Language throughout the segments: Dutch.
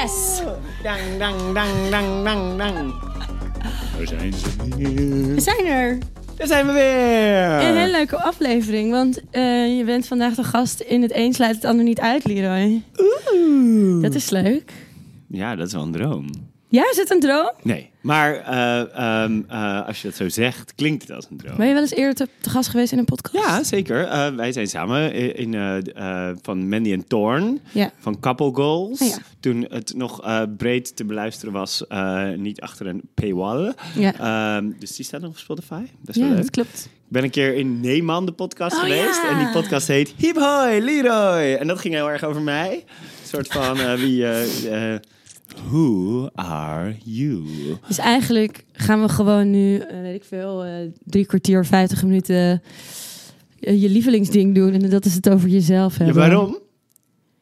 Yes! Dang, dang, dang, dang, dang, dang. Daar zijn ze We weer. zijn er. Daar zijn we weer. Een hele leuke aflevering, want eh, je bent vandaag de gast in het een sluit het ander niet uit, Leroy. Oeh. Dat is leuk. Ja, dat is wel een droom. Ja, is het een droom? Nee, maar eh, ehm, eh, als je dat zo zegt, klinkt het als een droom. Ben je wel eens eerder te, te gast geweest in een podcast? Ja, zeker. Eh, wij zijn samen in, in, van Mandy en Thorn, Ja. van Couple Goals. Ja. Toen het nog breed te beluisteren was, niet achter een paywall. Ja, Ehm, dus die staat nog op Spotify. Best ja wel leuk. dat klopt. Ik ben een keer in Neeman, de podcast, Oh, geweest. En die podcast heet Hip Hoi Leroy. En dat ging heel erg over mij. Een soort van wie... who are you? Dus eigenlijk gaan we gewoon nu, eh, weet ik veel, eh, drie kwartier, vijftig minuten eh, je lievelingsding doen. En dat is het over jezelf Ja, hebben. waarom?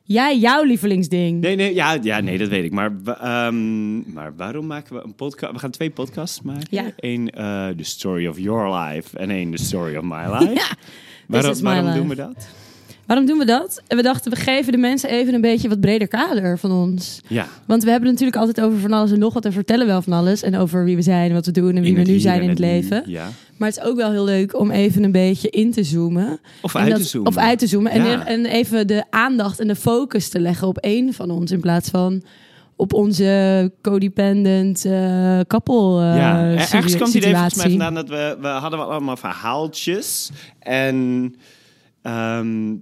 Jij, jouw lievelingsding. Nee, nee, ja, ja, nee, dat weet ik. Maar, ehm, maar waarom maken we een podcast? We gaan twee podcasts maken. Ja. Eén, eh The Story of Your Life. En één, The Story of My Life. Ja, waarom is my waarom life. doen we dat? Waarom doen we dat? En we dachten, we geven de mensen even een beetje wat breder kader van ons. Ja. Want we hebben natuurlijk altijd over van alles en nog wat en vertellen wel van alles. En over wie we zijn, wat we doen en wie In we nu zijn in het leven. Ja. Maar het is ook wel heel leuk om even een beetje in te zoomen. Of uit dat- te zoomen. Of uit te zoomen. En, Ja. en even de aandacht en de focus te leggen op één van ons. In plaats van op onze codependent eh koppel eh Ja, er- ergens kwam het idee volgens mij vandaan dat we, we hadden wel allemaal verhaaltjes. En ehm,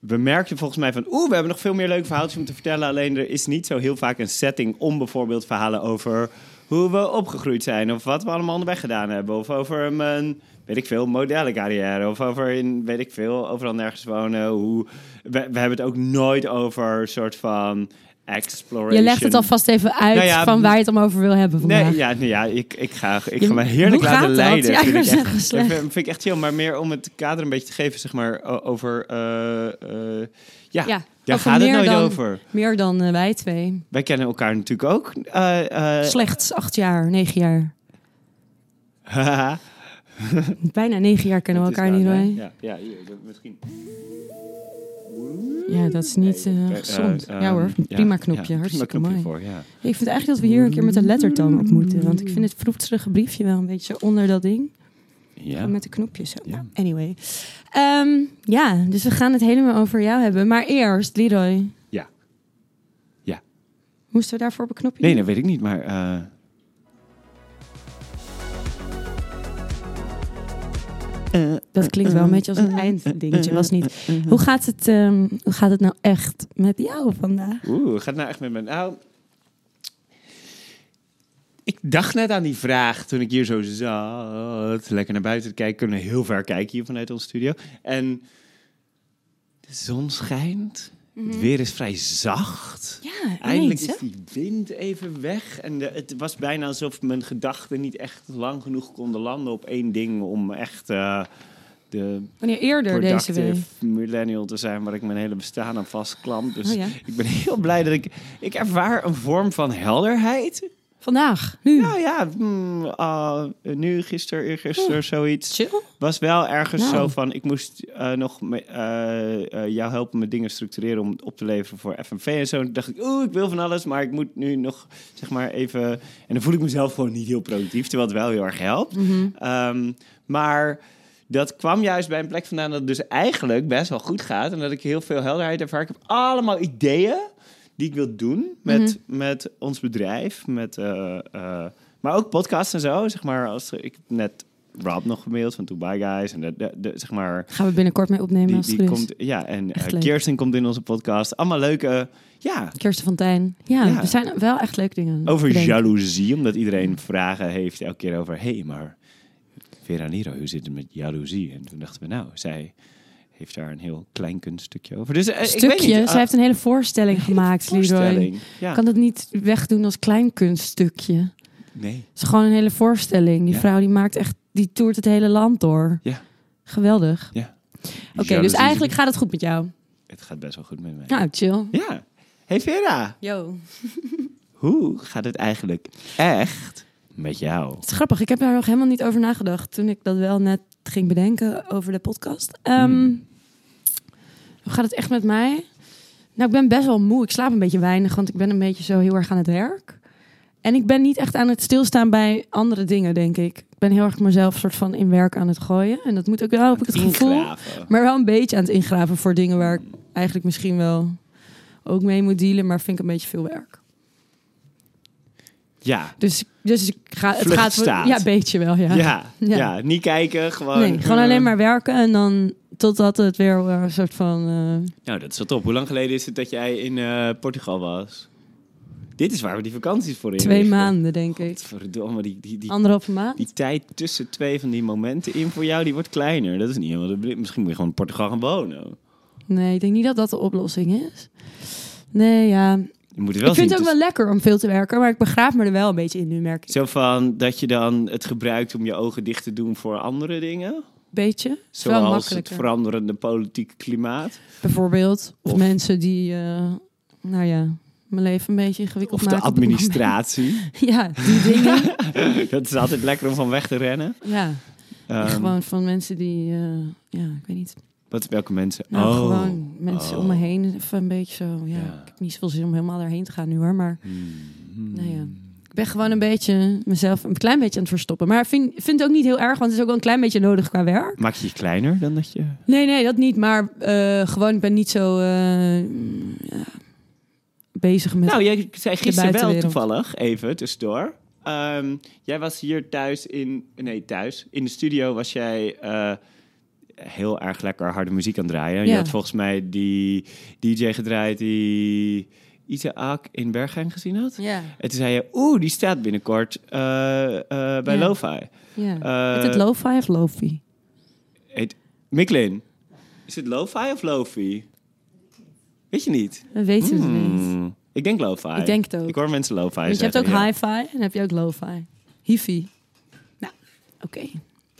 we merkten volgens mij van, oeh, we hebben nog veel meer leuke verhaaltjes om te vertellen. Alleen er is niet zo heel vaak een setting om bijvoorbeeld verhalen over hoe we opgegroeid zijn. Of wat we allemaal onderweg gedaan hebben. Of over mijn, weet ik veel, modellencarrière. Of over in, weet ik veel, overal nergens wonen. Hoe, we, we hebben het ook nooit over soort van exploration. Je legt het alvast even uit Nou ja, van waar je het om over wil hebben vandaag. Nee, ja, nee, ja ik, ik ga, ik Je- ga me heerlijk laten dat? leiden. Ja, vind ik echt, dat vind, ik echt chill. Maar meer om het kader een beetje te geven, zeg maar, over... eh, eh, ja, Ja, daar gaat het nooit dan- over. Meer dan eh, wij twee. Wij kennen elkaar natuurlijk ook. Slechts acht jaar, negen jaar. Bijna negen jaar kennen we elkaar niet. Ja, ja hier, dat- misschien. Ja, dat is niet eh, eh, gezond. eh, ja hoor, ja, prima ja, knopje. prima hartstikke knopje mooi. voor, ja. Ik vind eigenlijk dat we hier een keer met een lettertoon op moeten. Want ik vind het vroegterige briefje wel een beetje onder dat ding. Ja. Met de knopjes zo. Ja. Anyway. Ehm, ja, dus we gaan het helemaal over jou hebben. Maar eerst, Leroy. Ja. Ja. Moesten we daarvoor op een knopje? Nee, dat weet ik niet, maar... Dat klinkt wel een beetje als een einddingetje, was niet. Hoe gaat het, ehm, hoe gaat het nou echt met jou vandaag? Oeh, gaat het nou echt met me? Nou, ik dacht net aan die vraag toen ik hier zo zat. Lekker naar buiten te kijken. Kunnen heel ver kijken hier vanuit onze studio. En de zon schijnt. Het weer is vrij zacht. Mhm. Ja, Eindelijk is die wind even weg. En de, het was bijna alsof mijn gedachten niet echt lang genoeg konden landen op één ding om echt eh, de Wanneer eerder deze week? millennial te zijn waar ik mijn hele bestaan aan vastklamp. Dus Oh ja. ik ben heel blij dat ik... Ik ervaar een vorm van helderheid. Vandaag, nu. Nou ja, mm, ah, nu, gisteren, eergisteren, zoiets. Chill. Was wel ergens Nou. zo van... Ik moest eh, nog me- eh, eh, jou helpen met dingen structureren om op te leveren voor FNV en zo. En toen dacht ik, oeh, ik wil van alles, maar ik moet nu nog, zeg maar, even... En dan voel ik mezelf gewoon niet heel productief, terwijl het wel heel erg helpt. Mhm. Ehm, maar dat kwam juist bij een plek vandaan dat het dus eigenlijk best wel goed gaat. En dat ik heel veel helderheid ervaar. Ik heb allemaal ideeën die ik wil doen met, met ons bedrijf. Met, eh, eh, maar ook podcasts en zo. Zeg maar, als ik net Rob nog gemaild van Dubai Guys. En de, de, de- zeg maar, Gaan we binnenkort mee opnemen die, als die komt, ja, en eh. Kirsten komt in onze podcast. Allemaal leuke, ja, Kirsten Fontijn. Ja, Ja. er zijn wel echt leuke dingen. over jaloezie. Omdat iedereen vragen heeft elke keer over... hé, hey, maar Vera Nero, hoe zit het met jaloezie? En toen dachten we, nou, zij heeft daar een heel klein kunststukje over. Dus, eh, ik weet Stukje. niet, Ze ah, heeft een hele voorstelling gemaakt, voorstelling. Ja. Kan dat niet wegdoen als klein kunststukje? Nee. Het is gewoon een hele voorstelling. Die Ja. vrouw die maakt echt, die toert het hele land door. Ja. Geweldig. Ja. Oké, dus eigenlijk gaat het goed met jou. Het gaat best wel goed met mij. Nou, chill. Ja. Hey Vera, Yo. hoe gaat het eigenlijk echt met jou? Het is grappig. Ik heb daar nog helemaal niet over nagedacht toen ik dat wel net ging bedenken over de podcast. Ehm, Hmm. Hoe gaat het echt met mij? Nou, ik ben best wel moe. Ik slaap een beetje weinig, want ik ben een beetje zo heel erg aan het werk. En ik ben niet echt aan het stilstaan bij andere dingen, denk ik. Ik ben heel erg mezelf soort van in werk aan het gooien. En dat moet ook wel, heb ik het gevoel. Maar wel een beetje aan het ingraven voor dingen waar ik eigenlijk misschien wel ook mee moet dealen. Maar vind ik een beetje veel werk. Ja. Dus, dus ik ga, het gaat voor, ja, een beetje wel, ja. Ja. Ja. Ja. niet kijken, gewoon... nee, gewoon eh, alleen maar werken en dan totdat het weer eh, een soort van... eh, Nou, dat is wel top. Hoe lang geleden is het dat jij in Portugal was? Dit is waar we die vakanties voor in twee maanden, denk ik. Verdomme, die, die, die, Anderhalve maand. die tijd tussen twee van die momenten in voor jou, die wordt kleiner. Dat is niet helemaal de. Misschien moet je gewoon in Portugal gaan wonen. Nee, ik denk niet dat dat de oplossing is. Nee, ja. Je moet het wel ik vind zien. het ook wel lekker om veel te werken, maar ik begraaf me er wel een beetje in nu, merk ik. Zo van dat je dan het gebruikt om je ogen dicht te doen voor andere dingen. Beetje. Zoals het veranderende politieke klimaat. Bijvoorbeeld. Of, Of- mensen die, eh, nou ja, mijn leven een beetje ingewikkeld Of de maken. het moment. administratie. Ja, die dingen. dat is altijd lekker om van weg te rennen. ja, Ehm, gewoon van mensen die, eh, ja, ik weet niet. Wat, welke mensen? Nou, oh. gewoon mensen Oh. om me heen. Even een beetje zo, ja. Ja. Ik heb niet zoveel zin om helemaal daarheen te gaan nu hoor, maar Hmm. nou ja. Ik ben gewoon een beetje mezelf een klein beetje aan het verstoppen. Maar ik vind, vind het ook niet heel erg, want het is ook wel een klein beetje nodig qua werk. Maak je je kleiner dan dat je... Nee, nee, dat niet. Maar eh, gewoon, ik ben niet zo eh, ja, bezig met... Nou, jij zei gisteren wel toevallig, even tussendoor. Ehm, jij was hier thuis in... Nee, thuis. In de studio was jij eh, heel erg lekker harde muziek aan het draaien. Je had volgens mij die DJ gedraaid die Isaac in Bergheim gezien had. ja, En toen zei je, oeh, die staat binnenkort eh, eh, bij Ja. Lo-Fi. ja. Eh, Is het lo-fi of lofi? Heet, Miklin, is het Lo-Fi of Lofi? Weet je niet? Dat weten we niet. Hmm, Ik denk Lo-Fi. Ik denk het ook. Ik hoor mensen Lo-Fi Want je hebt ook ja. hi-fi en heb je ook lo-fi. Hifi. Nou, oké.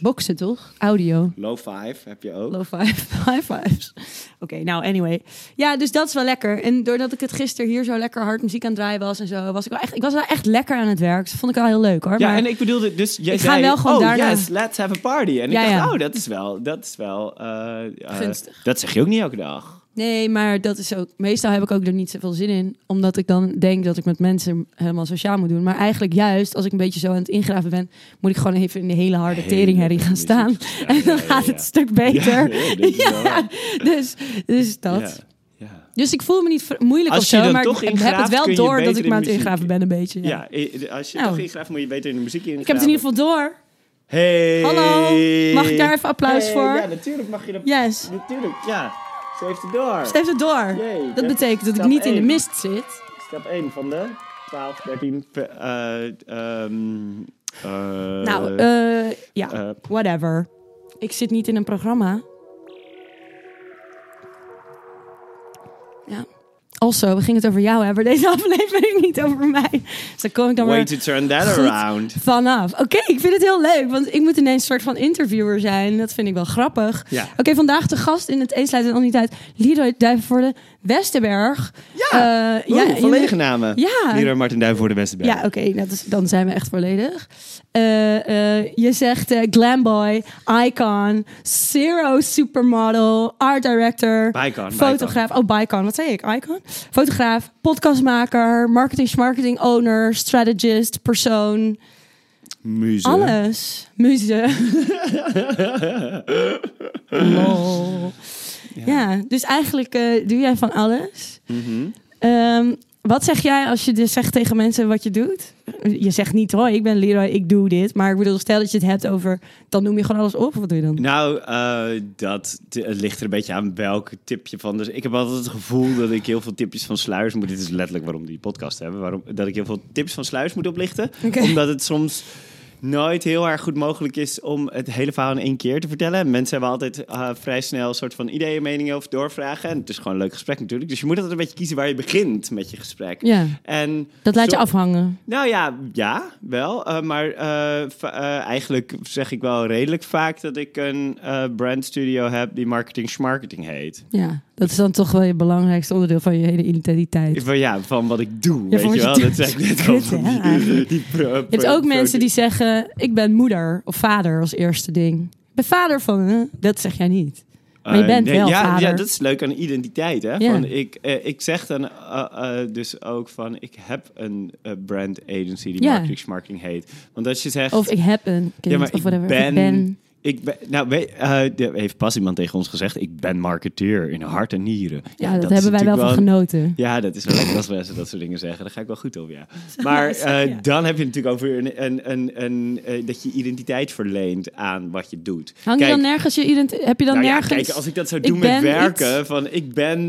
Boksen toch? Audio. Low five heb je ook. Low five, high fives. Oké, nou anyway. Ja, dus dat is wel lekker. En doordat ik het gisteren hier zo lekker hard muziek aan het draaien was en zo, was ik wel echt, ik was wel echt lekker aan het werk. Dat vond ik wel heel leuk hoor. Ja, maar en ik bedoelde, dus jij Ik ga zei, wel gewoon oh daarna- yes, let's have a party. En Ja, ik dacht, ja. oh, dat is wel, dat is wel... eh, eh, Gunstig. Dat zeg je ook niet elke dag. Nee, maar dat is ook. Meestal heb ik ook er niet zoveel zin in, omdat ik dan denk dat ik met mensen helemaal sociaal moet doen. Maar eigenlijk juist als ik een beetje zo aan het ingraven ben, moet ik gewoon even in de hele harde teringherrie gaan staan. Ja, en dan ja, gaat ja. het een stuk beter. Ja, dus, dus dat. Dus ik voel me niet moeilijk Als of zo, maar ik heb het wel door dat ik me aan het ingraven ben een beetje. Ja. Als je Nou. toch ingraaft, moet je beter in de muziek ingraven. Ik heb het in ieder geval door. Hey. Hallo, mag ik daar even applaus Hey, voor? Ja, natuurlijk mag je dat. Yes, Natuurlijk, ja. Ze heeft het door. steef het door. Dat betekent dat ik niet in de mist zit. Stap 1 van de 12, 13... pe- eh, ehm, eh, nou, eh, ja, eh, whatever. Ik zit niet in een programma. Also, we gingen het over jou hebben. Deze aflevering niet over mij. Dus daar kom ik dan way to turn that around. vanaf. Oké, ik vind het heel leuk, want ik moet ineens een soort van interviewer zijn. Dat vind ik wel grappig. Ja. Oké, vandaag de gast in het Eensluit en al niet uit. Leroy Duivenvoorde Westerberg. Ja, Oeh, ja, volledige namen. Ja. Leroy Martin Duiven voor de Westerberg. Ja, oké, nou, dus dan zijn we echt volledig. Eh, eh, je zegt glamboy, icon, zero supermodel, art director, Bicon, fotograaf. Oh, Bicon, wat zei ik? Icon? Fotograaf, podcastmaker, marketing, marketing owner, strategist, persoon, Muze. alles. Muze. Lol. Ja. dus eigenlijk eh, doe jij van alles. Mhm. Ehm, wat zeg jij als je dus zegt tegen mensen wat je doet? Je zegt niet, hoi, ik ben Leroy, ik doe dit. Maar ik bedoel, stel dat je het hebt over... Dan noem je gewoon alles op, wat doe je dan? Nou, eh, dat het ligt er een beetje aan welk tipje van. Dus ik heb altijd het gevoel dat ik heel veel tipjes van sluiers moet. Dit is letterlijk waarom die podcast hebben. Waarom, dat ik heel veel tips van sluiers moet oplichten. Omdat het soms nooit heel erg goed mogelijk is om het hele verhaal in één keer te vertellen. Mensen hebben altijd eh, vrij snel een soort van ideeën, meningen over doorvragen. En het is gewoon een leuk gesprek natuurlijk. Dus je moet altijd een beetje kiezen waar je begint met je gesprek. Ja, En dat laat je afhangen. nou ja, ja, wel. Eh, maar eh, eigenlijk zeg ik wel redelijk vaak dat ik een brandstudio heb die marketing schmarketing heet. Ja, dat is dan toch wel je belangrijkste onderdeel van je hele identiteit. Van, ja, van wat ik doe, Ja, weet je wel. Dat zeg ik net al. Je hebt ook mensen die zeggen, ik ben moeder of vader als eerste ding. Ik ben vader van, hè? dat zeg jij niet. Maar je Eh, bent wel ja, vader. Ja, dat is leuk aan identiteit. Hè? Van, ik, eh, ik zeg dan eh, dus ook van... ik heb een brand agency die Ja. Marketing Marketing heet. Want als je zegt... Of ik heb een kind, ja, maar of ik whatever. Of ben, ik ben... Ik ben, nou, eh, heeft pas iemand tegen ons gezegd... ik ben marketeer in hart en nieren. Ja, dat, hebben wij wel van genoten. Ja, dat is wel lekker als mensen dat soort dingen zeggen. Daar ga ik wel goed op, ja. Maar eh, Ja. dan heb je natuurlijk over een, een, een, een, eh, dat je identiteit verleent aan wat je doet. Hang je dan nergens je ident- Heb je dan nou ja, nergens... kijk, als ik dat zou doen met werken, iets. van ik ben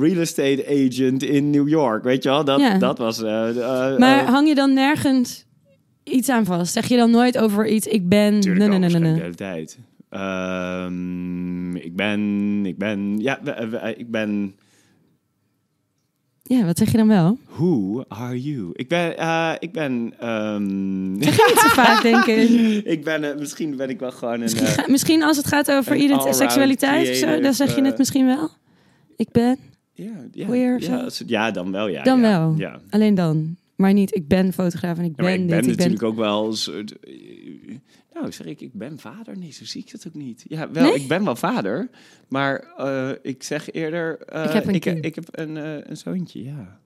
real estate agent in New York, weet je wel? Dat, Ja. dat was... Maar hang je dan nergens iets aan vast? Zeg je dan nooit over iets, ik ben... Tuurlijk Nee, nee, nee, nee, de hele tijd. Ehm, ik ben, ik ben, ja, ik ben, Ja, wat zeg je dan wel? who are you? Ik ben, eh, ik ben, ehm, Zeg je niet zo vaak, denk ik. ik ben, eh, misschien ben ik wel gewoon een, Misschien, eh, ga- misschien als het gaat over een ident- allround seksualiteit of zo, dan zeg je het misschien wel. Ik ben, ja, ja, ja, ja, dan wel, ja. Dan ja, wel. Ja. alleen dan. Maar niet, ik ben fotograaf en ik Ja, ben dit, ben ik ben... natuurlijk ook wel een soort... eh, Nou, zeg ik, ik ben vader? Nee, zo zie ik dat ook niet. Ja, wel, Nee? ik ben wel vader. Maar eh, ik zeg eerder... eh, Ik heb een ik, heb een, eh, een zoontje, ja.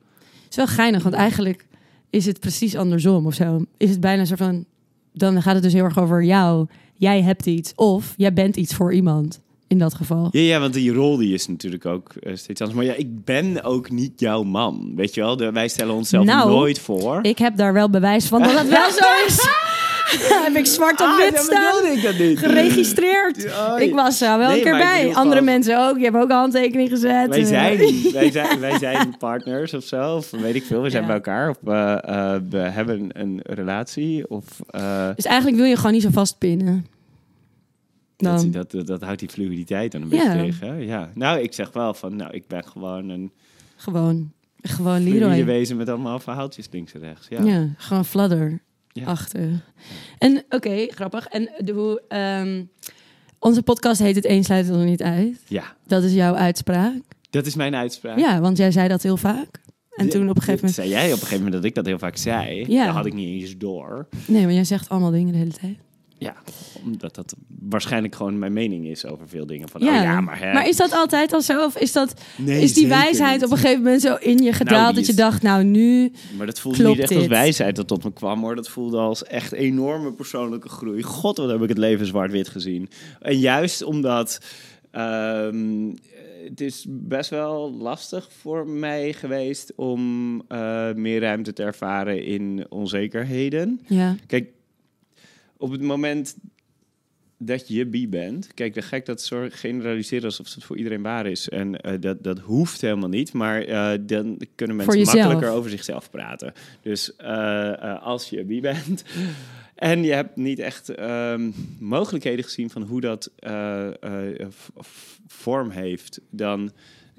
Het is wel geinig, want eigenlijk is het precies andersom of zo. Is het bijna zo van, dan gaat het dus heel erg over jou. Jij hebt iets of jij bent iets voor iemand in dat geval. Ja, ja, want die rol die is natuurlijk ook eh, steeds anders. Maar ja, ik ben ook niet jouw man. Weet je wel, de, wij stellen onszelf Nou, nooit voor. Ik heb daar wel bewijs van dat het wel zo is. heb ik zwart op Ah, wit dan staan. ik dat niet. Geregistreerd. Oh, Ik was er wel Nee, een keer bij. Andere mensen ook. Je hebt ook een handtekening gezet. Wij zijn, wij, zijn, wij zijn partners of zo, of weet ik veel. We zijn Ja. bij elkaar, of eh, eh, we hebben een relatie. Of, eh, Dus eigenlijk wil je gewoon niet zo vastpinnen. Dat, dat, dat, dat houdt die fluiditeit dan een Ja. beetje tegen. hè? Ja. Nou, ik zeg wel van, nou, ik ben gewoon een Gewoon. Gewoon Leroy. wezen met allemaal verhaaltjes links en rechts. Ja. Ja, gewoon fladder. Ja. Achtig. En oké, grappig. En de, hoe, ehm, onze podcast heet Het Een sluit het er niet uit. ja, Dat is jouw uitspraak. dat is mijn uitspraak. Ja, want jij zei dat heel vaak. En toen op een gegeven moment... Zei jij op een gegeven moment dat ik dat heel vaak zei? Ja. Dat had ik niet eens door. Nee, maar jij zegt allemaal dingen de hele tijd. Ja, omdat dat waarschijnlijk gewoon mijn mening is over veel dingen. Van, Ja. oh ja, maar hè. Maar is dat altijd al zo? Of is, dat, Nee, is die wijsheid niet. op een gegeven moment zo in je gedaald die dat je dacht, nou nu... Maar dat voelde niet echt als wijsheid dat tot me kwam hoor. Dat voelde als echt enorme persoonlijke groei. God, wat heb ik het leven zwart-wit gezien. En juist omdat ehm, het is best wel lastig voor mij geweest om eh, meer ruimte te ervaren in onzekerheden. Ja, Kijk, op het moment dat je bi bent, kijk, ga ik dat zo generaliseren alsof het voor iedereen waar is. En eh, dat, dat hoeft helemaal niet, maar eh, dan kunnen mensen makkelijker over zichzelf praten. Dus eh, als je bi bent en je hebt niet echt ehm, mogelijkheden gezien van hoe dat vorm heeft, dan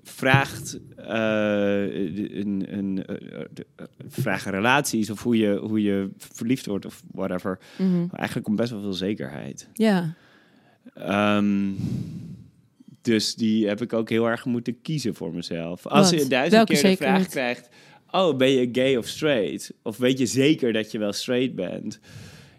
vraagt eh, de- een, een, eh, eh, vragen relaties of hoe je, hoe je verliefd wordt of whatever. mhm. Eigenlijk om best wel veel zekerheid. ja. Ehm, dus die heb ik ook heel erg moeten kiezen voor mezelf. Als Wat? je duizend Welke keer de vraag krijgt... Oh, ben je gay of straight? Of weet je zeker dat je wel straight bent?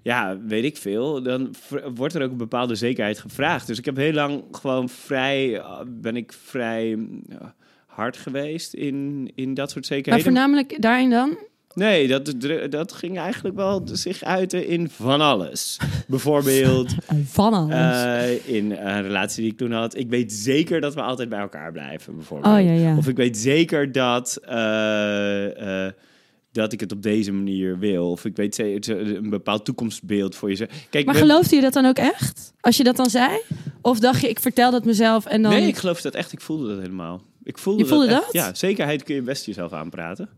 Ja, weet ik veel. Dan wordt er ook een bepaalde zekerheid gevraagd. Dus ik heb heel lang gewoon vrij... eh, ben ik vrij ja, hard geweest in, in dat soort Maar zekerheden. voornamelijk daarin dan? Nee, dat, dat ging eigenlijk wel zich uiten in van alles. Bijvoorbeeld Van alles. eh, in een relatie die ik toen had. Ik weet zeker dat we altijd bij elkaar blijven, bijvoorbeeld. oh ja, ja. Of ik weet zeker dat, eh, eh, dat ik het op deze manier wil. Of ik weet een bepaald toekomstbeeld voor je. Kijk, Maar geloofde je dat dan ook echt? Als je dat dan zei? Of dacht je, ik vertel dat mezelf en dan... Nee, ik geloof dat echt. Ik voelde dat helemaal. Ik voelde Je voelde echt. dat? Ja, zekerheid kun je best jezelf aanpraten.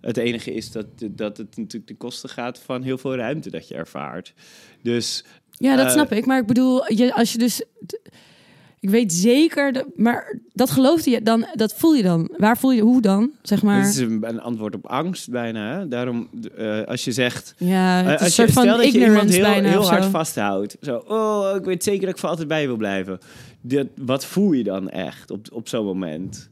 Het enige is dat, dat het natuurlijk ten koste gaat van heel veel ruimte dat je ervaart. Dus Ja, dat Eh, snap ik. Maar ik bedoel, je, als je dus... Ik weet zeker, dat, maar dat geloofde je dan, dat voel je dan. Waar voel je, hoe dan, zeg maar? dit is een, een antwoord op angst bijna. Hè? Daarom, eh, als je zegt... ja, eh, het is een als soort je, van stel dat je iemand heel, bijna heel hard zo. vasthoudt. Zo, oh, ik weet zeker dat ik voor altijd bij wil blijven. Dit, wat voel je dan echt op, op zo'n moment?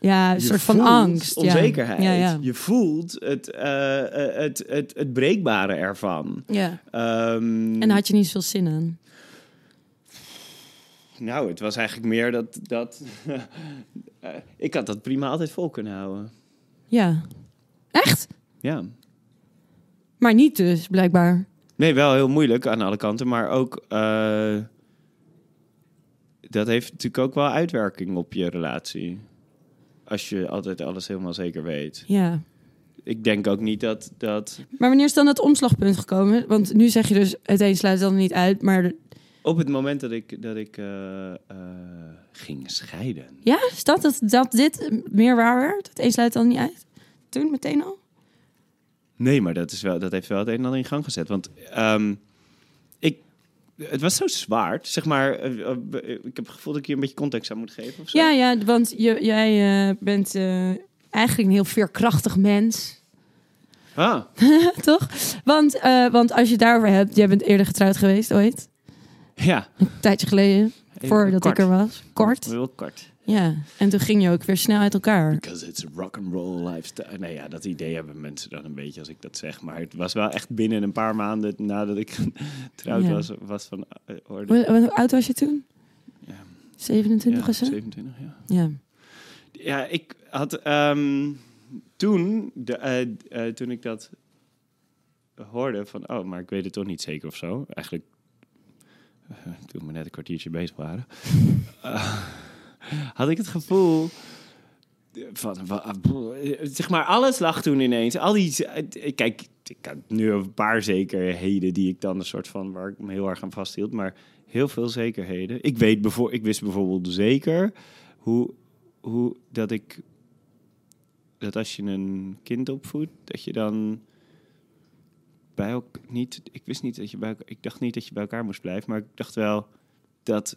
Ja, een Je soort van angst. onzekerheid. Ja, ja. Je voelt het, eh, het, het, het breekbare ervan. ja. Ehm, En daar had je niet zoveel zin in. Nou, het was eigenlijk meer dat... dat eh, ik had dat prima altijd vol kunnen houden. Ja. Echt? Ja. Maar niet dus, blijkbaar. Nee, wel heel moeilijk aan alle kanten, maar ook... eh, dat heeft natuurlijk ook wel uitwerking op je relatie. Als je altijd alles helemaal zeker weet. Ja. Ik denk ook niet dat... dat Maar wanneer is dan het omslagpunt gekomen? Want nu zeg je dus, het een sluit dan niet uit, maar... op het moment dat ik, dat ik eh, eh, ging scheiden... Ja, is dat, dat, dat dit meer waar werd? Het een sluit dan niet uit? Toen, meteen al? Nee, maar dat, is wel, dat heeft wel het een en ander in gang gezet. Want ehm, ik, het was zo zwaar. Zeg maar, eh, ik heb het gevoel dat ik je een beetje context zou moeten geven. Of zo. Ja, ja, want je, jij bent eigenlijk een heel veerkrachtig mens. Ah, Toch? Want, want als je daarover hebt, jij bent eerder getrouwd geweest ooit. Ja. Een tijdje geleden, Even voordat kort. ik er was. Kort. Heel kort. Ja, en toen ging je ook weer snel uit elkaar. Because it's a rock and roll lifestyle. Nee, ja, dat idee hebben mensen dan een beetje als ik dat zeg. Maar het was wel echt binnen een paar maanden nadat ik getrouwd Ja. was, was van orde. Hoe, oud was je toen? Ja. 27 Ja, of zo? 27, ja. Ja. Ja, ik had ehm, toen, de, eh, eh, toen ik dat hoorde van, oh, maar ik weet het toch niet zeker of zo. Eigenlijk, toen we net een kwartiertje bezig waren, eh, had ik het gevoel van, wa- eh, zeg maar, alles lag toen ineens. Al die, eh, kijk, ik had nu een paar zekerheden die ik dan een soort van, waar ik me heel erg aan vasthield, maar heel veel zekerheden. Ik weet bijvoorbeeld, ik wist bijvoorbeeld zeker hoe, hoe dat ik dat als je een kind opvoedt, dat je dan bij elkaar niet. Ik wist niet dat je bij ik dacht niet dat je bij elkaar moest blijven, maar ik dacht wel dat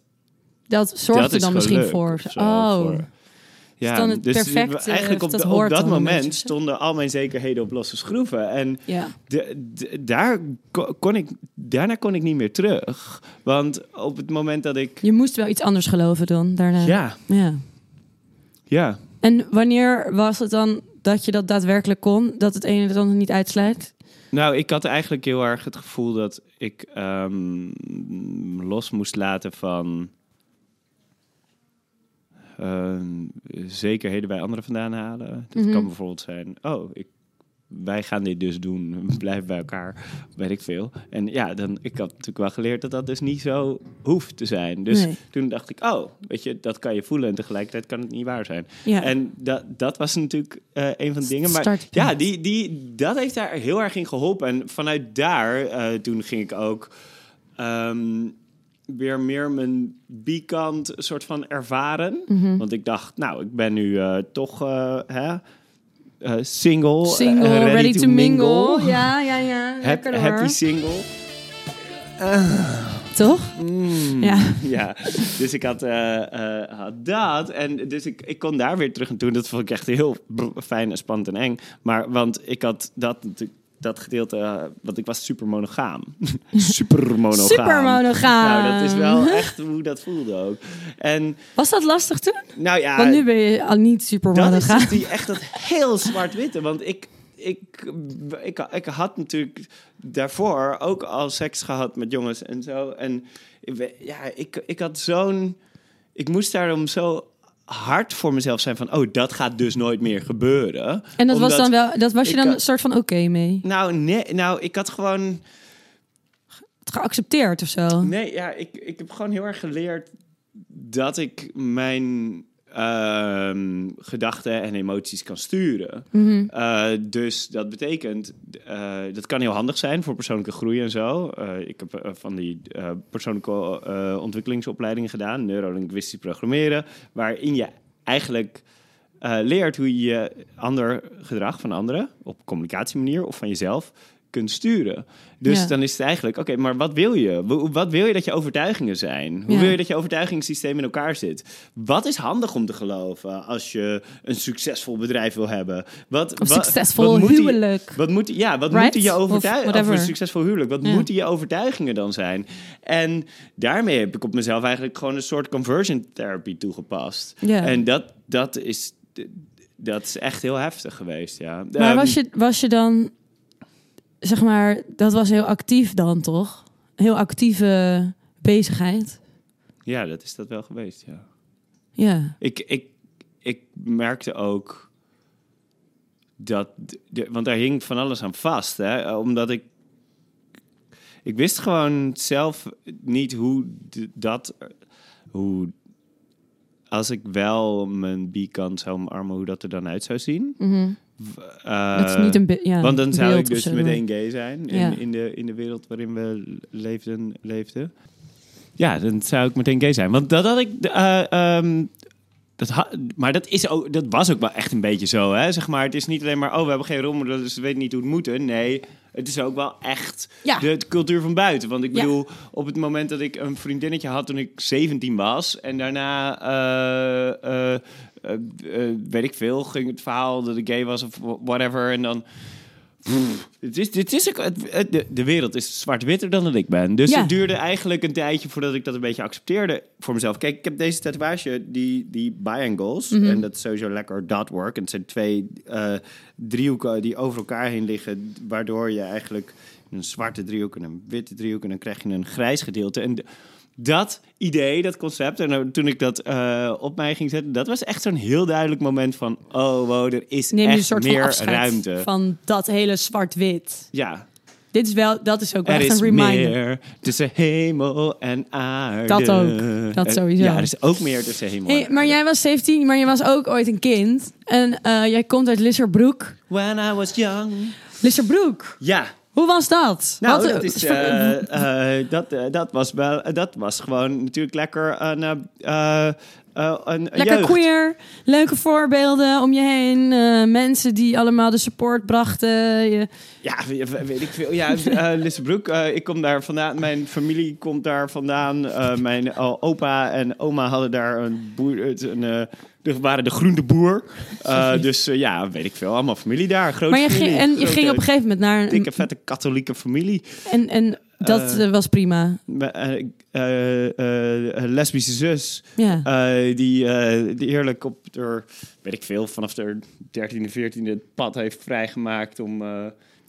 Dat zorgde dan misschien voor. zo, Oh, voor- ja, dan dus perfect, eigenlijk op, dat op dat moment stonden al mijn zekerheden op losse schroeven. En ja. de, de- daar ko- kon ik, daarna kon ik niet meer terug. Want op het moment dat ik. Je moest wel iets anders geloven dan daarna. Ja, ja. ja. En wanneer was het dan dat je dat daadwerkelijk kon? Dat het ene het andere niet uitsluit? Nou, ik had eigenlijk heel erg het gevoel dat ik ehm, los moest laten van ehm, zekerheden bij anderen vandaan halen. Dat Mhm. kan bijvoorbeeld zijn, oh, ik, wij gaan dit dus doen, we blijven bij elkaar, weet ik veel. En ja, dan, ik had natuurlijk wel geleerd dat dat dus niet zo hoeft te zijn. Dus Nee. toen dacht ik, oh, weet je, dat kan je voelen en tegelijkertijd kan het niet waar zijn. Ja. En dat, dat was natuurlijk eh, een van de dingen. Maar Startpunt. ja, die, die, dat heeft daar heel erg in geholpen. En vanuit daar, eh, toen ging ik ook ehm, weer meer mijn B-kant soort van ervaren. Mhm. Want ik dacht, nou, ik ben nu eh, toch hè, eh, single. Single, eh, ready, to mingle. Ja, ja, ja. Lekker happy single. Toch? Mm, Ja. ja. Dus ik had, eh, had dat. En dus ik, ik kon daar weer terug en toen. Dat vond ik echt heel fijn en spannend en eng. Maar want ik had dat natuurlijk. Dat gedeelte, eh, want ik was super monogaam. super monogaam. Super monogaam. Nou, dat is wel echt hoe dat voelde ook. En Was dat lastig toen? nou ja, Want nu ben je al niet super dat is monogaam. dus die, echt dat heel zwart-witte. Want ik, ik, ik, ik had natuurlijk daarvoor ook al seks gehad met jongens en zo. En ja, ik, ik had zo'n... Ik moest daarom zo hard voor mezelf zijn van... oh, dat gaat dus nooit meer gebeuren. En dat was dan wel, dat was je dan had- een soort van oké mee? Nou, nee, nou, ik had gewoon... Geaccepteerd of zo? Nee, ja, ik, ik heb gewoon heel erg geleerd dat ik mijn ehm, gedachten en emoties kan sturen. Mhm. Uh, dus dat betekent, uh, dat kan heel handig zijn voor persoonlijke groei en zo. Uh, ik heb van die persoonlijke ontwikkelingsopleidingen gedaan, neurolinguistisch programmeren, waarin je eigenlijk leert hoe je je ander gedrag van anderen op communicatiemanier of van jezelf kunt sturen. Dus Ja. dan is het eigenlijk, oké, maar wat wil je? Wa- Wat wil je dat je overtuigingen zijn? Hoe Ja. wil je dat je overtuigingssysteem in elkaar zit? Wat is handig om te geloven als je een succesvol bedrijf wil hebben? Wat, Of wat- succesvol wat huwelijk. wat moet, ja, wat Right? moeten je overtuigingen... Of, een succesvol huwelijk. Wat Ja. moeten je overtuigingen dan zijn? En daarmee heb ik op mezelf eigenlijk gewoon een soort conversion therapy toegepast. En dat, dat, is, dat is echt heel heftig geweest, ja. Maar Ehm, was je, was je dan, zeg maar, dat was heel actief dan toch? Heel actieve bezigheid. Ja, dat is dat wel geweest, ja. Ja. Ik, ik, ik merkte ook dat... De, want daar hing van alles aan vast, hè. Omdat ik... Ik wist gewoon zelf niet hoe dat... Hoe... Als ik wel mijn B-kant zou omarmen, hoe dat er dan uit zou zien. Mhm. Uh, dat is niet een... be- Ja, want dan zou ik dus meteen gay zijn in, Ja. in, de, in de wereld waarin we leefden, leefden. Ja, dan zou ik meteen gay zijn. Want dat had ik... eh, ehm, dat ha- maar dat, is ook, dat was ook wel echt een beetje zo, hè? Zeg maar, het is niet alleen maar... oh, we hebben geen rolmodel, dus we weten niet hoe het moet. Nee, het is ook wel echt Ja. de cultuur van buiten. Want ik Ja. bedoel, op het moment dat ik een vriendinnetje had toen ik 17 was... en daarna... eh, eh, eh, eh, weet ik veel, ging het verhaal dat ik gay was of whatever. En dan... Pff, het is, dit is ook, de, de wereld is zwart-witter dan dat ik ben. Dus Ja. het duurde eigenlijk een tijdje voordat ik dat een beetje accepteerde voor mezelf. Kijk, ik heb deze tatoeage, die, die biangles. Mhm. En dat is sowieso lekker dot work. En het zijn twee eh, driehoeken die over elkaar heen liggen. Waardoor je eigenlijk een zwarte driehoek en een witte driehoek... en dan krijg je een grijs gedeelte. En dat idee, dat concept, en nou, toen ik dat eh, op mij ging zetten... dat was echt zo'n heel duidelijk moment van... oh, wow, er is Neem je een echt soort van meer afscheid ruimte. van dat hele zwart-wit. Ja, Dit is wel, dat is ook wel er echt is een reminder. meer tussen hemel en aarde. Dat ook. Dat Er- sowieso. Ja, er is ook meer tussen hemel Hey, maar jij was 17, maar je was ook ooit een kind. En eh, jij komt uit Lisserbroek. When I was young. Lisserbroek, Ja, hoe was dat? nou, Wat, dat, is, eh, eh, eh, dat, dat was wel, dat was gewoon natuurlijk lekker een, een Lekker jeugd. queer, leuke voorbeelden om je heen. mensen die allemaal de support brachten. Je, Ja, we- we- weet ik veel. Ja, Lissebroek, ik kom daar vandaan. Mijn familie komt daar vandaan. Mijn opa en oma hadden daar een boer. Een, de, waren de groenteboer. Eh dus eh, ja, weet ik veel. Allemaal familie daar. Grote maar je familie. ging, en je ging op een gegeven moment naar een... Dikke, vette katholieke familie. En, en dat Eh, was prima. Lesbische zus. Ja. die, die eerlijk op de, weet ik veel, vanaf de 13e, 14e het pad heeft vrijgemaakt om.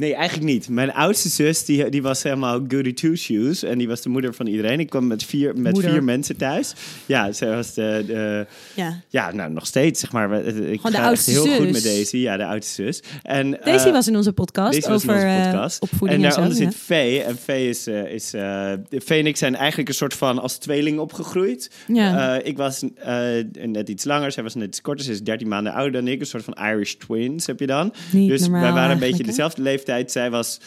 Nee, eigenlijk niet. Mijn oudste zus, die, die was helemaal goody two shoes. En die was de moeder van iedereen. Ik kwam met vier, met Moeder. vier mensen thuis. Ja, zij was de, de ja. ja, nou nog steeds, zeg maar. Ik de ga echt heel zus. goed met Daisy. Ja, de oudste zus. En, Daisy eh, was in onze podcast deze was in over onze eh, podcast. opvoeding en daaronder ja. zit Vee. En Vee is... eh is Vee en ik zijn eigenlijk een soort van als tweeling opgegroeid. Ja. Ik was net iets langer. Zij was net iets korter. Ze is 13 maanden ouder dan ik. Een soort van Irish twins heb je dan. Niet dus normaal wij waren een beetje hè? dezelfde leeftijd. Zij was...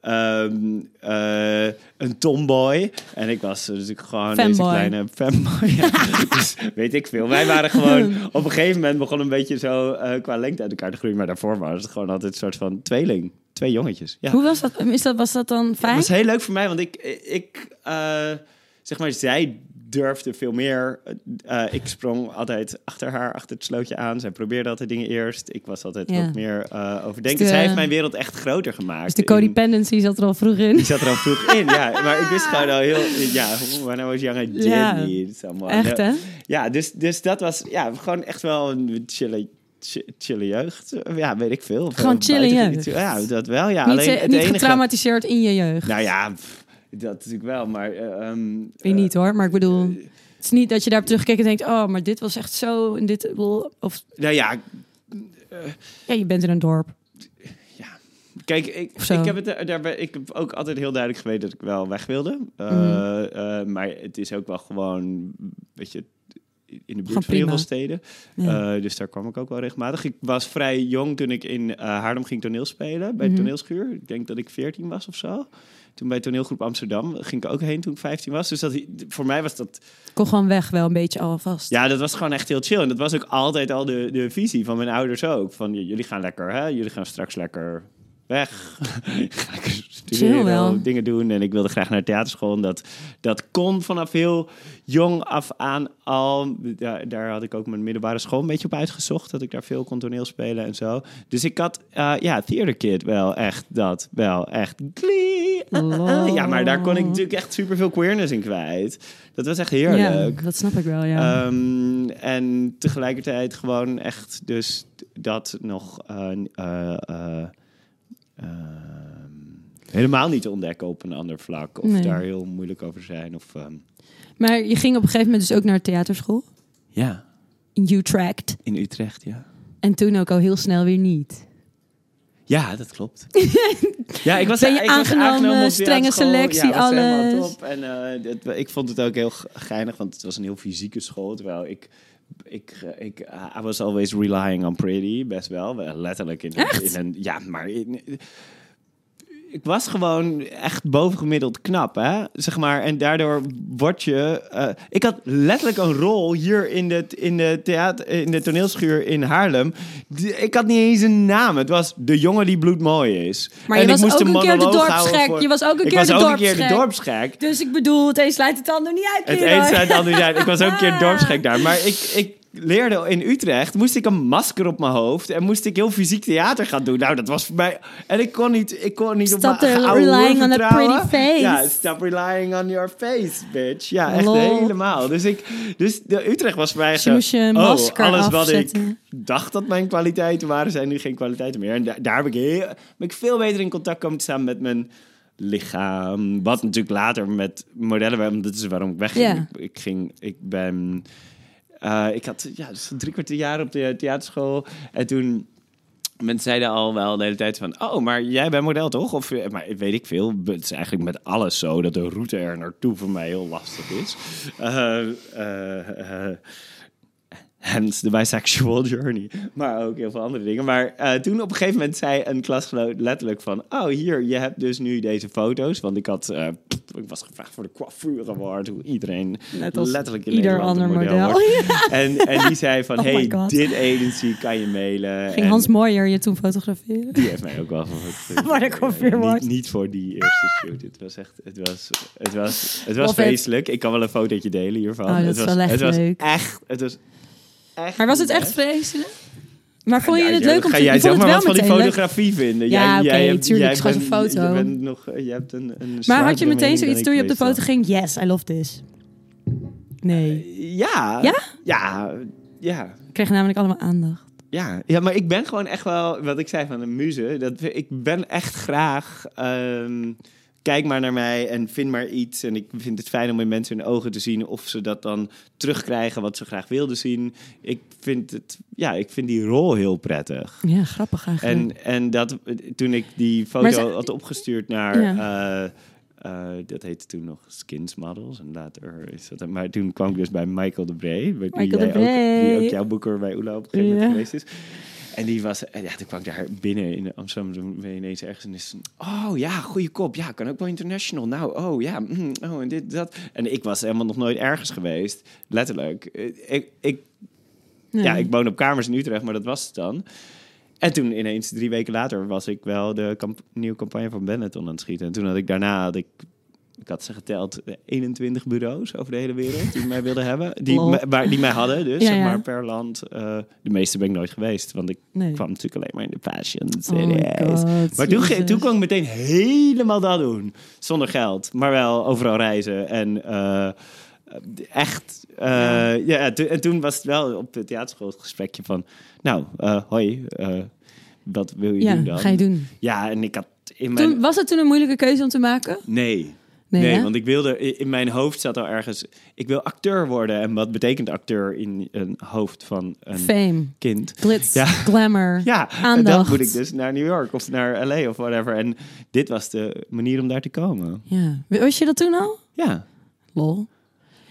ehm, eh, een tomboy. En ik was natuurlijk gewoon deze Fanboy. kleine fanboy. Ja, dus weet ik veel. Wij waren gewoon... Op een gegeven moment begon een beetje zo eh, qua lengte uit elkaar te groeien. Maar daarvoor was het gewoon altijd een soort van tweeling. Twee jongetjes. Ja. Hoe was dat? Is dat? Was dat dan fijn? Het was heel leuk voor mij, want ik, ik eh, zeg maar, zij durfde veel meer. Eh, ik sprong altijd achter haar, achter het slootje aan. Zij probeerde altijd dingen eerst. Ik was altijd Ja. wat meer eh overdenken. Dus de- Zij heeft mijn wereld echt groter gemaakt. dus de in- codependency zat er al vroeg in. die zat er al vroeg in, ja. Maar ik wist gewoon al heel... Ja, I was I did Ja. Echt, hè? Ja, dus, dus dat was ja, gewoon echt wel een chille, chi- chille jeugd. Ja, weet ik veel. Gewoon chille jeugd. Ja, dat wel, ja. niet Alleen eh, het niet enige... getraumatiseerd in je jeugd. Nou ja, pff, dat natuurlijk wel, maar... eh, Weet niet hoor, maar ik bedoel... Het is niet dat je daar terugkijkt en denkt... Oh, maar dit was echt zo en dit... Of nou ja, ja, je bent in een dorp. kijk, ik, ik, heb het, daar, ben- ik heb ook altijd heel duidelijk geweten dat ik wel weg wilde. Uh, Mhm. eh, maar het is ook wel gewoon, weet je, in de buurt van heel veel steden. Ja. Eh, dus daar kwam ik ook wel regelmatig. Ik was vrij jong toen ik in eh Haarlem ging toneel spelen. Bij de toneelschuur. Ik denk dat ik 14 was of zo. Toen bij toneelgroep Amsterdam ging ik ook heen toen ik 15 was. Dus dat, voor mij was dat... Kon gewoon weg wel een beetje alvast. Ja, dat was gewoon echt heel chill. En dat was ook altijd al de, de visie van mijn ouders ook. Van, jullie gaan lekker, hè? Jullie gaan straks lekker weg. Ga ik studeren, wel. dingen doen. En ik wilde graag naar de theaterschool. En dat, dat kon vanaf heel jong af aan al. Daar, daar had ik ook mijn middelbare school een beetje op uitgezocht. Dat ik daar veel kon toneel spelen en zo. Dus ik had, eh, ja, Theater Kid wel echt dat. Wel echt glee. Ja, maar daar kon ik natuurlijk echt superveel queerness in kwijt. Dat was echt heerlijk. Ja, dat snap ik wel, ja. Ehm, en tegelijkertijd gewoon echt dus dat nog... eh, eh, helemaal niet ontdekken op een ander vlak. Of Nee. daar heel moeilijk over zijn. Of, ehm, Maar je ging op een gegeven moment dus ook naar theaterschool ja, in Utrecht. in Utrecht, ja. En toen ook al heel snel weer niet. Ja, dat klopt. ja, ik was, Ben je ik aangenomen, strenge selectie, ja, alles? top. En eh, ik vond het ook heel geinig, want het was een heel fysieke school. Terwijl ik, ik, eh, ik I was always relying on pretty, best wel. Letterlijk in, in een, ja, maar in- ik was gewoon echt bovengemiddeld knap, hè? Zeg maar, en daardoor word je... eh, ik had letterlijk een rol hier in de, in de, theater, in de toneelschuur in Haarlem. Ik had niet eens een naam. Het was de jongen die bloedmooi is. Maar En je ik was moest ook een keer de dorpsgek. voor- Je was ook een ik keer was de ook een keer de dorpsgek. dorpsgek. Dus ik bedoel, het een sluit het ander niet uit. Het een sluit het ander niet uit. Ik was ook een keer dorpsgek daar. Maar ik, ik leerde in Utrecht, moest ik een masker op mijn hoofd en moest ik heel fysiek theater gaan doen. Nou, dat was voor mij... En ik kon niet, ik kon niet Stop op mijn oude relying on a pretty face. Ja, stop relying on your face, bitch. Ja, echt Lol. helemaal. Dus, ik, dus de Utrecht was voor mij Dus moest je oh, masker alles wat ik dacht dat mijn kwaliteiten waren, zijn nu geen kwaliteiten meer. En da- daar heb ik, heel, ben ik veel beter in contact komen te staan met mijn lichaam. Wat natuurlijk later met modellen, want dat is waarom ik wegging. Ik ging, ik ben, eh, ik had ja, dus drie kwart jaar op de theaterschool en toen. Mensen zeiden al wel de hele tijd van... Oh, maar jij bent model toch? Of, eh, maar weet ik veel. Het is eigenlijk met alles zo... dat de route er naartoe voor mij heel lastig is. Eh, Hence the bisexual journey. Maar ook heel veel andere dingen. Maar eh, toen op een gegeven moment zei een klasgenoot letterlijk van... Oh, hier, je hebt dus nu deze foto's. Want ik had... eh, ik was gevraagd voor de coiffure award. Hoe iedereen Net als letterlijk in ieder ander model. wordt. En, en die zei van... Oh hey, dit agency kan je mailen. Ging En Hans Mooijer je toen fotograferen? Die heeft mij ook wel gefotografeerd. Maar de coiffure award. niet, niet voor die eerste shoot. Het was echt... Het was, het was, het was feestelijk. Ik kan wel een fotootje delen hiervan. Oh, dat het is was, wel echt het was leuk. echt... Het was echt Maar was het echt vreselijk? Maar vond je Ja, het leuk om Ga te jij je vond zeg maar wat van die leuk? fotografie vinden? Ja, jij, oké, jij hebt- tuurlijk, jij het is gewoon bent- een foto. Je, bent nog, je hebt een, een Maar had je meteen zoiets toen je ik op de foto ging? Yes, I love this. Nee. Ja. Ja? Ja. Ja. Ik kreeg namelijk allemaal aandacht. Ja, ja, maar ik ben gewoon echt wel, wat ik zei van een muze, dat, ik ben echt graag, ehm, kijk maar naar mij en vind maar iets. En ik vind het fijn om in mensen hun ogen te zien of ze dat dan terugkrijgen wat ze graag wilden zien. Ik vind, het, ja, ik vind die rol heel prettig. Ja, grappig eigenlijk. En, en dat, toen ik die foto ze- had opgestuurd naar... eh, eh, dat heette toen nog Skins Models. En later is dat... Maar toen kwam ik dus bij Michael de Bree. Die, die ook jouw boeker bij Oela op een gegeven moment Ja. geweest is. En die was... en Ja, toen kwam ik daar binnen in Amsterdam. Toen ben je ineens ergens en is... Oh ja, goede kop. Ja, kan ook wel international. Nou, oh ja. mm, oh, en dit, dat. En ik was helemaal nog nooit ergens geweest. Letterlijk. Eh, Ik, ik Nee. ja, ik woon op kamers in Utrecht, maar dat was het dan. En toen ineens, drie weken later, was ik wel de nieuwe campagne van Benetton aan het schieten. En toen had ik daarna, had ik, ik had ze geteld, eh, 21 bureaus over de hele wereld die mij wilden hebben. Die, Lol. me- waar, die mij hadden, dus Ja, zeg ja. maar per land. Eh, de meeste ben ik nooit geweest, want ik Nee. kwam natuurlijk alleen maar in de fashion Oh maar toen, toen kon ik meteen helemaal dat doen. Zonder geld, maar wel overal reizen. En eh, echt, eh, ja. to- en toen was het wel op de theaterschool het gesprekje van... Nou, eh, hoi, eh, wat wil je doen dan? ga je doen. Ja, en ik had in mijn... Toen, was het toen een moeilijke keuze om te maken? Nee. Nee, want ik wilde in mijn hoofd zat al ergens. Ik wil acteur worden. En wat betekent acteur in een hoofd van een Fame, kind? glitz, Ja. glamour, Ja, en dan aandacht. moet ik dus naar New York of naar LA of whatever. En dit was de manier om daar te komen. Ja. Wist je dat toen al? Ja, Lol.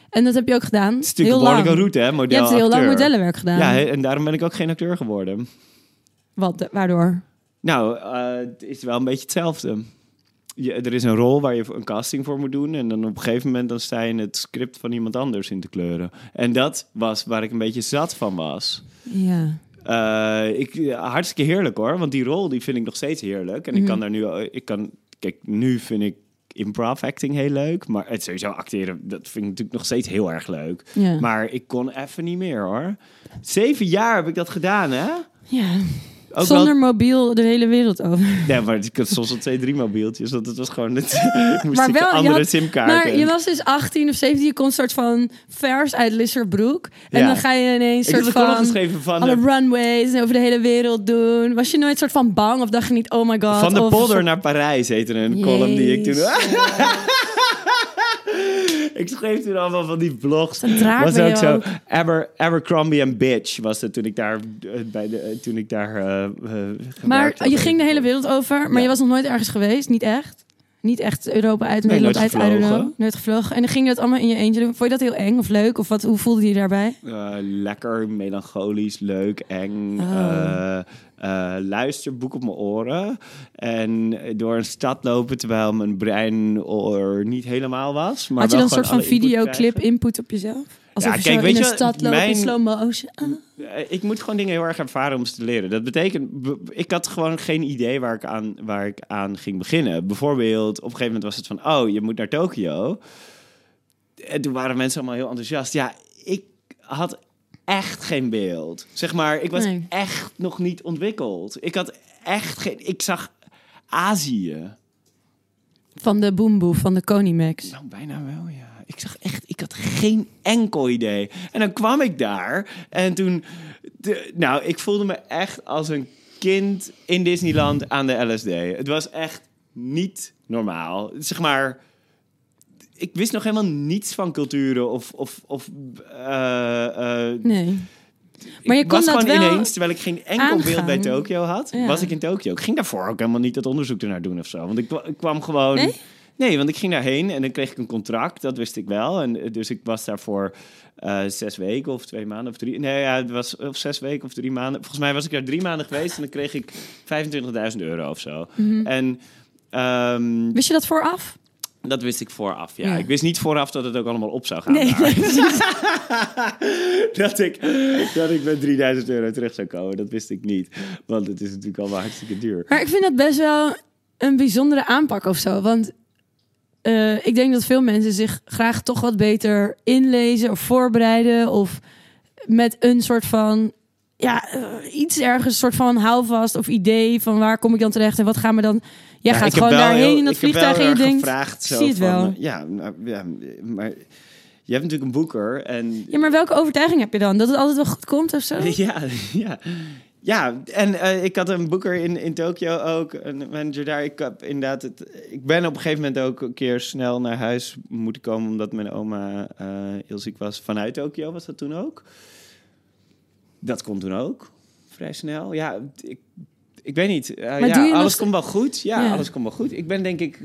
En dat heb je ook gedaan? het is natuurlijk heel een behoorlijke route, hè? Model, Je hebt heel lang modellenwerk gedaan. Ja, en daarom ben ik ook geen acteur geworden. Wat, waardoor? Nou, eh, het is wel een beetje hetzelfde. Je, er is een rol waar je een casting voor moet doen. En dan op een gegeven moment dan sta je in het script van iemand anders in te kleuren. En dat was waar ik een beetje zat van was. Ja. Eh, ik, hartstikke heerlijk hoor. Want die rol die vind ik nog steeds heerlijk. En ik Mhm. kan daar nu... Ik kan, kijk, nu vind ik improv acting heel leuk. Maar het sowieso acteren, dat vind ik natuurlijk nog steeds heel erg leuk. Ja. Maar ik kon even niet meer hoor. Zeven jaar heb ik dat gedaan hè? ja. Ook Zonder wel... mobiel de hele wereld over. Ja, maar ik had soms al twee, drie mobieltjes. Want het was gewoon... Het, moest Maar ik wel, je andere had- simkaarten. Maar je was dus 18 of 17, je kon soort van vers uit Lisserbroek. En Ja. dan ga je ineens ik soort een van van... alle de- runways over de hele wereld doen. Was je nooit soort van bang of dacht je niet, oh my god. Van de of polder naar Parijs heette een column die ik toen... Ik schreef toen allemaal van die draak was ook zo. ook. Aber, Abercrombie and Bitch was het toen ik daar... eh, bij de, eh, toen ik daar eh, Maar had. je ging de hele wereld over, maar Ja. je was nog nooit ergens geweest, niet echt. Niet echt Europa uit, Nederland nooit uit, I don't know. Nooit gevlogen. En dan ging je dat allemaal in je eentje doen. Vond je dat heel eng of leuk? Of wat, hoe voelde je je daarbij? Lekker, melancholisch, leuk, eng. Oh. Eh, luisterboek op mijn oren. En door een stad lopen terwijl mijn brein er niet helemaal was. Maar Had je dan een soort van input videoclip krijgen. input op jezelf? Alsof Ja, je kijk, weet in je stad loopt in mijn- slow motion. Ah. Eh, Ik moet gewoon dingen heel erg ervaren om ze te leren. Dat betekent, ik had gewoon geen idee waar ik aan, waar ik aan ging beginnen. Bijvoorbeeld, op een gegeven moment was het van, oh, je moet naar Tokio. En toen waren mensen allemaal heel enthousiast. Ja, ik had echt geen beeld. Zeg maar, ik was Nee. echt nog niet ontwikkeld. Ik had echt geen, ik zag Azië. Van de Boomboe, van de Konimax. Nou, bijna wel, ja. Ik zag echt, ik had geen enkel idee. En dan kwam ik daar en toen, de, nou, ik voelde me echt als een kind in Disneyland aan de LSD. Het was echt niet normaal. Zeg maar, ik wist nog helemaal niets van culturen of, of, of eh, eh, Nee. Maar je ik kon was dat gewoon wel ineens, terwijl ik geen enkel beeld bij. Tokio had, Ja. was ik in Tokio. Ik ging daarvoor ook helemaal niet dat onderzoek ernaar doen of zo. Want ik, kwa- ik kwam gewoon... Nee? Nee, want ik ging daarheen en dan kreeg ik een contract. Dat wist ik wel. En eh, dus ik was daar voor eh, zes weken of twee maanden of drie... Nee, ja, het was of zes weken of drie maanden. Volgens mij was ik daar drie maanden geweest en dan kreeg ik 25.000 euro of zo. Mhm. En... ehm, Wist je dat vooraf? Dat wist ik vooraf, ja. Ja. Ik wist niet vooraf dat het ook allemaal op zou gaan. Nee, dat, ik, dat ik met 3000 euro terug zou komen, dat wist ik niet. Want het is natuurlijk allemaal hartstikke duur. Maar ik vind dat best wel een bijzondere aanpak of zo. Want eh, ik denk dat veel mensen zich graag toch wat beter inlezen of voorbereiden. Of met een soort van, ja, eh, iets ergens, een soort van houvast of idee van waar kom ik dan terecht en wat gaan we dan... Jij Ja, gaat gewoon daarheen heel- in dat vliegtuig en je denkt, gevraagd zo zie het van, wel. eh, Ja, nou, ja, maar je hebt natuurlijk een boeker en... Ja, maar welke overtuiging heb je dan? Dat het altijd wel goed komt of zo? Ja, ja. Ja, en eh, ik had een boeker in, in Tokio ook, een manager daar. Ik, heb inderdaad het, ik ben op een gegeven moment ook een keer snel naar huis moeten komen... omdat mijn oma eh, heel ziek was. Vanuit Tokio was dat toen ook. Dat kon toen ook, vrij snel. Ja, ik, ik weet niet. Eh, ja, alles komt wel goed. Ja, Ja. alles komt wel goed. Ik ben denk ik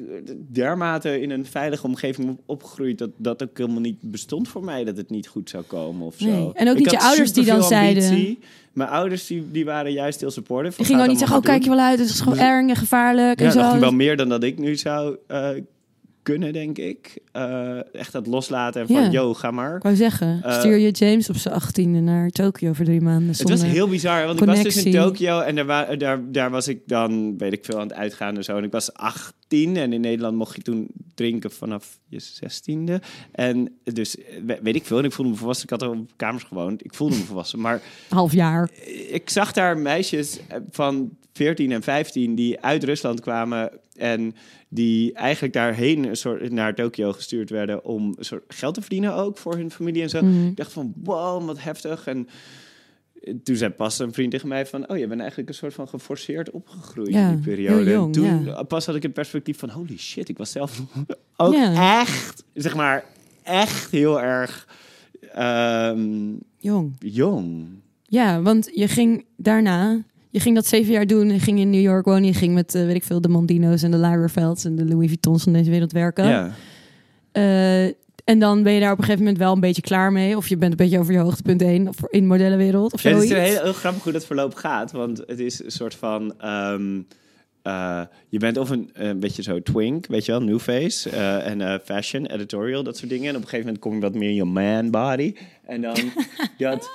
dermate in een veilige omgeving op- opgegroeid... dat dat ook helemaal niet bestond voor mij dat het niet goed zou komen of Nee. zo. En ook Ik niet je ouders die dan zeiden-. Mijn ouders die, die waren juist heel supportive. Die ging gewoon niet zeggen, oh kijk je wel uit, het is gewoon eng en gevaarlijk en Ja, zo. ging wel meer dan dat ik nu zou eh, kunnen, denk ik. Eh, echt dat loslaten en van, Ja. yo, ga maar. Ik wou zeggen, Eh, stuur je James op zijn achttiende naar Tokio voor drie maanden. Het was heel bizar, want ik was dus in. Tokio en daar, wa- daar, daar was ik dan, weet ik veel, aan het uitgaan en zo. En ik was 18 en in Nederland mocht je toen drinken vanaf je 16e. En dus, eh, we- weet ik veel, en ik voelde me volwassen. Ik had er op kamers gewoond, ik voelde me volwassen. Maar half jaar. ik zag daar meisjes eh, van 14 en 15 die uit Rusland kwamen en die eigenlijk daarheen een soort, naar Tokio gestuurd werden om een soort geld te verdienen ook voor hun familie en zo. Mhm. Ik dacht van, wow, wat heftig. En toen zei pas een vriend tegen mij van, oh, je bent eigenlijk een soort van geforceerd opgegroeid Ja, in die periode. jong, en toen ja. pas had ik het perspectief van, holy shit, ik was zelf ook Ja. echt, zeg maar, echt heel erg ehm, Jong. jong. Ja, want je ging daarna, je ging dat zeven jaar doen. Je ging in New York wonen. Je ging met, eh, weet ik veel, de Mondino's en de Lagerfelds en de Louis Vuittons van deze wereld werken. Ja. Eh, en dan ben je daar op een gegeven moment wel een beetje klaar mee. Of je bent een beetje over je hoogtepunt heen. Of in de modellenwereld of Ja, het is heel, heel grappig hoe dat verloop gaat. Want het is een soort van... ehm, eh, je bent of een, een beetje zo twink, weet je wel, new face. en fashion, editorial, dat soort dingen. En op een gegeven moment kom je wat meer in je man body. En dan dat...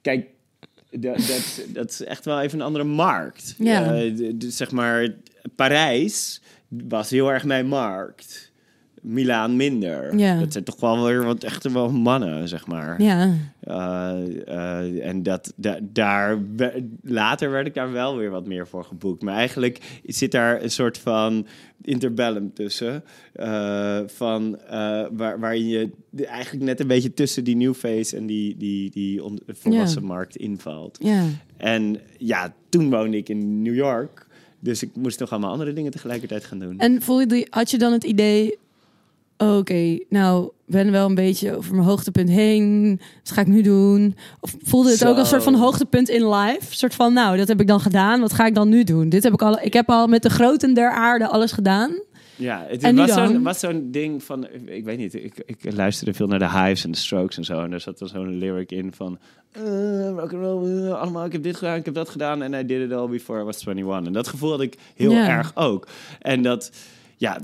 Kijk, dat, dat, dat is echt wel even een andere markt. Ja. Eh, zeg maar, Parijs was heel erg mijn markt. Milaan minder. Ja. Dat zijn toch wel weer wat echte wel mannen, zeg maar. Ja. Uh, uh, en dat, da, daar, later werd ik daar wel weer wat meer voor geboekt. Maar eigenlijk zit daar een soort van interbellum tussen. Uh, van, waar, waarin je eigenlijk net een beetje tussen die new face en die, die, die on, volwassen markt invalt. Ja. En ja, toen woonde ik in New York. Dus ik moest nog allemaal andere dingen tegelijkertijd gaan doen. En voelde je, had je dan het idee oké, nou, ben wel een beetje over mijn hoogtepunt heen. Wat ga ik nu doen? Of voelde het Zo. ook als een soort van hoogtepunt in life? Soort van, nou, dat heb ik dan gedaan. Wat ga ik dan nu doen? Dit heb ik al, ik heb al met de groten der aarde alles gedaan. Ja, het En was zo'n, ding van, ik weet niet, ik, ik luisterde veel naar de Hives en de Strokes en zo. En er zat dan zo'n lyric in van, rock and roll, eh, allemaal, ik heb dit gedaan, ik heb dat gedaan. En I did it all before I was 21. En dat gevoel had ik heel erg ook. En dat, ja,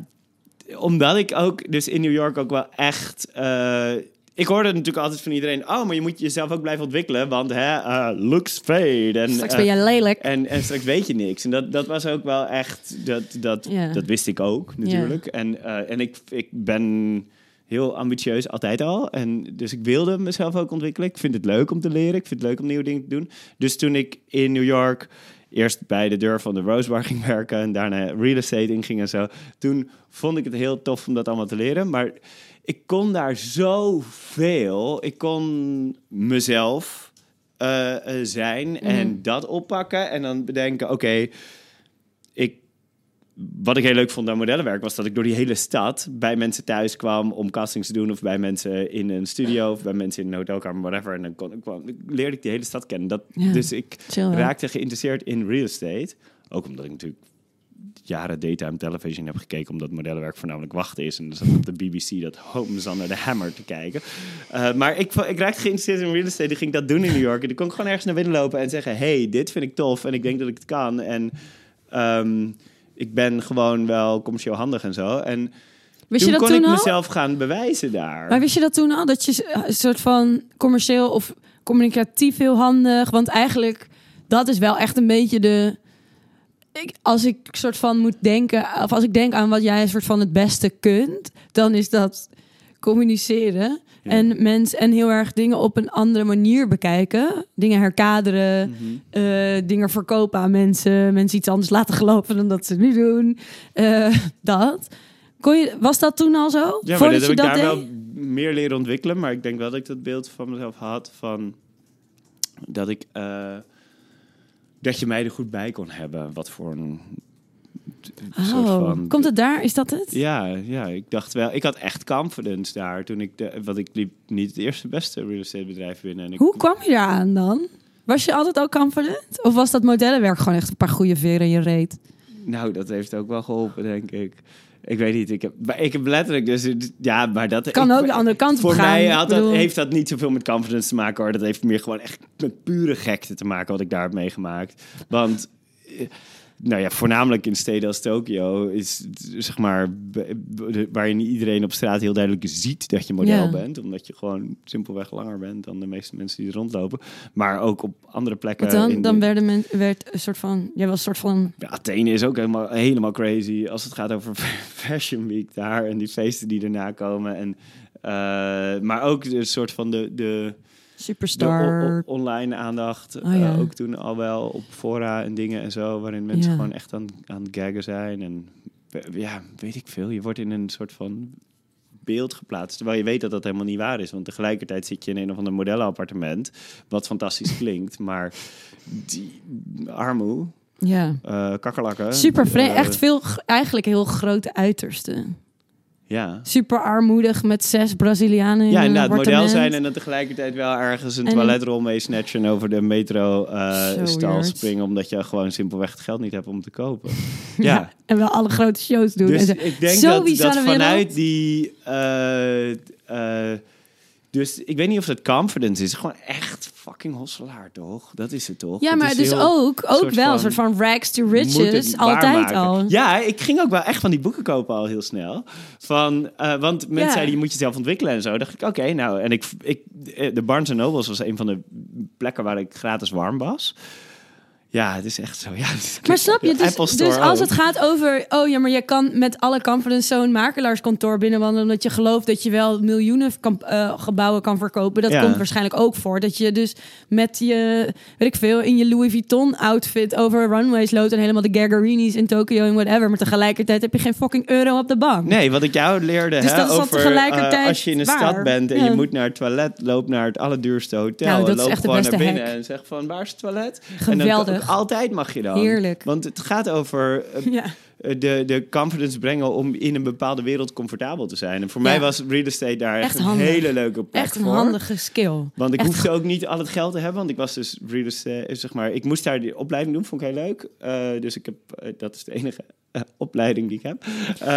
omdat ik ook dus in New York ook wel echt... eh, ik hoorde natuurlijk altijd van iedereen... oh, maar je moet jezelf ook blijven ontwikkelen... want hè, eh, looks fade. En, Straks eh, ben jij lelijk. en, en straks weet je niks. En dat, dat was ook wel echt... Dat, dat, dat wist ik ook, natuurlijk. En, en ik, ik ben heel ambitieus altijd al. En dus ik wilde mezelf ook ontwikkelen. Ik vind het leuk om te leren. Ik vind het leuk om nieuwe dingen te doen. Dus toen ik in New York eerst bij de deur van de Rose Bar ging werken... en daarna real estate inging en zo... toen vond ik het heel tof om dat allemaal te leren. Maar ik kon daar zoveel. Ik kon mezelf eh, eh, zijn en dat oppakken. En dan bedenken, oké, ik... Wat ik heel leuk vond aan modellenwerk was dat ik door die hele stad bij mensen thuis kwam om castings te doen, of bij mensen in een studio, of bij mensen in een hotelkamer, whatever. En dan kon, kwam, leerde ik die hele stad kennen. Dat, Ja. Dus ik Chill, raakte geïnteresseerd in real estate. Ook omdat ik natuurlijk jaren daytime television heb gekeken, omdat modellenwerk voornamelijk wachten is. En dan zat ik op de BBC dat Homes Under the Hammer te kijken. Uh, maar ik, ik raakte geïnteresseerd in real estate. Die ging dat doen in New York. En dan kon ik gewoon ergens naar binnen lopen en zeggen: hey, dit vind ik tof en ik denk dat ik het kan. En um, ik ben gewoon wel commercieel handig en zo. En Wist toen je dat kon toen ik al? mezelf gaan bewijzen daar. Maar wist je dat toen al? Dat je een soort van commercieel of communicatief heel handig... Want eigenlijk, dat is wel echt een beetje de... Ik, als ik soort van moet denken... Of als ik denk aan wat jij een soort van het beste kunt... Dan is dat communiceren. Ja. En, mens, en heel erg dingen op een andere manier bekijken. Dingen herkaderen. Mhm. eh, dingen verkopen aan mensen. Mensen iets anders laten geloven dan dat ze nu doen. Eh, dat. Kon je, was dat toen al zo? Ja, maar dat heb ik daar deed? wel meer leren ontwikkelen. Maar ik denk wel dat ik dat beeld van mezelf had van dat ik uh, dat je mij er goed bij kon hebben. Wat voor een Oh, soort van. komt het daar? Is dat het? Ja, ja, ik dacht wel. Ik had echt confidence daar toen ik de, want ik liep niet het eerste beste real estate bedrijf binnen. En ik, Hoe kwam je daar aan dan? Was je altijd al confident? Of was dat modellenwerk gewoon echt een paar goede veren in je reet? Nou, dat heeft ook wel geholpen, denk ik. Ik weet niet. Ik heb, maar ik heb letterlijk dus ja, maar dat Kan ik- ook de andere kant op Voor gaan. mij had dat, heeft dat niet zoveel met confidence te maken hoor. Dat heeft meer gewoon echt met pure gekte te maken wat ik daar heb meegemaakt. Want, eh, nou ja, voornamelijk in steden als Tokio is zeg maar waarin iedereen op straat heel duidelijk ziet dat je model Ja. bent, omdat je gewoon simpelweg langer bent dan de meeste mensen die er rondlopen. Maar ook op andere plekken. Want dan, in dan de- werden men, werd een soort van... Jij was een soort van... ja, Athene is ook helemaal, helemaal crazy als het gaat over Fashion Week daar en die feesten die erna komen. En, eh, maar ook een soort van de, de Superstar. online aandacht. Oh, ja. eh, ook toen al wel op fora en dingen en zo, waarin mensen Ja. gewoon echt aan, aan het gaggen zijn. En ja, weet ik veel. Je wordt in een soort van beeld geplaatst. Terwijl je weet dat dat helemaal niet waar is. Want tegelijkertijd zit je in een of ander modellenappartement. Wat fantastisch klinkt. Maar die armoe, ja. eh kakkerlakken. Super vreemd. eh, Echt veel, eigenlijk heel grote uitersten. Ja. Super armoedig met zes Brazilianen in Ja, inderdaad, model zijn en dan tegelijkertijd wel ergens een En- toiletrol mee snatchen over de metro eh, springen, omdat je gewoon simpelweg het geld niet hebt om te kopen. Ja. Ja, En wel alle grote shows doen. en dus zo. ik denk dat, dat vanuit die... eh, eh, dus ik weet niet of dat confidence is. Gewoon echt fucking hosselaar, toch? Dat is het toch? Ja, maar is dus ook, ook wel een soort van rags to riches. Altijd al. Ja, ik ging ook wel echt van die boeken kopen al heel snel. Van, eh, want mensen Ja. zeiden, je moet jezelf ontwikkelen en zo. dacht ik, oké, nou. En ik, ik, eh, de Barnes Nobles was een van de plekken waar ik gratis warm was. Ja, het is echt zo. Ja, Maar snap je, De dus, dus als het gaat over... Oh ja, maar je kan met alle confidence zo'n makelaarskantoor binnenwandelen... omdat je gelooft dat je wel miljoenen kan, eh, gebouwen kan verkopen. Dat Ja. komt waarschijnlijk ook voor. Dat je dus met je, weet ik veel, in je Louis Vuitton outfit... over runways loopt en helemaal de Gagarinis in Tokio en whatever. Maar tegelijkertijd heb je geen fucking euro op de bank. Nee, wat ik jou leerde Dus hè, dat is over tegelijkertijd eh, als je in een waar. stad bent en Ja. je moet naar het toilet, loop naar het allerduurste hotel. Nou, en loop de gewoon naar binnen hack. en zeg van waar is het toilet? Geweldig. Altijd mag je dan. Heerlijk. Want het gaat over eh, Ja. de, de confidence brengen om in een bepaalde wereld comfortabel te zijn. En voor Ja. mij was real estate daar echt, Echt een hele leuke plek Echt een voor. handige skill. Want ik Echt hoefde ook niet al het geld te hebben. Want ik was dus real estate, zeg maar... Ik moest daar die opleiding doen, vond ik heel leuk. Eh, dus ik heb... eh, dat is de enige eh, opleiding die ik heb. Eh,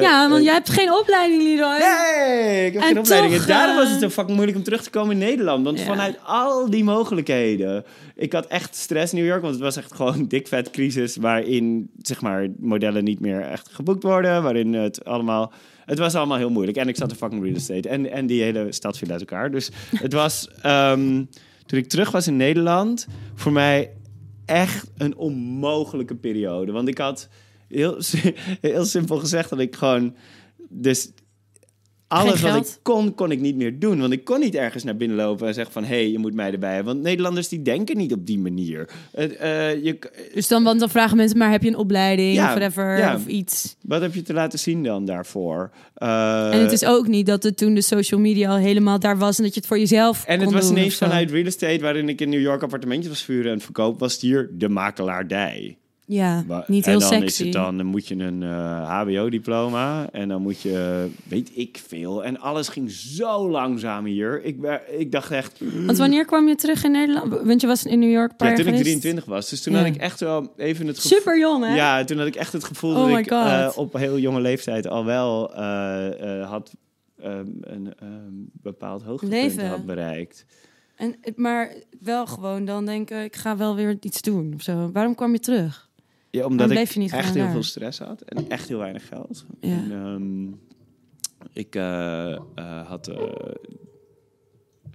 Ja, want eh, jij hebt geen opleiding, Leroy. Nee, ik heb En geen opleiding. en daarom eh, was het zo fucking moeilijk om terug te komen in Nederland. Want Ja. vanuit al die mogelijkheden... Ik had echt stress in New York, want het was echt gewoon een dik vet crisis... waarin, zeg maar, modellen niet meer echt geboekt worden. Waarin het allemaal... Het was allemaal heel moeilijk. En ik zat in fucking real estate. En, en die hele stad viel uit elkaar. Dus het was... ehm, toen ik terug was in Nederland... voor mij echt een onmogelijke periode. Want ik had heel, si- heel simpel gezegd dat ik gewoon... Dus alles wat ik kon, kon ik niet meer doen. Want ik kon niet ergens naar binnen lopen en zeggen van... hé, hey, je moet mij erbij hebben. Want Nederlanders die denken niet op die manier. Eh, je, Dus dan, want dan vragen mensen, maar heb je een opleiding Ja, of whatever, ja. of iets? wat heb je te laten zien dan daarvoor? Eh, En het is ook niet dat het toen de social media al helemaal daar was en dat je het voor jezelf En het was ineens zo. vanuit real estate... waarin ik in New York appartementjes was vuren en verkoop... was het hier de makelaardij. Ja, niet en heel dan sexy. is het dan, dan moet je een eh, HBO-diploma en dan moet je, weet ik veel. En alles ging zo langzaam hier. Ik, ik dacht echt, Want wanneer kwam je terug in Nederland? Want je was in New York paar ja, toen ik geweest. 23 was. Dus toen Ja. had ik echt wel even het gevoel. Super jong, hè? Ja, toen had ik echt het gevoel Oh dat ik eh, op heel jonge leeftijd al wel eh, had ehm, een ehm, bepaald hoogtepunt had bereikt. En, maar wel gewoon dan denken, ik ga wel weer iets doen of zo. Waarom kwam je terug? Ja, omdat ik echt heel daar? veel stress had en echt heel weinig geld. Ja. En, ehm, ik eh, eh, had eh,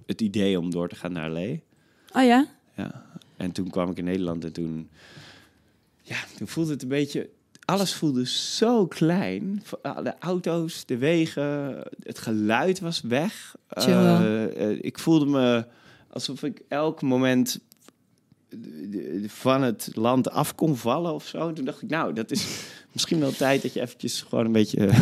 het idee om door te gaan naar LA. Oh ja? Ja. En toen kwam ik in Nederland en toen, ja, toen voelde het een beetje. Alles voelde zo klein. De auto's, de wegen, het geluid was weg. Ik voelde me alsof ik elk moment van het land af kon vallen of zo. Toen dacht ik, nou, dat is misschien wel tijd dat je eventjes gewoon een beetje eh,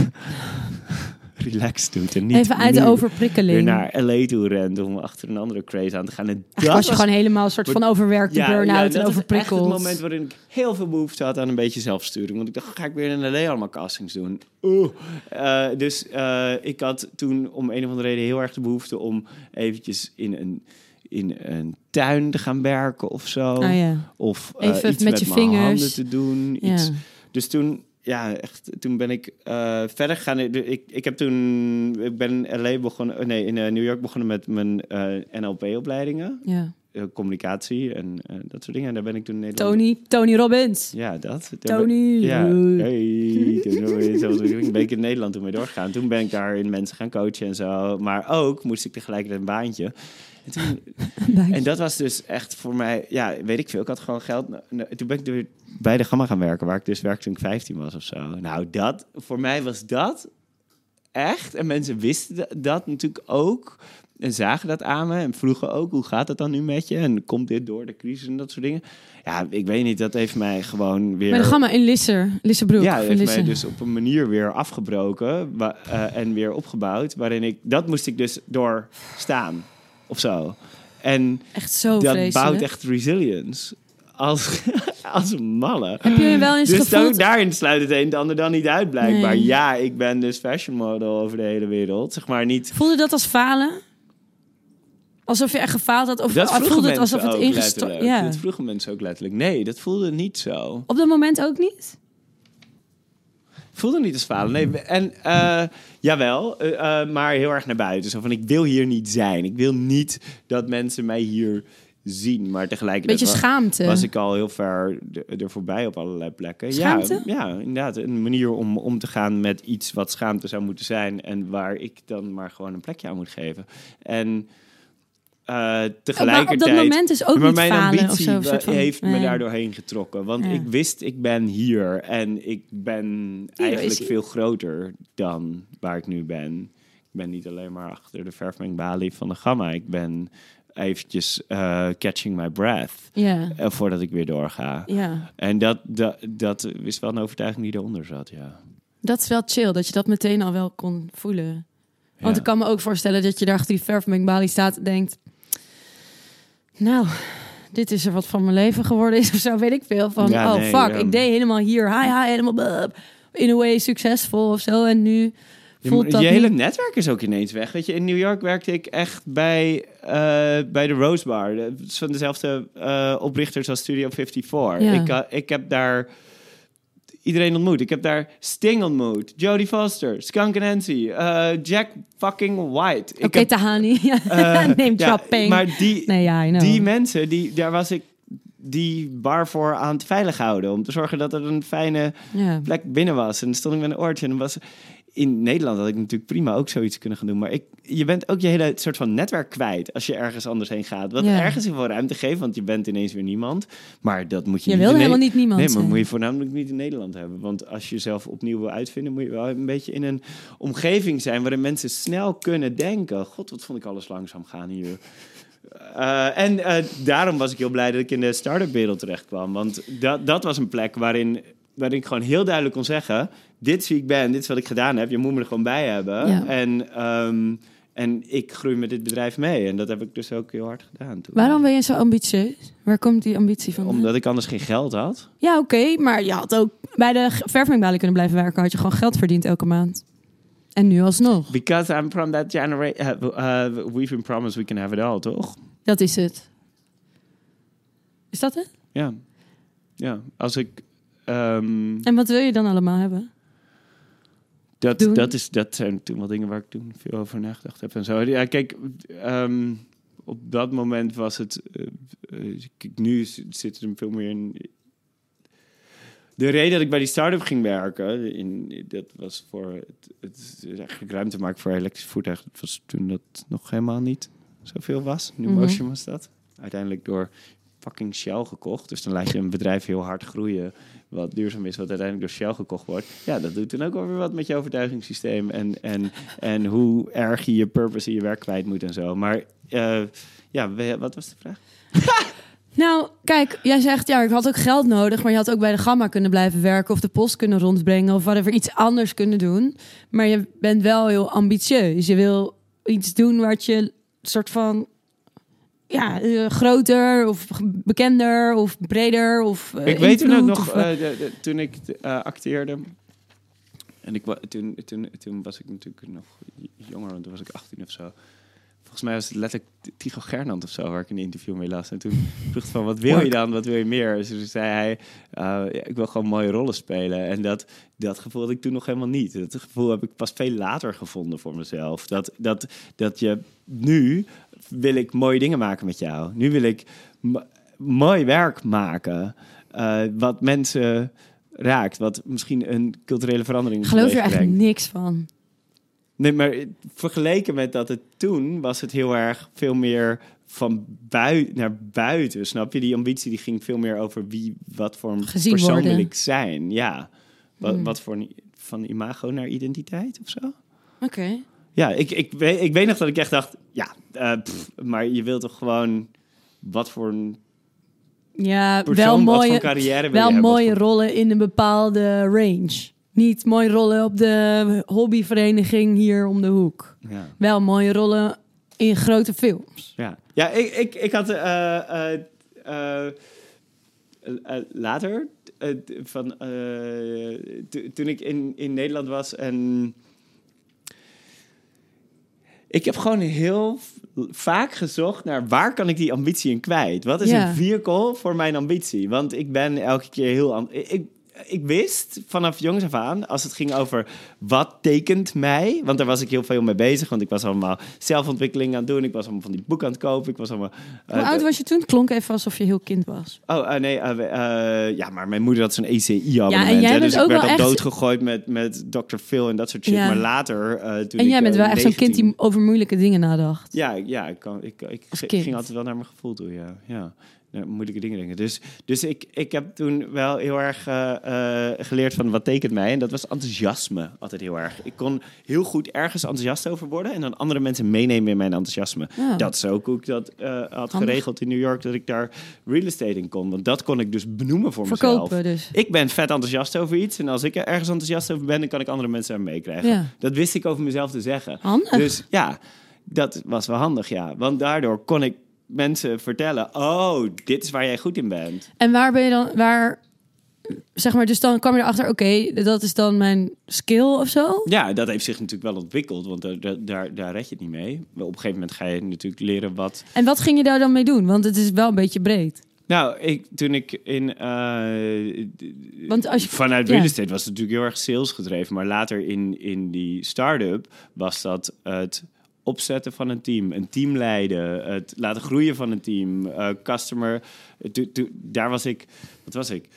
relaxed doet. En niet Even uit de overprikkeling. weer naar LA toe rent om achter een andere craze aan te gaan. En dat was je gewoon helemaal een soort van overwerkt, ja, burn-out ja, en dat overprikkeld. het moment waarin ik heel veel behoefte had aan een beetje zelfsturing. Want ik dacht, ga ik weer in LA allemaal castings doen? Oeh. Eh, dus eh, ik had toen om een of andere reden heel erg de behoefte om eventjes in een, in een tuin te gaan werken of zo. Ja. Of eh, Even iets met met, je mijn vingers. handen te doen. Ja. Iets. Dus toen, ja, echt, toen ben ik eh, verder gegaan. Ik, ik heb toen, ik ben in LA begonnen, nee, in eh, New York begonnen met mijn eh, NLP-opleidingen. ja. Eh, communicatie en eh, dat soort dingen. En daar ben ik toen in Nederland... Tony, Tony Robbins. Ja, dat. Tony. Ja, hey, zo ben ik in Nederland toen mee doorgegaan. Toen ben ik daar in mensen gaan coachen en zo. Maar ook moest ik tegelijkertijd een baantje. En, toen, en dat was dus echt voor mij, ja, weet ik veel. Ik had gewoon geld. Nou, Toen ben ik weer bij de Gamma gaan werken, waar ik dus werkte toen ik 15 was of zo. Nou, dat, voor mij was dat echt. En mensen wisten da- dat natuurlijk ook. En zagen dat aan me en vroegen ook, hoe gaat het dan nu met je? En komt dit door de crisis en dat soort dingen? Ja, ik weet niet, dat heeft mij gewoon weer... Bij de Gamma in Lisser. Lissebroek. Ja, heeft Lisse. mij dus op een manier weer afgebroken eh, en weer opgebouwd. Waarin ik, dat moest ik dus doorstaan of zo. En Echt zo dat vreselijk. bouwt echt resilience. Als, als malle. Heb je wel eens Dus gevoeld... dan, daarin sluit het een het ander dan niet uit, blijkbaar. Nee. Ja, ik ben dus fashion model over de hele wereld. Zeg maar niet... Voelde dat als falen? Alsof je echt gefaald had? Of Dat voelde het alsof het ook ingestort... Ja. Dat vroegen mensen ook letterlijk. Nee, dat voelde niet zo. Op dat moment ook niet? Voelde niet als falen. Nee, en eh, jawel, eh, eh, maar heel erg naar buiten. Zo van, ik wil hier niet zijn. Ik wil niet dat mensen mij hier zien. Maar tegelijkertijd Beetje schaamte. was ik al heel ver er- er voorbij op allerlei plekken. Schaamte? Ja, ja, inderdaad. Een manier om om te gaan met iets wat schaamte zou moeten zijn. En waar ik dan maar gewoon een plekje aan moet geven. En eh, Maar op tegelijkertijd... dat moment is ook maar niet mijn falen ambitie of zo. een wa- soort van- heeft me daar doorheen getrokken. Want Ja. ik wist, ik ben hier. En ik ben eigenlijk veel groter dan waar ik nu ben. Ik ben niet alleen maar achter de verfmengbalie van de gamma. Ik ben eventjes eh, catching my breath. Ja, eh, voordat ik weer doorga. ja. En dat, dat, dat is wel een overtuiging die eronder zat, ja. Dat is wel chill, dat je dat meteen al wel kon voelen. Want Ja. ik kan me ook voorstellen dat je daar achter die verfmengbalie staat en denkt... Nou, dit is er wat van mijn leven geworden is of zo, weet ik veel. Van, Ja, oh nee, fuck, ja. ik deed helemaal hier, hi hi, helemaal blub, in a way succesvol of zo. En nu Je, voelt dat je hele niet... netwerk is ook ineens weg. Weet je, in New York werkte ik echt bij, eh, bij de Rose Bar. Van dezelfde eh, oprichters als Studio 54. Ja. Ik, eh, ik heb daar iedereen ontmoet. Ik heb daar Sting ontmoet, Jodie Foster, Skunk Nancy, eh, Jack fucking White. Oké, Tahani, eh, name ja, dropping. Maar die, nee, ja, die mensen, die, daar was ik die bar voor aan het veilig houden. Om te zorgen dat er een fijne ja. plek binnen was. En dan stond ik met een oortje. En dan was in Nederland had ik natuurlijk prima ook zoiets kunnen gaan doen. Maar ik, je bent ook je hele soort van netwerk kwijt als je ergens anders heen gaat. Wat Ja. ergens veel ruimte geeft, want je bent ineens weer niemand. Maar dat moet je, Je niet wil in helemaal niet niemand Nee, maar zijn. moet je voornamelijk niet in Nederland hebben. Want als je jezelf opnieuw wil uitvinden, moet je wel een beetje in een omgeving zijn waarin mensen snel kunnen denken. God, wat vond ik alles langzaam gaan hier. Eh, en eh, daarom was ik heel blij dat ik in de start-up wereld terecht kwam. Want dat, dat was een plek waarin, waarin ik gewoon heel duidelijk kon zeggen... dit is wie ik ben, dit is wat ik gedaan heb. Je moet me er gewoon bij hebben. Ja. En, ehm, en ik groei met dit bedrijf mee. En dat heb ik dus ook heel hard gedaan toen. Waarom ben je zo ambitieus? Waar komt die ambitie van? Omdat ik anders geen geld had. Ja, oké, maar je had ook bij de verfmengbalie kunnen blijven werken. Had je gewoon geld verdiend elke maand. En nu alsnog. Because I'm from that generation. we've been promised we can have it all, toch? Dat is het. Is dat het? Ja. Ja, als ik... ehm, En wat wil je dan allemaal hebben? Dat, doen? dat, is, dat zijn toen wel dingen waar ik toen veel over nagedacht heb en zo. Ja, kijk, ehm, op dat moment was het... kijk, nu zit er veel meer in... De reden dat ik bij die start-up ging werken, in, dat was voor het, het eigenlijk ruimte maken voor elektrisch voertuig. Dat was toen dat nog helemaal niet zoveel was. New Mhm. Motion was dat. Uiteindelijk door fucking Shell gekocht. Dus dan laat je een bedrijf heel hard groeien, wat duurzaam is, wat uiteindelijk door Shell gekocht wordt. Ja, dat doet dan ook wel weer wat met je overtuigingssysteem en, en, en hoe erg je je purpose in je werk kwijt moet en zo. Maar eh, ja, wat was de vraag? Nou, kijk, jij zegt ja, ik had ook geld nodig, maar je had ook bij de Gamma kunnen blijven werken of de post kunnen rondbrengen of whatever, iets anders kunnen doen. Maar je bent wel heel ambitieus. Je wil iets doen wat je soort van ja, eh, groter of bekender of breder of eh, ik weet toen ook nog, of, eh, de- de- toen ik acteerde. En ik, toen, toen, toen was ik natuurlijk nog jonger, want toen was ik 18 of zo. Volgens mij was het letterlijk Tycho Gernand of zo, waar ik een interview mee las. En toen vroeg ik van, wat wil je dan? Wat wil je meer? Dus toen zei hij, ja, ik wil gewoon mooie rollen spelen. En dat, dat gevoel had ik toen nog helemaal niet. Dat gevoel heb ik pas veel later gevonden voor mezelf. Dat, dat, dat je nu wil ik mooie dingen maken met jou. Nu wil ik mo- mooi werk maken. eh, wat mensen raakt. Wat misschien een culturele verandering geloof er teweeg echt niks van. Nee, maar vergeleken met dat het toen was het heel erg veel meer van bui naar buiten. Snap je? Die ambitie die ging veel meer over wie, wat voor een Gezien persoon worden. wil ik zijn. Ja. Wat, Hmm. wat voor een, van imago naar identiteit of zo? Oké. Ja, ik, ik, weet, ik weet nog dat ik echt dacht, ja, eh, pff, maar je wilt toch gewoon wat voor een Ja, persoon, wel mooie, carrière wil wel hebben? mooie voor- rollen in een bepaalde range. Niet mooie rollen op de hobbyvereniging hier om de hoek. Ja. Wel mooie rollen in grote films. Ja, ja ik, ik, ik had eh, eh, later, van, to- toen ik in, in Nederland was en ik heb gewoon heel vaak gezocht naar waar kan ik die ambitie in kwijt? Wat is Ja. een vehicle voor mijn ambitie? Want ik ben elke keer heel... Ik, ik wist vanaf jongs af aan, als het ging over wat tekent mij, want daar was ik heel veel mee bezig, want ik was allemaal zelfontwikkeling aan het doen, ik was allemaal van die boeken aan het kopen, ik was allemaal... eh, Hoe oud was je toen? Klonk even alsof je heel kind was. Oh, eh, nee, eh, ja, maar mijn moeder had zo'n ECI-abonnement. Ja, en jij hè, bent dus ik werd al echt- doodgegooid met, met Dr. Phil en dat soort shit. Ja. Maar later, toen En ik, jij bent eh, wel echt zo'n kind 19 die over moeilijke dingen nadacht. Ja, ja ik, kan, ik, ik ging altijd wel naar mijn gevoel toe, ja. ja. Moeilijke dingen denken. Dus, dus ik, ik heb toen wel heel erg eh, eh, geleerd van wat tekent mij. En dat was enthousiasme altijd heel erg. Ik kon heel goed ergens enthousiast over worden... en dan andere mensen meenemen in mijn enthousiasme. Ja. Dat is ook hoe ik dat eh, had Handig. geregeld in New York... dat ik daar real estate in kon. Want dat kon ik dus benoemen voor mezelf. Verkopen dus. Ik ben vet enthousiast over iets. En als ik er ergens enthousiast over ben... dan kan ik andere mensen aan meekrijgen. Ja. Dat wist ik over mezelf te zeggen. Handig. Dus ja, dat was wel handig, ja. Want daardoor kon ik mensen vertellen... oh, dit is waar jij goed in bent. En waar ben je dan, waar, zeg maar, dus dan kwam je erachter, oké, dat is dan mijn skill of zo? Ja, dat heeft zich natuurlijk wel ontwikkeld. Want daar, daar- daar, red je het niet mee. Op een gegeven moment ga je natuurlijk leren wat... En wat ging je daar dan mee doen? Want het is wel een beetje breed. Nou, ik, toen ik in... eh, Want als je, Vanuit real estate was het natuurlijk heel erg sales gedreven. Maar later in, in die start-up was dat het opzetten van een team, een team leiden, het laten groeien van een team, eh, customer. to- to- daar was ik, wat was ik?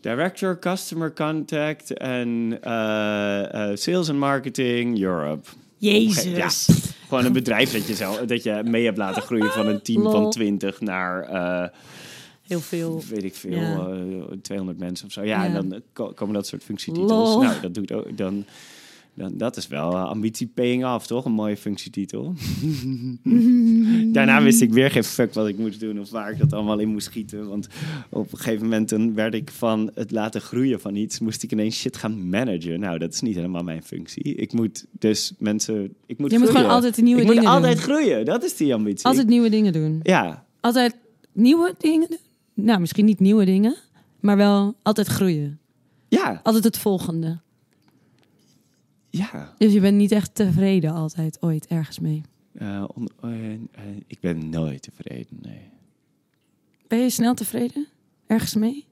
Director Customer Contact en eh, eh, Sales and Marketing Europe. Jezus. Ja, gewoon een bedrijf dat je, zelf, dat je mee hebt laten groeien van een team Lol. van 20 naar Heel veel. weet ik veel, Ja. eh, 200 mensen of zo. Ja, Ja. en dan ko- komen dat soort functietitels. Lol. Nou, dat doet ook dan. Dan, dat is wel eh, ambitie paying off, toch? Een mooie functietitel. Daarna wist ik weer geen fuck wat ik moest doen of waar ik dat allemaal in moest schieten. Want op een gegeven moment dan werd ik van het laten groeien van iets, moest ik ineens shit gaan managen. Nou, dat is niet helemaal mijn functie. Ik moet dus mensen, ik moet Je moet gewoon altijd nieuwe ik dingen moet altijd doen. groeien, dat is die ambitie. Altijd nieuwe dingen doen. Ja, Altijd nieuwe dingen doen. Nou, misschien niet nieuwe dingen, maar wel altijd groeien. ja, Altijd het volgende. Ja. Dus je bent niet echt tevreden altijd ooit ergens mee. Eh, on- eh, ik ben nooit tevreden, nee. Ben je snel tevreden? Ergens mee?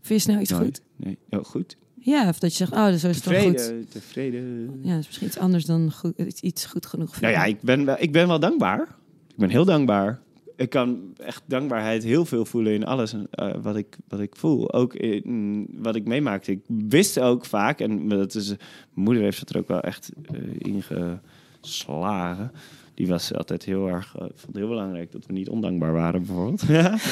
Vind je snel iets Nooit. goed? Nee. Oh, goed. Ja, of dat je zegt, oh, zo is wel goed. Tevreden, tevreden. Ja, dat is misschien iets anders dan goed, iets- goed genoeg. Nou ja, ik ben, wel, ik ben wel dankbaar. Ik ben heel dankbaar. Ik kan echt dankbaarheid heel veel voelen in alles eh, wat, ik, wat ik voel. Ook in wat ik meemaakte. Ik wist ook vaak, en dat is, mijn moeder heeft het er ook wel echt eh, ingeslagen. Die was altijd heel erg, eh, vond het heel belangrijk dat we niet ondankbaar waren, bijvoorbeeld.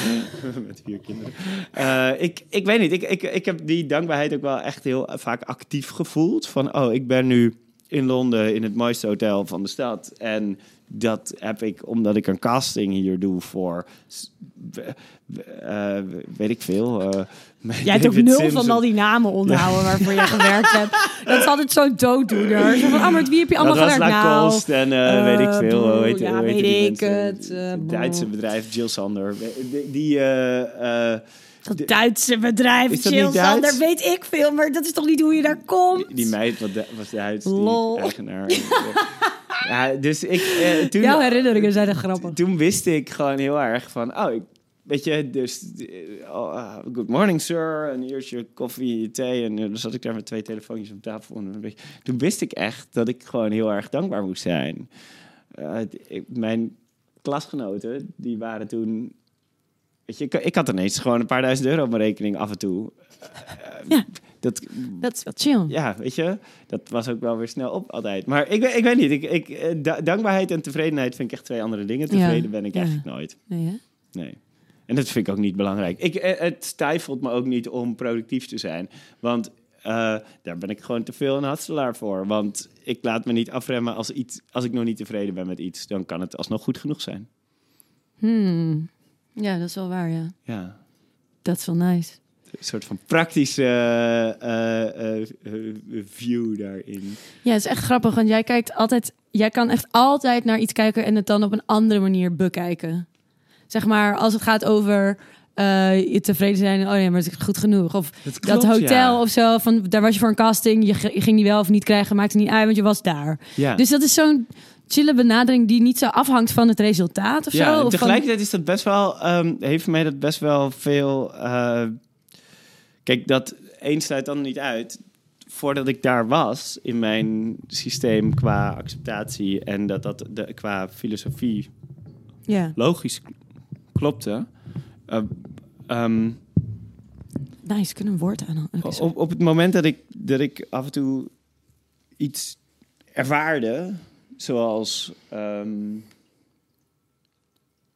Met vier kinderen. Ik, ik weet niet, ik, ik, ik heb die dankbaarheid ook wel echt heel vaak actief gevoeld. Van, oh, ik ben nu in Londen in het mooiste hotel van de stad. En dat heb ik omdat ik een casting hier doe voor, eh, weet ik veel. eh, Jij hebt ook nul Simpson. van al die namen onthouden waarvoor je gewerkt hebt. Dat is altijd zo'n dooddoener. Zo van, ah, maar wie heb je allemaal dat gewerkt? Nou, en eh, weet ik veel. ja, heet weet die ik het. Duitse bedrijf, Jill Sander. Die, dat Duitse bedrijf, Is dat? Sander, weet ik veel, maar dat is toch niet hoe je daar komt? die, die meid wat de- was Duits, die eigenaar. ja, dus ik... eh, toen, Jouw herinneringen zijn er grappig. toen wist ik gewoon heel erg van, oh, ik, weet je, dus, eh, oh, ah, good morning sir, en hier is je koffie, je thee, en eh, dan zat ik daar met twee telefoontjes op tafel. En een beetje, toen wist ik echt dat ik gewoon heel erg dankbaar moest zijn. Eh, ik- mijn klasgenoten, die waren toen, weet je, ik, ik had ineens gewoon een paar duizend euro op mijn rekening af en toe. Ja. Dat, Dat is wel chill. ja, weet je, dat was ook wel weer snel op altijd. Maar ik, weet- ik weet niet, ik, ik, eh, da- dankbaarheid en tevredenheid vind ik echt twee andere dingen. Tevreden Ja, ben ik ja. eigenlijk nooit. Nee? Nee. En dat vind ik ook niet belangrijk. Ik, eh, het stifelt me ook niet om productief te zijn. Want eh, daar ben ik gewoon te veel een hatselaar voor. Want ik laat me niet afremmen als, iets, als ik nog niet tevreden ben met iets. Dan kan het alsnog goed genoeg zijn. Hmm. Ja, dat is wel waar, ja. Ja. Dat is wel nice. Een soort van praktische eh, eh, eh, view daarin. Ja, het is echt grappig, want jij kijkt altijd... Jij kan echt altijd naar iets kijken en het dan op een andere manier bekijken. Zeg maar, als het gaat over je tevreden zijn... Oh ja, maar het is goed genoeg. Of Dat, dat hotel of zo, van, daar was je voor een casting. Je, ging die wel of niet krijgen, maakte niet uit, want je was daar. Ja. Dus dat is zo'n chille benadering die niet zo afhangt van het resultaat of Ja, zo. van- tegelijkertijd is dat best wel, ehm, heeft voor mij dat best wel veel. eh, kijk, dat een sluit dan niet uit. Voordat ik daar was in mijn systeem qua acceptatie en dat dat de, qua filosofie Ja. logisch klopte. eh, ehm, Nice, kunnen een woord aan. Op, op het moment dat ik, dat ik af en toe iets ervaarde, zoals. ehm,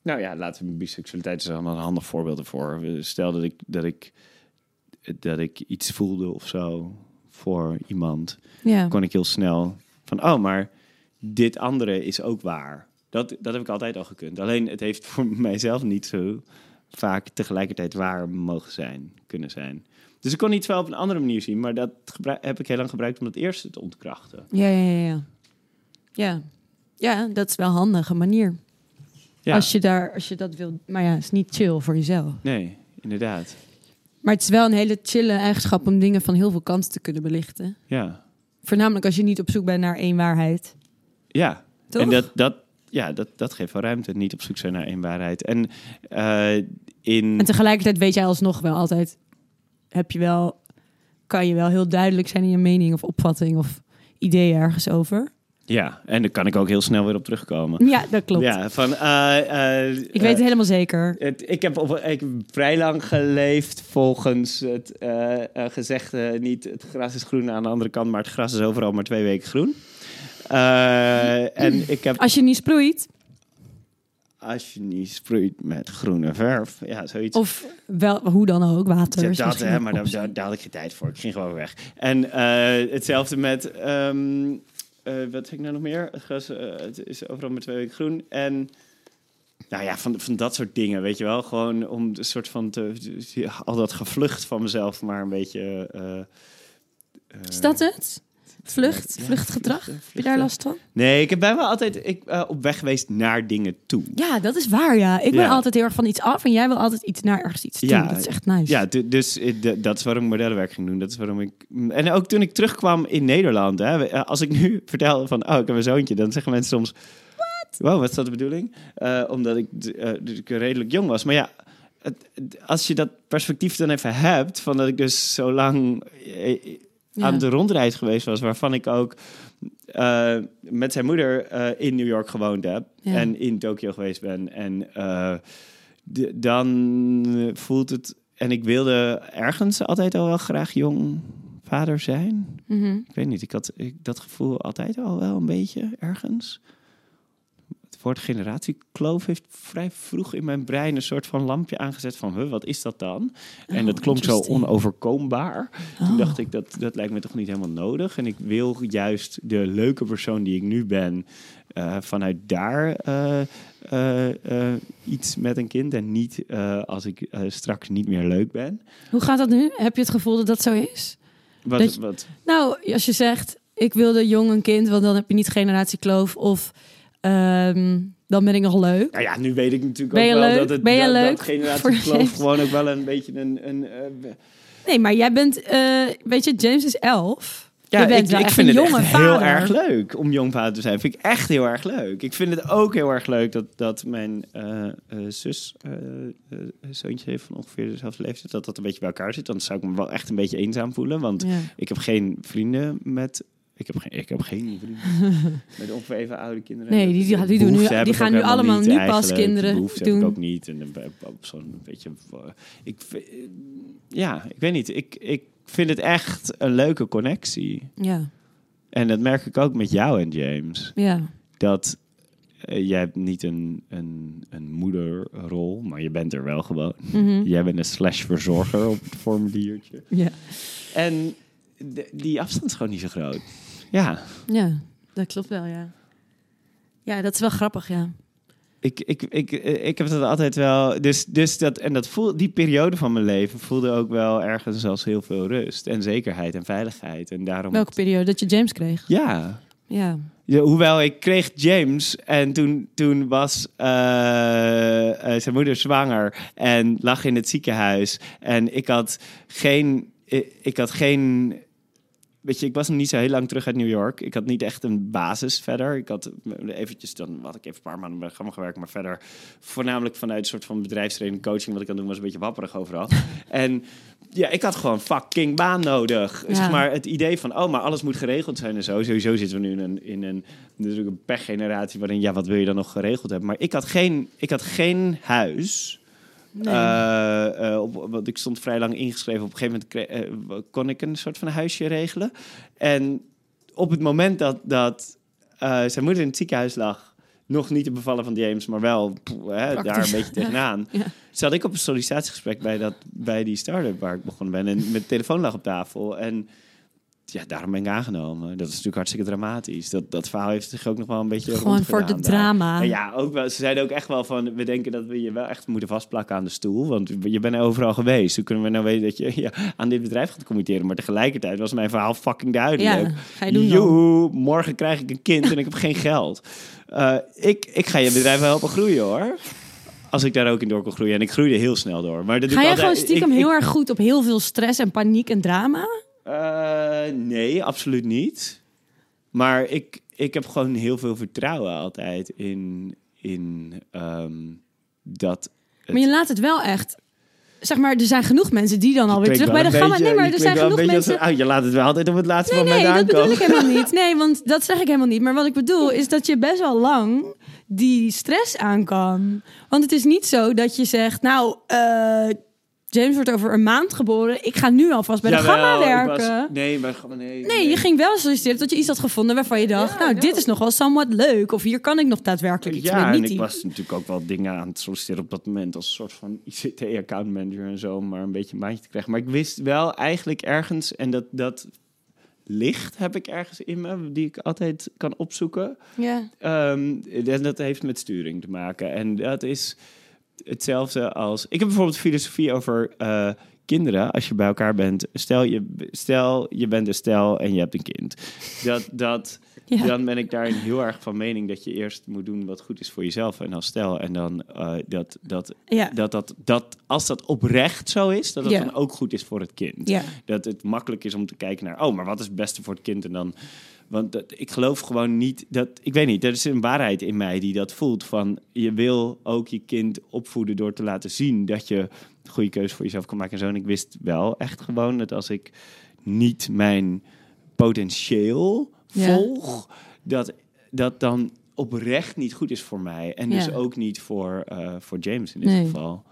nou ja, laten we biseksualiteit is allemaal een handig voorbeeld ervoor. Stel dat ik, dat ik, dat ik iets voelde of zo voor iemand, Ja. kon ik heel snel van, oh, maar dit andere is ook waar. Dat, dat heb ik altijd al gekund. Alleen het heeft voor mijzelf niet zo vaak tegelijkertijd waar mogen zijn, kunnen zijn. Dus ik kon iets wel op een andere manier zien, maar dat heb ik heel lang gebruikt om het eerste te ontkrachten. Ja, ja, ja, ja. Ja, dat is wel een handige manier. Ja, Als, je daar, als je dat wil. Maar ja, het is niet chill voor jezelf. nee, inderdaad. Maar het is wel een hele chille eigenschap om dingen van heel veel kanten te kunnen belichten. Ja, Voornamelijk als je niet op zoek bent naar één waarheid. ja. Toch? En dat, dat, ja, dat, dat geeft wel ruimte, niet op zoek zijn naar één waarheid. En eh, in... En tegelijkertijd weet jij alsnog wel altijd... Heb je wel, kan je wel heel duidelijk zijn in je mening of opvatting of idee ergens over. Ja, en daar kan ik ook heel snel weer op terugkomen. Ja, dat klopt. Ja, van... eh, eh, Ik weet eh, het helemaal zeker. Het, ik, heb op, ik vrij lang geleefd volgens het eh, eh, gezegde... niet het gras is groen aan de andere kant... maar het gras is overal maar twee weken groen. Eh, en ik heb... Als je niet sproeit, Als je niet sproeit met groene verf... Ja, zoiets. of wel, hoe dan ook, water. Ja, dat, hè, maar daar, daar, daar had ik geen tijd voor. Ik ging gewoon weg. En eh, hetzelfde met... ehm, eh, wat zeg ik nou nog meer? Het eh, het is overal maar twee weken groen. En... Nou ja, van, van dat soort dingen, weet je wel. Gewoon om een soort van te, al dat gevlucht van mezelf maar een beetje... eh, eh, Is dat het? Vlucht? Vluchtgedrag? Heb je daar last van? Nee, ik ben wel altijd ik, eh, op weg geweest naar dingen toe. Ja, dat is waar, ja. Ik ben Ja. altijd heel erg van iets af en jij wil altijd iets naar ergens iets toe. Ja, dat is echt nice. Ja, du- dus eh, dat is waarom ik modellenwerk ging doen. Dat is waarom ik. En ook toen ik terugkwam in Nederland, hè, eh, als ik nu vertel van, oh, ik heb een zoontje, dan zeggen mensen soms, wat? Wow, wat is dat de bedoeling? Omdat ik, dus ik redelijk jong was. Maar ja, het- als je dat perspectief dan even hebt, van dat ik dus zo lang Ja. aan de rondreis geweest was, waarvan ik ook eh, met zijn moeder eh, in New York gewoond heb Ja. en in Tokio geweest ben. En eh, dan voelt het. En ik wilde ergens altijd al wel graag jong vader zijn. Mhm. Ik weet niet, ik had ik, dat gevoel altijd al wel een beetje ergens. Woord generatiekloof heeft vrij vroeg in mijn brein een soort van lampje aangezet van, huh, wat is dat dan? en Oh, dat klonk zo onoverkombaar. Toen Oh. dacht ik, dat, dat lijkt me toch niet helemaal nodig. En ik wil juist de leuke persoon die ik nu ben, eh, vanuit daar eh, eh, iets met een kind. En niet als ik straks niet meer leuk ben. Hoe gaat dat nu? Heb je het gevoel dat dat zo is? Wat, Dat je- wat, Nou, als je zegt, ik wilde jong een kind, want dan heb je niet generatiekloof. Of ehm, dan ben ik nog leuk. nou ja, nu weet ik natuurlijk Ben ook wel leuk? dat het Ben je dat, leuk dat gewoon ook wel een beetje een... een eh, Nee, maar jij bent, eh, weet je, James is elf. Ja, je bent ik, ik vind het jonge echt heel erg leuk om jong vader te zijn. Vind ik echt heel erg leuk. Ik vind het ook heel erg leuk dat, dat mijn eh, zus zoontje heeft van ongeveer dezelfde leeftijd. Dat dat een beetje bij elkaar zit. Dan zou ik me wel echt een beetje eenzaam voelen. Want Ja. ik heb geen vrienden met... Ik heb geen, ik heb geen vrienden met ongeveer even oude kinderen. Nee, die- die- die doen nu- die gaan nu allemaal niet nu pas eigenlijk. kinderen doen. heb ik ook niet. En dan ben ik op zo'n beetje... eh, Ik, vind- ja, ik weet niet. Ik, ik vind het echt een leuke connectie. Ja, En dat merk ik ook met jou en James. ja. Dat eh, jij hebt niet een, een, een moederrol, maar je bent er wel gewoon. Mhm. Jij bent een slash verzorger op het formuliertje. ja. En de- die afstand is gewoon niet zo groot. Ja, Ja, dat klopt wel, ja. Ja, dat is wel grappig, ja. ik, ik, ik, eh, ik heb dat altijd wel. Dus, dus dat, en dat voel, die periode van mijn leven voelde ook wel ergens als heel veel rust en zekerheid en veiligheid. En daarom. Welke periode dat je James kreeg? Ja, Ja. Ja, hoewel ik kreeg James en toen, toen was eh, eh, zijn moeder zwanger en lag in het ziekenhuis. En ik had geen, ik, ik had geen weet je, ik was nog niet zo heel lang terug uit New York. Ik had niet echt een basis verder. Ik had eventjes, dan had ik even een paar maanden bij Gamma gewerkt, maar verder voornamelijk vanuit een soort van bedrijfstraining, coaching, wat ik aan doen was een beetje wapperig overal. en ja, ik had gewoon fucking baan nodig. Ja. Zeg maar het idee van, oh, maar alles moet geregeld zijn en zo. Sowieso zitten we nu in een, in een, natuurlijk een pechgeneratie waarin, ja, wat wil je dan nog geregeld hebben? Maar ik had geen, ik had geen huis. Nee. Eh, eh, op, want ik stond vrij lang ingeschreven. Op een gegeven moment eh, kon ik een soort van huisje regelen. En op het moment dat, dat zijn moeder in het ziekenhuis lag, nog niet te bevallen van James, maar wel poeh, hè, daar een beetje tegenaan, Ja. zat ik op een sollicitatiegesprek bij, dat, bij die start-up waar ik begonnen ben. En mijn telefoon lag op tafel. En ja, daarom ben ik aangenomen. Dat is natuurlijk hartstikke dramatisch. Dat, dat verhaal heeft zich ook nog wel een beetje Gewoon voor de drama. En ja, ook wel, ze zeiden ook echt wel van... we denken dat we je wel echt moeten vastplakken aan de stoel. Want je bent overal geweest. Hoe kunnen we nou weten dat je ja, aan dit bedrijf gaat committeren? Maar tegelijkertijd was mijn verhaal fucking duidelijk. Ja, ga je doen. Joehoe, morgen krijg ik een kind en ik heb geen geld. Eh, ik, ik ga je bedrijf wel helpen groeien hoor. Als ik daar ook in door kon groeien. En ik groeide heel snel door. Maar dat doe Ga ik jij gewoon stiekem ik- heel ik- erg goed op heel veel stress en paniek en drama? Eh, nee, absoluut niet. Maar ik, ik heb gewoon heel veel vertrouwen altijd in, in ehm, dat. het- Maar je laat het wel echt... Zeg maar, er zijn genoeg mensen die dan alweer terug bij de gamma... Nee, maar je er zijn genoeg mensen... als- ah, je laat het wel altijd op het laatste Nee, moment nee, dat aankomen. bedoel ik helemaal niet. Nee, want dat zeg ik helemaal niet. Maar wat ik bedoel is dat je best wel lang die stress aan kan. Want het is niet zo dat je zegt, nou, eh, James wordt over een maand geboren. Ik ga nu alvast bij de Jawel, gamma was- werken. nee, bij gamma, nee. Nee, je ging wel solliciteren tot je iets had gevonden waarvan je dacht, nou, dit is nog wel somewhat leuk. Of hier kan ik nog daadwerkelijk iets Ja, mee. en Niet ik die- was natuurlijk ook wel dingen aan het solliciteren op dat moment als een soort van ICT-account manager en zo, om maar een beetje een baantje te krijgen. Maar ik wist wel eigenlijk ergens, en dat, dat licht heb ik ergens in me, die ik altijd kan opzoeken. Ja. Ehm, en dat heeft met sturing te maken. En dat is hetzelfde als. Ik heb bijvoorbeeld filosofie over eh, kinderen. Als je bij elkaar bent. Stel je, stel je bent een stel en je hebt een kind. Dat, dat, Ja. Dan ben ik daarin heel erg van mening dat je eerst moet doen wat goed is voor jezelf en als stel. En dan eh, dat, dat, Ja. dat, dat, dat als dat oprecht zo is, dat dat Ja. dan ook goed is voor het kind. Ja. Dat het makkelijk is om te kijken naar, oh, maar wat is het beste voor het kind? En dan, want dat, ik geloof gewoon niet dat, ik weet niet, er is een waarheid in mij die dat voelt. Van je wil ook je kind opvoeden door te laten zien dat je een goede keuze voor jezelf kan maken en zo. En ik wist wel echt gewoon dat als ik niet mijn potentieel Ja. volg, dat dat dan oprecht niet goed is voor mij. En dus Ja. ook niet voor, eh, voor James in dit Nee. geval.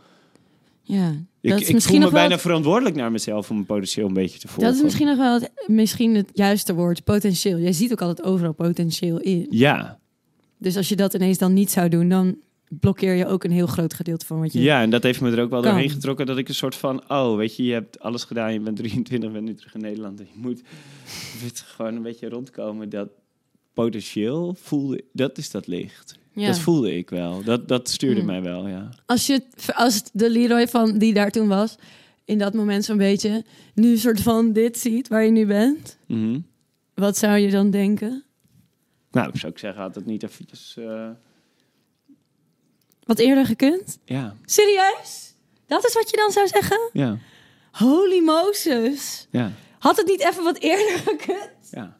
Ja. Ik, Dat is ik misschien voel me wel bijna verantwoordelijk naar mezelf om mijn potentieel een beetje te volgen. Dat is misschien nog wel het, misschien het juiste woord, potentieel. Jij ziet ook altijd overal potentieel in. Ja, Dus als je dat ineens dan niet zou doen, dan blokkeer je ook een heel groot gedeelte van wat je... ja, en dat heeft me er ook wel Kan. doorheen getrokken dat ik een soort van, oh, weet je, je hebt alles gedaan, je bent 23, bent nu terug in Nederland en je moet, je moet gewoon een beetje rondkomen. Dat potentieel voelde, dat is dat licht. Ja. Dat voelde ik wel. Dat, dat stuurde Hmm. mij wel, ja. Als je, als de Leroy van die daar toen was, in dat moment zo'n beetje, nu een soort van dit ziet waar je nu bent, Mhm. wat zou je dan denken? Nou, zou ik zeggen, had het niet eventjes, eh, Wat eerder gekund? ja, Serieus? Dat is wat je dan zou zeggen? ja, Holy Moses. ja, Had het niet even wat eerder gekund? ja.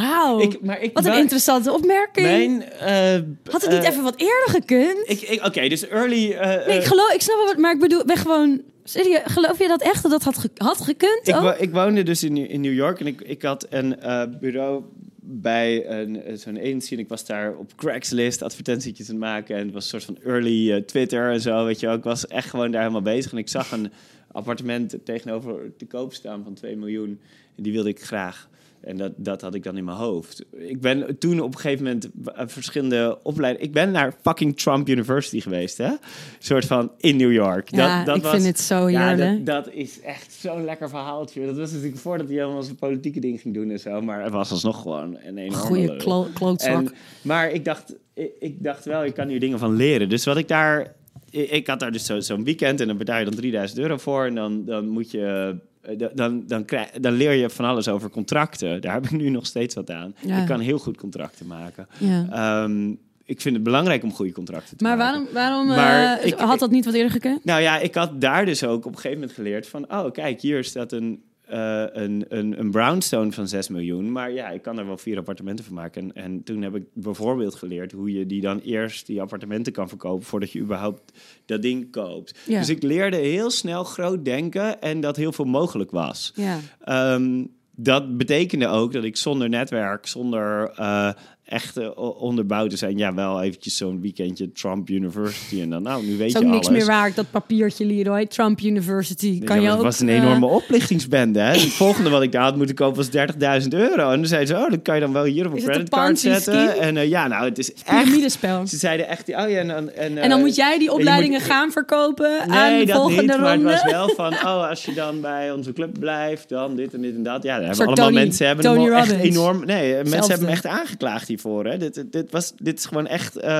Wauw. Ik, maar ik, wat een interessante opmerking. Mijn, eh, Had het niet eh, even wat eerder gekund? Ik, ik, Oké, dus early... eh, nee, ik geloof, ik snap wel wat, maar ik bedoel, ben gewoon... Serieus, geloof je dat echt dat dat had, ge- had gekund? Ik, wo- ik woonde dus in, in New York en ik, ik had een bureau bij zo'n agency. En ik was daar op Craigslist advertentietjes aan het maken. En het was een soort van early Twitter en zo, weet je wel. Ik was echt gewoon daar helemaal bezig. En ik zag een appartement tegenover te koop staan van 2 miljoen. En die wilde ik graag. En dat, dat had ik dan in mijn hoofd. Ik ben toen op een gegeven moment eh, verschillende opleidingen... Ik ben naar fucking Trump University geweest, hè? Een soort van in New York. ja, dat, dat ik was, vind het zo ja, dat, dat is echt zo'n lekker verhaaltje. Dat was natuurlijk voordat hij helemaal zijn politieke ding ging doen en zo. Maar het was alsnog gewoon een enorme Goeie klo klootzak. En, maar ik dacht, ik, ik dacht wel, ik kan hier dingen van leren. Dus wat ik daar... Ik, had daar dus zo- zo'n weekend en dan betaal je dan 3000 euro voor. En dan, dan moet je... eh, Dan, dan, krijg, dan leer je van alles over contracten. Daar heb ik nu nog steeds wat aan. Ja. Ik kan heel goed contracten maken. ja. Ehm, ik vind het belangrijk om goede contracten te Maar maken. waarom, waarom Maar eh, ik- had dat niet wat eerder gekund? Nou ja, ik had daar dus ook op een gegeven moment geleerd van... oh, kijk, hier staat een, eh, een, een, een brownstone van 6 miljoen. Maar ja, ik kan er wel vier appartementen van maken. En, en toen heb ik bijvoorbeeld geleerd hoe je die dan eerst die appartementen kan verkopen voordat je überhaupt dat ding koopt. Ja. Dus ik leerde heel snel groot denken en dat heel veel mogelijk was. Ja. Ehm, dat betekende ook dat ik zonder netwerk, zonder eh echte o- onderbouw te zijn, ja, wel eventjes zo'n weekendje Trump University en dan, nou, nu weet is je ook niks alles. meer waard, dat papiertje Leroy. Trump University. Kan ja, je maar ook... het was een eh, enorme oplichtingsbende. Hè? Het volgende wat ik daar had moeten kopen was 30.000 euro. En dan zeiden ze, oh, dat kan je dan wel hier op een creditcard zetten. En eh, ja, nou, het is echt... Ze zeiden echt, oh ja, en, dan- en, En dan eh, moet jij die opleidingen moet- gaan verkopen aan Nee, de dat volgende niet, maar ronde. het was wel van, oh, als je dan bij onze club blijft, dan dit en dit en dat. Ja, daar hebben allemaal Tony- mensen hebben Tony hem echt Robbins. enorm... Nee, mensen hebben hem echt aangeklaagd hiervoor. Hè. Dit, dit, was, dit is gewoon echt eh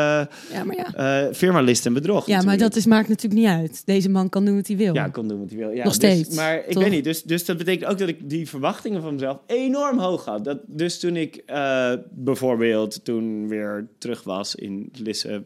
Ja, maar ja. eh firmalist en bedrog. Ja, maar dat is, maakt natuurlijk niet uit. Deze man kan doen wat hij wil. Ja, kon doen wat hij wil. Ja, Nog dus- steeds, maar ik toch? weet niet. Dus, dus dat betekent ook dat ik die verwachtingen van mezelf enorm hoog had. Dat, dus toen ik eh, bijvoorbeeld toen weer terug was in Lisse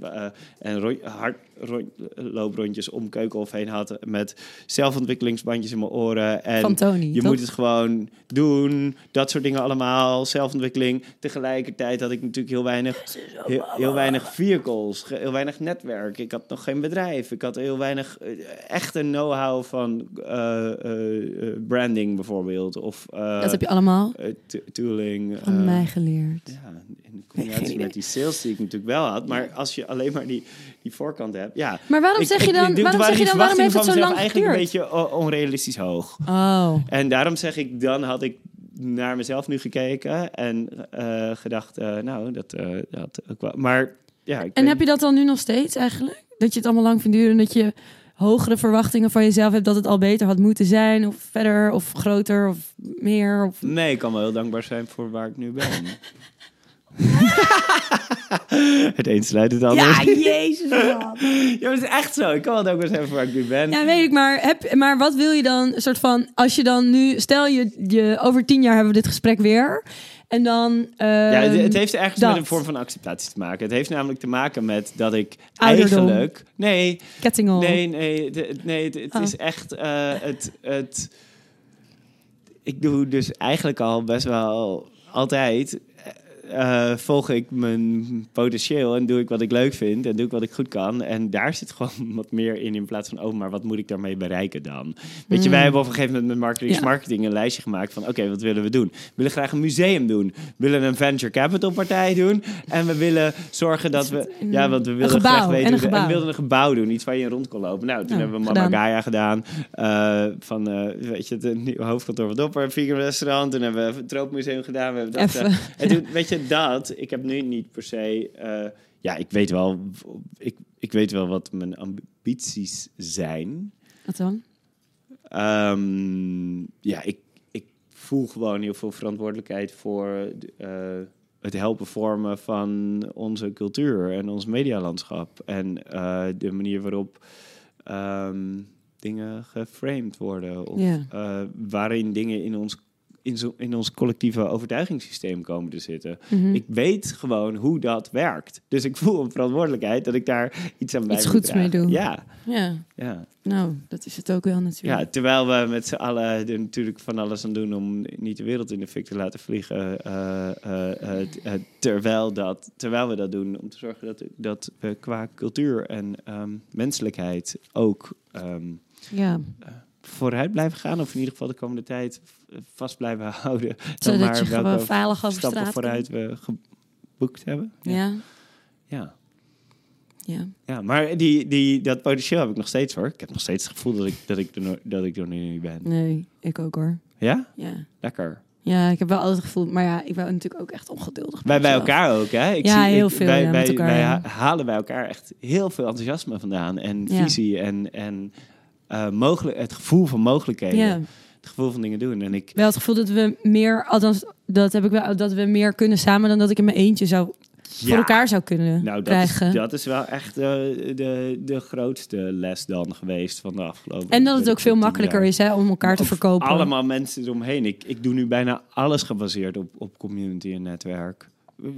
en hard ro- looprondjes om Keukenhof heen had met zelfontwikkelingsbandjes in mijn oren. En Van Tony, Je toch? moet het gewoon doen. Dat soort dingen allemaal. Zelfontwikkeling. Tegelijkertijd had ik natuurlijk heel weinig, heel, heel weinig vehicles, heel weinig netwerk. Ik had nog geen bedrijf. Ik had heel weinig eh, echte know-how van eh, eh, branding bijvoorbeeld. Of dat heb je allemaal to- tooling. van mij geleerd. ja, met die sales die ik natuurlijk wel had. Maar als je alleen maar die, die voorkant hebt, ja. Maar waarom Ik- zeg je dan, ik- waarom zeg je dan, waarom heeft het zo lang eigenlijk een beetje onrealistisch hoog. Oh, En daarom zeg ik, dan had ik naar mezelf nu gekeken en eh, gedacht, eh, nou, dat eh, dat ook wel. Maar ja, ik en weet- heb je dat dan nu nog steeds eigenlijk? Dat je het allemaal lang vindt duren en dat je hogere verwachtingen van jezelf hebt dat het al beter had moeten zijn of verder of groter of meer? Of... Nee, ik kan wel heel dankbaar zijn voor waar ik nu ben. het een sluit het ander. Ja, jezus man. Ja, het is echt zo. Ik kan wel dankbaar zijn voor waar ik nu ben. Ja, weet ik, maar, heb, maar wat wil je dan, een soort van, als je dan nu, stel je, je over tien jaar hebben we dit gesprek weer, en dan... Ja, het, ehm, het heeft ergens dat. met een vorm van acceptatie te maken. Het heeft namelijk te maken met dat ik Ouderdom. eigenlijk... Nee, Kettingel. nee, nee, het- nee het, het Oh. is echt... eh, het, het, ik doe dus eigenlijk al best wel altijd... eh, volg ik mijn potentieel en doe ik wat ik leuk vind en doe ik wat ik goed kan. En daar zit gewoon wat meer in in plaats van, oh, maar wat moet ik daarmee bereiken dan? Weet je, wij hebben op een gegeven moment met marketing. Ja. marketing een lijstje gemaakt van, oké, wat willen we doen? We willen graag een museum doen. We willen een venture capital partij doen. En we willen zorgen dat we, ja, want we willen gebouw, graag weten, en we gebouw. wilden een gebouw doen, iets waar je in rond kon lopen. Nou, toen Nou, hebben we Mama gedaan. Gaia gedaan, eh, van, eh, weet je, het nieuwe hoofdkantoor van Dopper, een vegan restaurant. Toen hebben we het Troopmuseum gedaan. We hebben dat, en toen, weet je, dat, ik heb nu niet per se, eh, ja, ik weet wel, ik, ik weet wel wat mijn ambities zijn. Wat dan? Ehm, ja, ik, ik voel gewoon heel veel verantwoordelijkheid voor eh, het helpen vormen van onze cultuur en ons medialandschap. En eh, de manier waarop ehm, dingen geframed worden. Of Ja. waarin dingen in ons, in, zo, in ons collectieve overtuigingssysteem komen te zitten. Mhm. Ik weet gewoon hoe dat werkt. Dus ik voel een verantwoordelijkheid dat ik daar iets aan bij Iets moet goeds mee dragen. doe. Ja, Ja, ja. nou, dat is het ook wel natuurlijk. Ja, terwijl we met z'n allen er natuurlijk van alles aan doen om niet de wereld in de fik te laten vliegen. eh, eh, eh, terwijl, dat, terwijl we dat doen om te zorgen dat, dat we qua cultuur en ehm, menselijkheid ook ehm, ja. Vooruit blijven gaan. Of in ieder geval de komende tijd vast blijven houden. Zodat maar je gewoon veilig over stappen straat vooruit we geboekt hebben. Ja. ja. ja. Ja, maar die, die, dat potentieel heb ik nog steeds hoor. Ik heb nog steeds het gevoel dat ik, dat ik, er, dat ik er nu niet ben. Nee, ik ook hoor. Ja? Ja. Lekker. Ja, ik heb wel altijd het gevoel, maar ja, ik ben natuurlijk ook echt ongeduldig. Wij bij elkaar ook, hè? Ik Ja, zie, heel ik- veel, Wij, ja, wij, elkaar, wij ja. halen bij elkaar echt heel veel enthousiasme vandaan. En visie en, en eh, mogelijk, het gevoel van mogelijkheden. Het gevoel van dingen doen. En ik, wel het gevoel dat we meer, althans, dat heb ik wel, dat we meer kunnen samen dan dat ik in mijn eentje zou voor elkaar zou kunnen nou, dat is, krijgen. dat is wel echt eh, de, de grootste les dan geweest van de afgelopen en dat het ook veel makkelijker jaar. is hè, om elkaar te Of verkopen. Allemaal mensen eromheen. Ik, ik doe nu bijna alles gebaseerd op, op community en netwerk.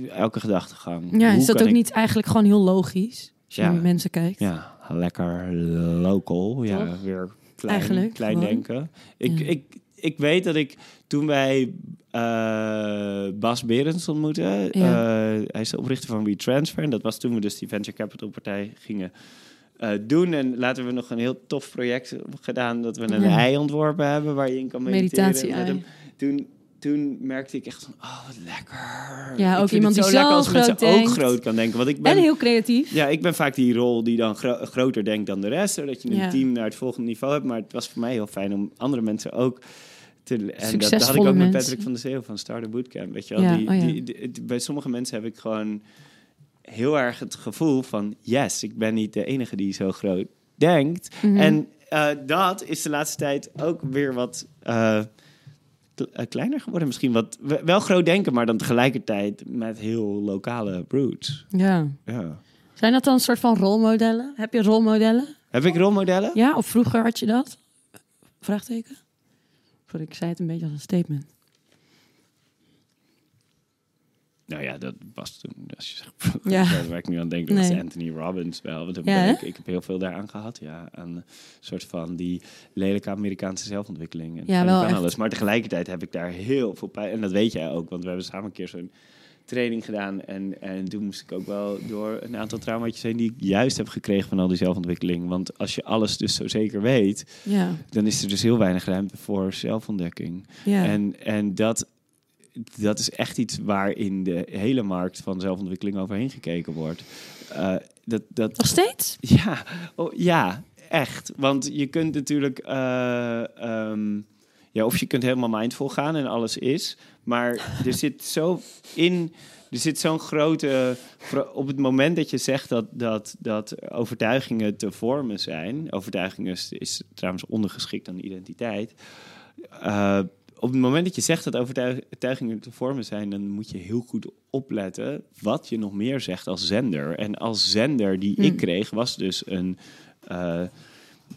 Elke gedachtegang. Ja, Hoe is dat ook ik- niet eigenlijk gewoon heel logisch? Als je Ja. naar mensen kijkt. Ja, lekker local. Ja, weer klein, Eigenlijk, klein gewoon. denken. Ik, Ja. ik, ik weet dat ik toen wij eh, Bas Berends ontmoetten, Ja. eh, hij is de oprichter van WeTransfer. En dat was toen we dus die venture capital partij gingen eh, doen. En laten we nog een heel tof project gedaan dat we een Ja. ei ontworpen hebben waar je in kan mediteren. Meditatie-ei. met hem. Toen, toen merkte ik echt van, oh wat lekker. Ja, Ik ook iemand die zo lekker als mensen ook groot kan denken. Want ik ben En heel creatief. ja, ik ben vaak die rol die dan gro- groter denkt dan de rest. Zodat je een Ja. team naar het volgende niveau hebt. Maar het was voor mij heel fijn om andere mensen ook te... En dat, dat had ik ook met. Patrick van der Zeel van Starter Bootcamp. Weet je wel? Ja, Die, oh ja. die, die- die- bij sommige mensen heb ik gewoon heel erg het gevoel van... Yes, ik ben niet de enige die zo groot denkt. Mhm. En eh, dat is de laatste tijd ook weer wat... eh, kleiner geworden misschien. Wat, we- wel groot denken, maar dan tegelijkertijd met heel lokale roots. Ja. Ja. Zijn dat dan een soort van rolmodellen? Heb je rolmodellen? Heb ik rolmodellen? Ja, of vroeger had je dat? Vraagteken? Voor ik zei het een beetje als een statement. Nou ja, dat was toen, als je zegt, Ja. waar ik nu aan denk, dat was Nee. Anthony Robbins wel. Want Ja, ik, ik heb heel veel daaraan gehad, ja. Aan een soort van die lelijke Amerikaanse zelfontwikkeling. En Ja, en wel echt. alles. Maar tegelijkertijd heb ik daar heel veel pijn. En dat weet jij ook, want we hebben samen een keer zo'n training gedaan. En, en toen moest ik ook wel door een aantal traumaatjes heen die ik juist heb gekregen van al die zelfontwikkeling. Want als je alles dus zo zeker weet, Ja. dan is er dus heel weinig ruimte voor zelfontdekking. Ja. En, en dat, dat is echt iets waar in de hele markt van zelfontwikkeling overheen gekeken wordt. Eh, dat, dat, Nog steeds? ja, oh, ja, echt. Want je kunt natuurlijk... ehm, ja, of je kunt helemaal mindful gaan en alles is. Maar er zit zo in... Er zit zo'n grote... Op het moment dat je zegt dat, dat, dat overtuigingen te vormen zijn... Overtuigingen is, is trouwens ondergeschikt aan identiteit... Eh, op het moment dat je zegt dat overtuigingen te vormen zijn, dan moet je heel goed opletten wat je nog meer zegt als zender. En als zender die ik Hmm. kreeg, was dus een eh,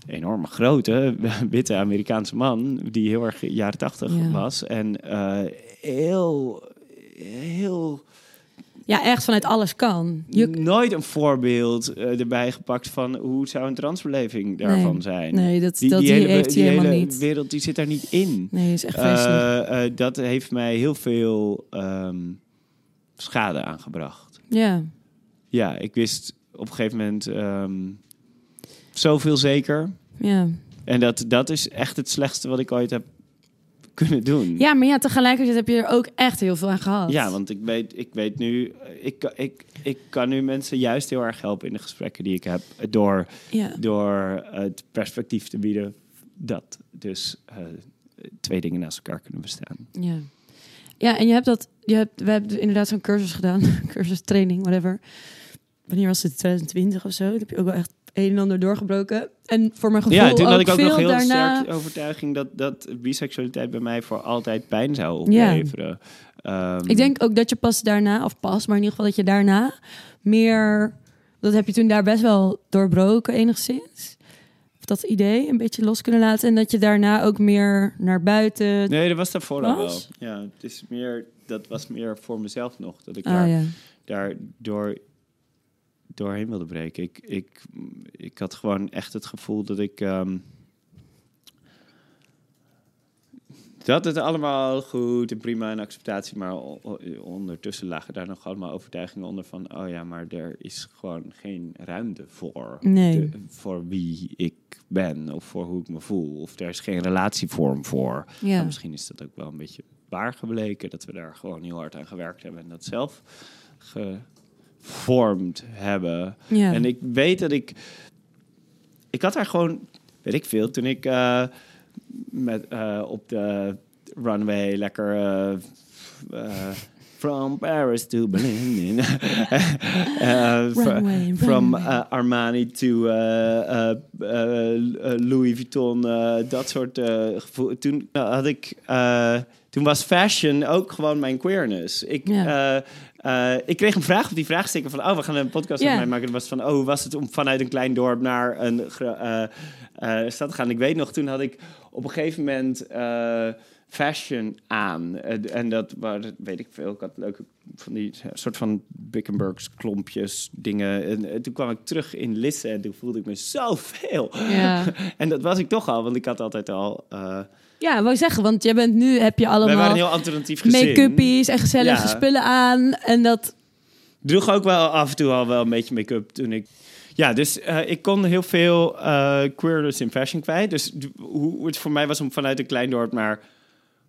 enorme grote witte Amerikaanse man, die heel erg jaren tachtig Ja. was. En eh, heel, heel Ja, echt vanuit alles kan. Je, nooit een voorbeeld eh, erbij gepakt van hoe zou een transbeleving daarvan zijn. nee, dat, Die, dat die die hele, heeft hij helemaal hele niet. wereld die zit daar niet in. Nee, is echt vreselijk. Eh, eh, dat heeft mij heel veel ehm, schade aangebracht. ja. Ja, ik wist op een gegeven moment ehm, zoveel zeker. Ja. En dat, dat is echt het slechtste wat ik ooit heb kunnen doen. ja, maar ja, tegelijkertijd heb je er ook echt heel veel aan gehad. Ja, want ik weet, ik weet nu, eh, ik, kan- ik, ik kan nu mensen juist heel erg helpen in de gesprekken die ik heb. Door, Ja. door het perspectief te bieden dat dus eh, twee dingen naast elkaar kunnen bestaan. Ja. Ja, en je hebt dat, je hebt, we hebben inderdaad zo'n cursus gedaan, cursus training, whatever. Wanneer was het? 2020 of zo? Dat heb je ook wel echt een en ander doorgebroken. En voor mijn gevoel Ja, toen had ik ook veel nog heel daarna. sterk overtuiging dat, dat biseksualiteit bij mij voor altijd pijn zou opleveren. Ehm, Ik denk ook dat je pas daarna, of pas, maar in ieder geval dat je daarna meer, dat heb je toen daar best wel doorbroken enigszins. Of dat idee een beetje los kunnen laten en dat je daarna ook meer naar buiten. Nee, dat was daarvoor al wel. Ja, het is meer, dat was meer voor mezelf nog. Dat ik Ah daar, ja. daar door, doorheen wilde breken. Ik, ik, ik had gewoon echt het gevoel dat ik... ehm, dat het allemaal goed en prima en acceptatie, maar ondertussen lagen daar nog allemaal overtuigingen onder van, oh ja, maar er is gewoon geen ruimte voor, Nee. de- voor wie ik ben of voor hoe ik me voel, of er is geen relatievorm voor. Ja. Misschien is dat ook wel een beetje waar gebleken, dat we daar gewoon heel hard aan gewerkt hebben en dat zelf gevormd hebben. Ja. En ik weet dat ik. Ik had daar gewoon, weet ik veel, toen ik eh, met, eh, op de runway lekker. eh, From Paris to Berlin. Runway, From runway. Armani to Louis Vuitton. dat soort gevoel. Toen had ik. toen was fashion ook gewoon mijn queerness. Ik. Eh, ik kreeg een vraag op die vraagsticker van... oh, we gaan een podcast mij maken. Dat was van, oh, hoe was het om vanuit een klein dorp naar een eh, eh, stad te gaan? Ik weet nog, toen had ik op een gegeven moment... fashion aan. En dat waren, weet ik veel, ik had leuke van die soort van Bickenbergs klompjes dingen. En toen kwam ik terug in Lisse en toen voelde ik me zoveel. Ja. en dat was ik toch al, want ik had altijd al... Ja, wou zeggen, want jij bent nu, heb je allemaal heel alternatief make-uppies en gezellige Ja. spullen aan. En dat, droeg ook wel af en toe al wel een beetje make-up toen ik... Ja, dus eh, ik kon heel veel queerness in fashion kwijt. Dus hoe het voor mij was om vanuit een klein dorp naar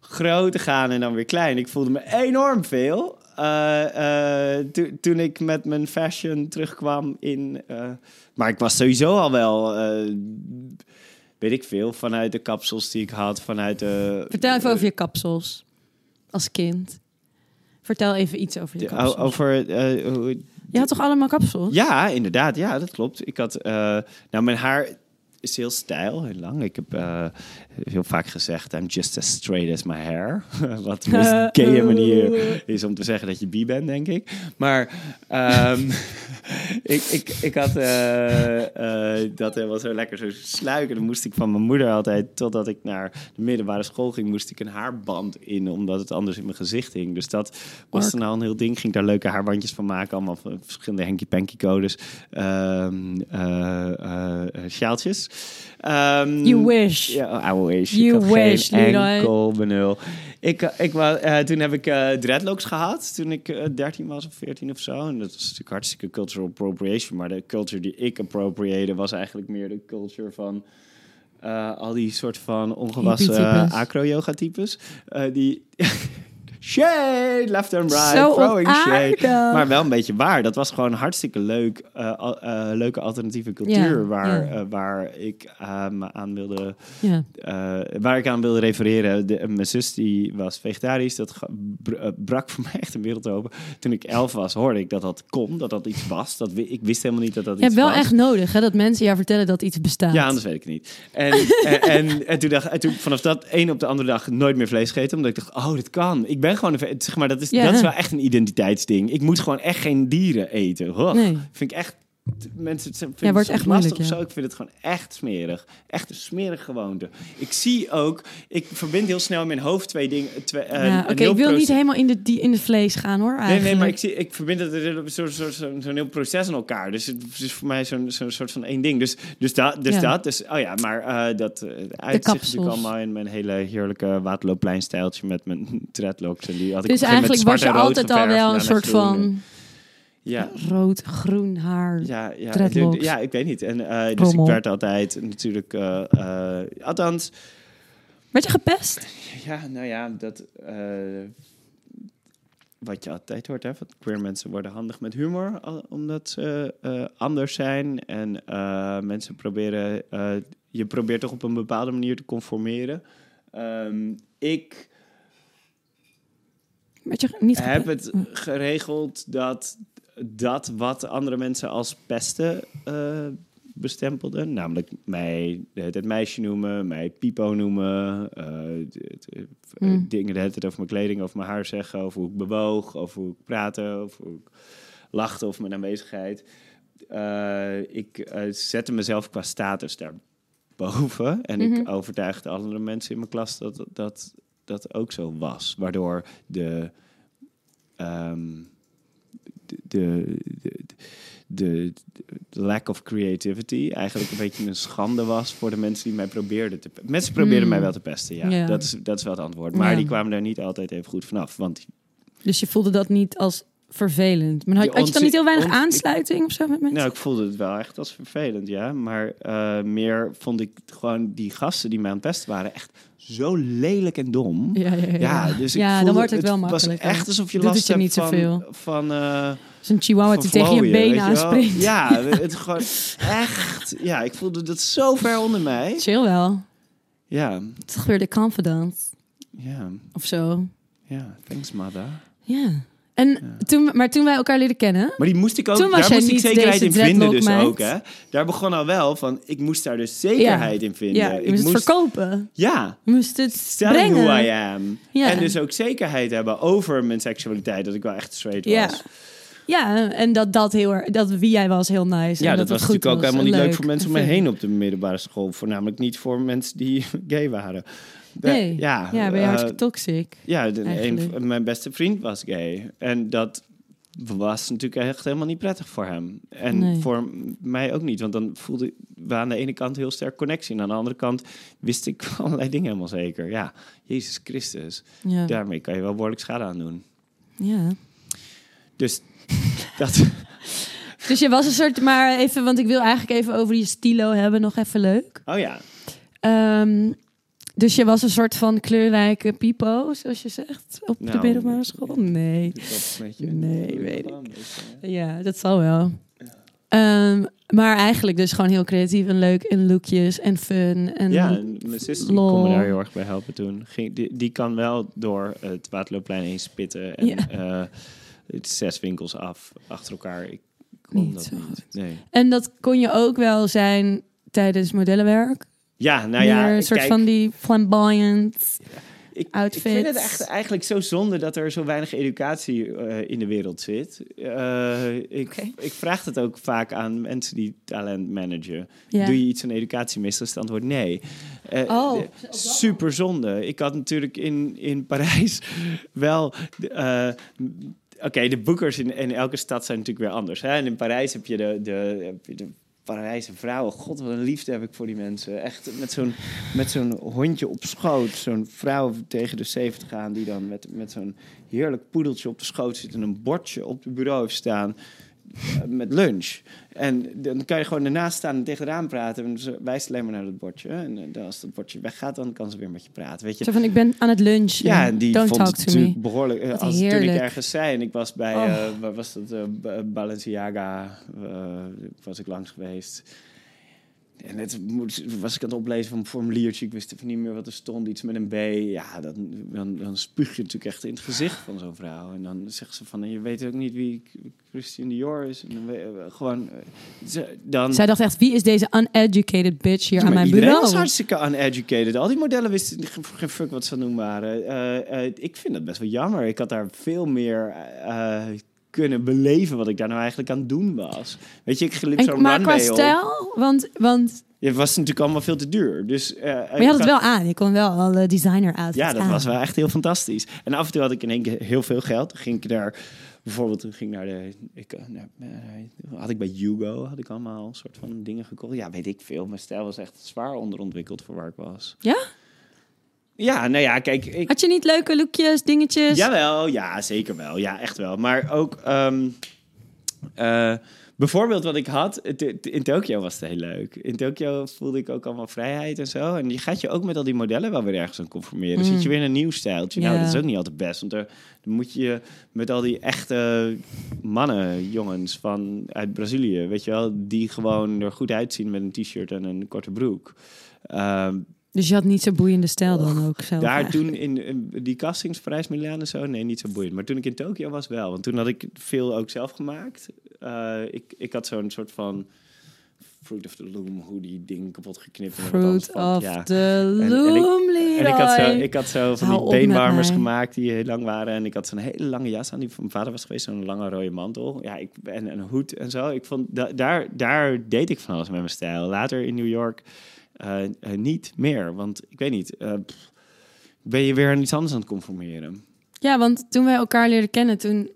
groot te gaan en dan weer klein. Ik voelde me enorm veel. eh, to- toen ik met mijn fashion terugkwam in... maar ik was sowieso al wel... weet ik veel, vanuit de kapsels die ik had, vanuit de... vertel even over je kapsels als kind. Vertel even iets over je kapsels. over eh, Je had toch allemaal kapsels? Ja, inderdaad. Ja, dat klopt. Ik had, eh, nou, mijn haar is heel stijl, heel lang. Ik heb eh, heel vaak gezegd, I'm just as straight as my hair. Wat de meest gaye manier is om te zeggen dat je bi bent, denk ik. Maar ehm, ik, ik, ik had eh, eh, dat helemaal zo lekker zo sluiken. Dan moest ik van mijn moeder altijd, totdat ik naar de middelbare school ging, moest ik een haarband in, omdat het anders in mijn gezicht hing. Dus dat was dan al een heel ding. Ging daar leuke haarbandjes van maken, allemaal van verschillende Henky Panky codes, eh, sjaaltjes. Ehm, You wish. ja, I wish. You ik had wish, geen Leroy. enkel benul. Ik, eh, ik, wa- eh, toen heb ik eh, dreadlocks gehad, toen ik eh 13 was of 14 of zo. En dat was natuurlijk hartstikke cultural appropriation. Maar de culture die ik appropriëerde was eigenlijk meer de culture van... al die soort van ongewassen Hippie-types. acro-yoga types. eh, die... shade, left and right, Zo throwing shade. onaardig. Maar wel een beetje waar. Dat was gewoon hartstikke leuk. eh, eh, leuke alternatieve cultuur Ja, waar, ja. eh, waar ik me aan wilde Ja. waar ik aan wilde refereren, de, mijn zus die was vegetarisch. Dat brak voor mij echt een wereld open. Toen ik elf was, hoorde ik dat dat kon, dat dat iets was. Dat, ik wist helemaal niet dat dat Je hebt iets wel was. echt nodig hè, dat mensen jou vertellen dat iets bestaat. Ja, anders weet ik het niet. En, en, en, en toen dacht en toen vanaf dat een op de andere dag nooit meer vlees gegeten. Omdat ik dacht, oh, dit kan. Ik ben gewoon een zeg maar, dat is, Ja. dat is wel echt een identiteitsding. Ik moet gewoon echt geen dieren eten. Nee. Vind ik echt. Mensen het vinden Ja, wordt echt lastig moeilijk, of ja. zo. Ik vind het gewoon echt smerig. Echt een smerige gewoonte. Ik zie ook, ik verbind heel snel in mijn hoofd twee dingen. Twee, eh, Ja, Oké, ik wil niet helemaal in de, die, in de vlees gaan hoor. Nee, Eigenlijk. nee, maar ik, zie, ik verbind het zo'n zo, zo, zo'n heel proces aan elkaar. Dus het is voor mij zo'n zo'n soort van één ding. Dus, dus, dat, dus Ja. dat. Dus, oh ja, maar eh, dat eh, uitzicht natuurlijk allemaal in mijn hele heerlijke Waterloopplein-stijltje met mijn dreadlocks. En die had ik Dus eigenlijk was je altijd al wel een soort van Ja, rood-groen haar. ja, ja, Dreadlocks. ja, ik weet niet. En, eh, dus Rommel. ik werd altijd natuurlijk... eh, althans, Werd je gepest? Ja, nou ja, dat. wat je altijd hoort, hè? Van queer mensen worden handig met humor, al- omdat ze anders zijn. En mensen proberen. je probeert toch op een bepaalde manier te conformeren. Ehm, ik je niet heb het geregeld dat dat wat andere mensen als pesten eh, bestempelden, namelijk mij tijd meisje noemen, mij pipo noemen, eh, d- Hmm. dingen de hele tijd over mijn kleding, over mijn haar zeggen, over hoe ik bewoog, over hoe ik praatte, over hoe ik lachte of mijn aanwezigheid. Eh, ik eh, zette mezelf qua status daarboven en Mhm. ik overtuigde andere mensen in mijn klas dat dat, dat ook zo was, waardoor de ehm, de, de, de, lack of creativity eigenlijk een beetje een schande was voor de mensen die mij probeerden te Mensen probeerden Mm. mij wel te pesten, ja. Dat, is, dat is wel het antwoord. Maar die kwamen daar niet altijd even goed vanaf. Want Dus je voelde dat niet als vervelend. Maar had, had je dan niet heel weinig aansluiting of zo met mensen? nou, ik voelde het wel echt als vervelend, ja. Maar eh, meer vond ik gewoon die gasten die mij aan het pesten waren echt zo lelijk en dom. ja, ja, ja. Ja, dus ik ja dan wordt het wel was makkelijk. echt alsof je Doet last het je hebt niet van, zoveel. van eh, Zo'n chihuahua die tegen je benen wel? aanspringt. Ja, het gewoon echt. Ja, ik voelde dat zo ver onder mij. Chill wel. Ja, Het is toch weer de confidence ja, of zo. ja. Thanks, Mada. Ja. En toen, maar toen wij elkaar leren kennen, Maar die moest ik ook, Toen was daar moest ik zekerheid in vinden dus meid. ook, hè. Daar begon al wel van, ik moest daar dus zekerheid in vinden. ja, je ik moest het verkopen. Ja, Je moest het brengen. who I am. Ja. En dus ook zekerheid hebben over mijn seksualiteit, dat ik wel echt straight Ja. was. Ja, en dat, dat, heel dat wie jij was heel nice. Ja, en dat, was het goed natuurlijk ook was helemaal niet leuk leuk voor mensen om me heen op de middelbare school. Voornamelijk niet voor mensen die gay waren. Nee, ja, ja, ben je eh, hartstikke toxic. Ja, de- een mijn beste vriend was gay. En dat was natuurlijk echt helemaal niet prettig voor hem. En Nee. voor mij ook niet, want dan voelde we aan de ene kant heel sterk connectie. En aan de andere kant wist ik allerlei dingen helemaal zeker. Ja, Jezus Christus, Ja. daarmee kan je wel behoorlijk schade aan doen. ja. Dus dat... Dus je was een soort, maar even, want ik wil eigenlijk even over die stilo hebben, nog even leuk. Oh ja, Ehm, dus je was een soort van kleurrijke pipo, zoals je zegt, op de Nou, middelbare school? Nee. Nee, weet ik. Ja, dat zal wel. Ehm, maar eigenlijk dus gewoon heel creatief en leuk en lookjes en fun. En Ja, en mijn zus kon me daar heel erg bij helpen toen. Ging, die, die kan wel door het Waterloopplein heen spitten en Ja. eh, het zes winkels af achter elkaar. Ik kon Niet dat zo niet. goed. Nee. En dat kon je ook wel zijn tijdens modellenwerk. Ja, nou ja, Meer een soort kijk, van die flamboyant. ik, outfits. ik vind het echt, eigenlijk zo zonde dat er zo weinig educatie eh, in de wereld zit. Eh, ik, ik vraag het ook vaak aan mensen die talent managen. Doe je iets aan educatie mis? Is het antwoord nee. Eh, Oh, super zonde. Ik had natuurlijk in, in Parijs wel... Oké, de boekers in, in elke stad zijn natuurlijk weer anders. Hè? En in Parijs heb je de, de, heb je de Parijse vrouwen. God, wat een liefde heb ik voor die mensen. Echt met zo'n, met zo'n hondje op schoot. Zo'n vrouw tegen de 70 aan die dan met, met zo'n heerlijk poedeltje op de schoot zit... en een bordje op het bureau staan met lunch. En dan kan je gewoon ernaast staan en tegen het raam praten. En ze wijst alleen maar naar dat bordje. En eh, dan als dat bordje weggaat, dan kan ze weer met je praten. Weet je, Zo van, ik ben aan het lunchen. ja, en die Don't vond het natuurlijk behoorlijk. eh, Wat als toen ik ergens zei en ik was bij, Oh. eh, was dat, eh, Ba- Balenciaga, eh, was ik langs geweest. En net was ik aan het oplezen van een formuliertje. Ik wist even niet meer wat er stond. Iets met een B. Ja, dan, dan, dan spuug je natuurlijk echt in het gezicht van zo'n vrouw. En dan zegt ze van, en je weet ook niet wie Christian Dior is. En dan gewoon, eh, dan... Zij dacht echt, wie is deze uneducated bitch hier Ja, aan mijn iedereen bureau? was hartstikke uneducated. Al die modellen wisten geen- geen fuck wat ze aan doen waren. Eh, eh, ik vind dat best wel jammer. Ik had daar veel meer kunnen beleven wat ik daar nou eigenlijk aan het doen was. Weet je, ik liep En, zo'n maar qua op. stijl, want, want Het was natuurlijk allemaal veel te duur. Dus, eh, maar je had het wel aan. Je kon wel alle designer outfits ja, dat aan. was wel echt heel fantastisch. En af en toe had ik in één keer heel veel geld. Dan ging ik daar, bijvoorbeeld, toen ging naar de, ik, eh, naar, eh, had ik bij Hugo, had ik allemaal een soort van dingen gekocht. Ja, weet ik veel. Mijn stijl was echt zwaar onderontwikkeld voor waar ik was. Ja? Ja, nou ja, kijk, ik, Had je niet leuke lookjes, dingetjes? Jawel, ja, zeker wel. Ja, echt wel. Maar ook... ehm, eh, bijvoorbeeld wat ik had... In Tokio was het heel leuk. In Tokio voelde ik ook allemaal vrijheid en zo. En je gaat je ook met al die modellen wel weer ergens aan conformeren. Dan Mm. zit je weer in een nieuw stijltje. Nou, dat is ook niet altijd best. Want er, dan moet je met al die echte mannen, jongens van uit Brazilië... weet je wel, die gewoon er goed uitzien met een t-shirt en een korte broek... Ehm, Dus je had niet zo boeiende stijl dan ook zelf daar eigenlijk. toen in, die castings, Parijs, Milaan en zo, nee, niet zo boeiend. Maar toen ik in Tokio was wel, want toen had ik veel ook zelf gemaakt. Eh, ik, ik had zo'n soort van Fruit of the Loom hoodie ding kapot geknipt. en Fruit van. of Ja. the en ik- Loom, En ik had, zo, ik had zo van Hou die beenwarmers gemaakt die heel lang waren. En ik had zo'n hele lange jas aan die van mijn vader was geweest. Zo'n lange rode mantel. Ja, ik, en een hoed en zo. Ik vond, da- daar, daar deed ik van alles met mijn stijl. Later in New York niet meer. Want ik weet niet, eh, pff, ben je weer aan iets anders aan het conformeren. Ja, want toen wij elkaar leerden kennen, toen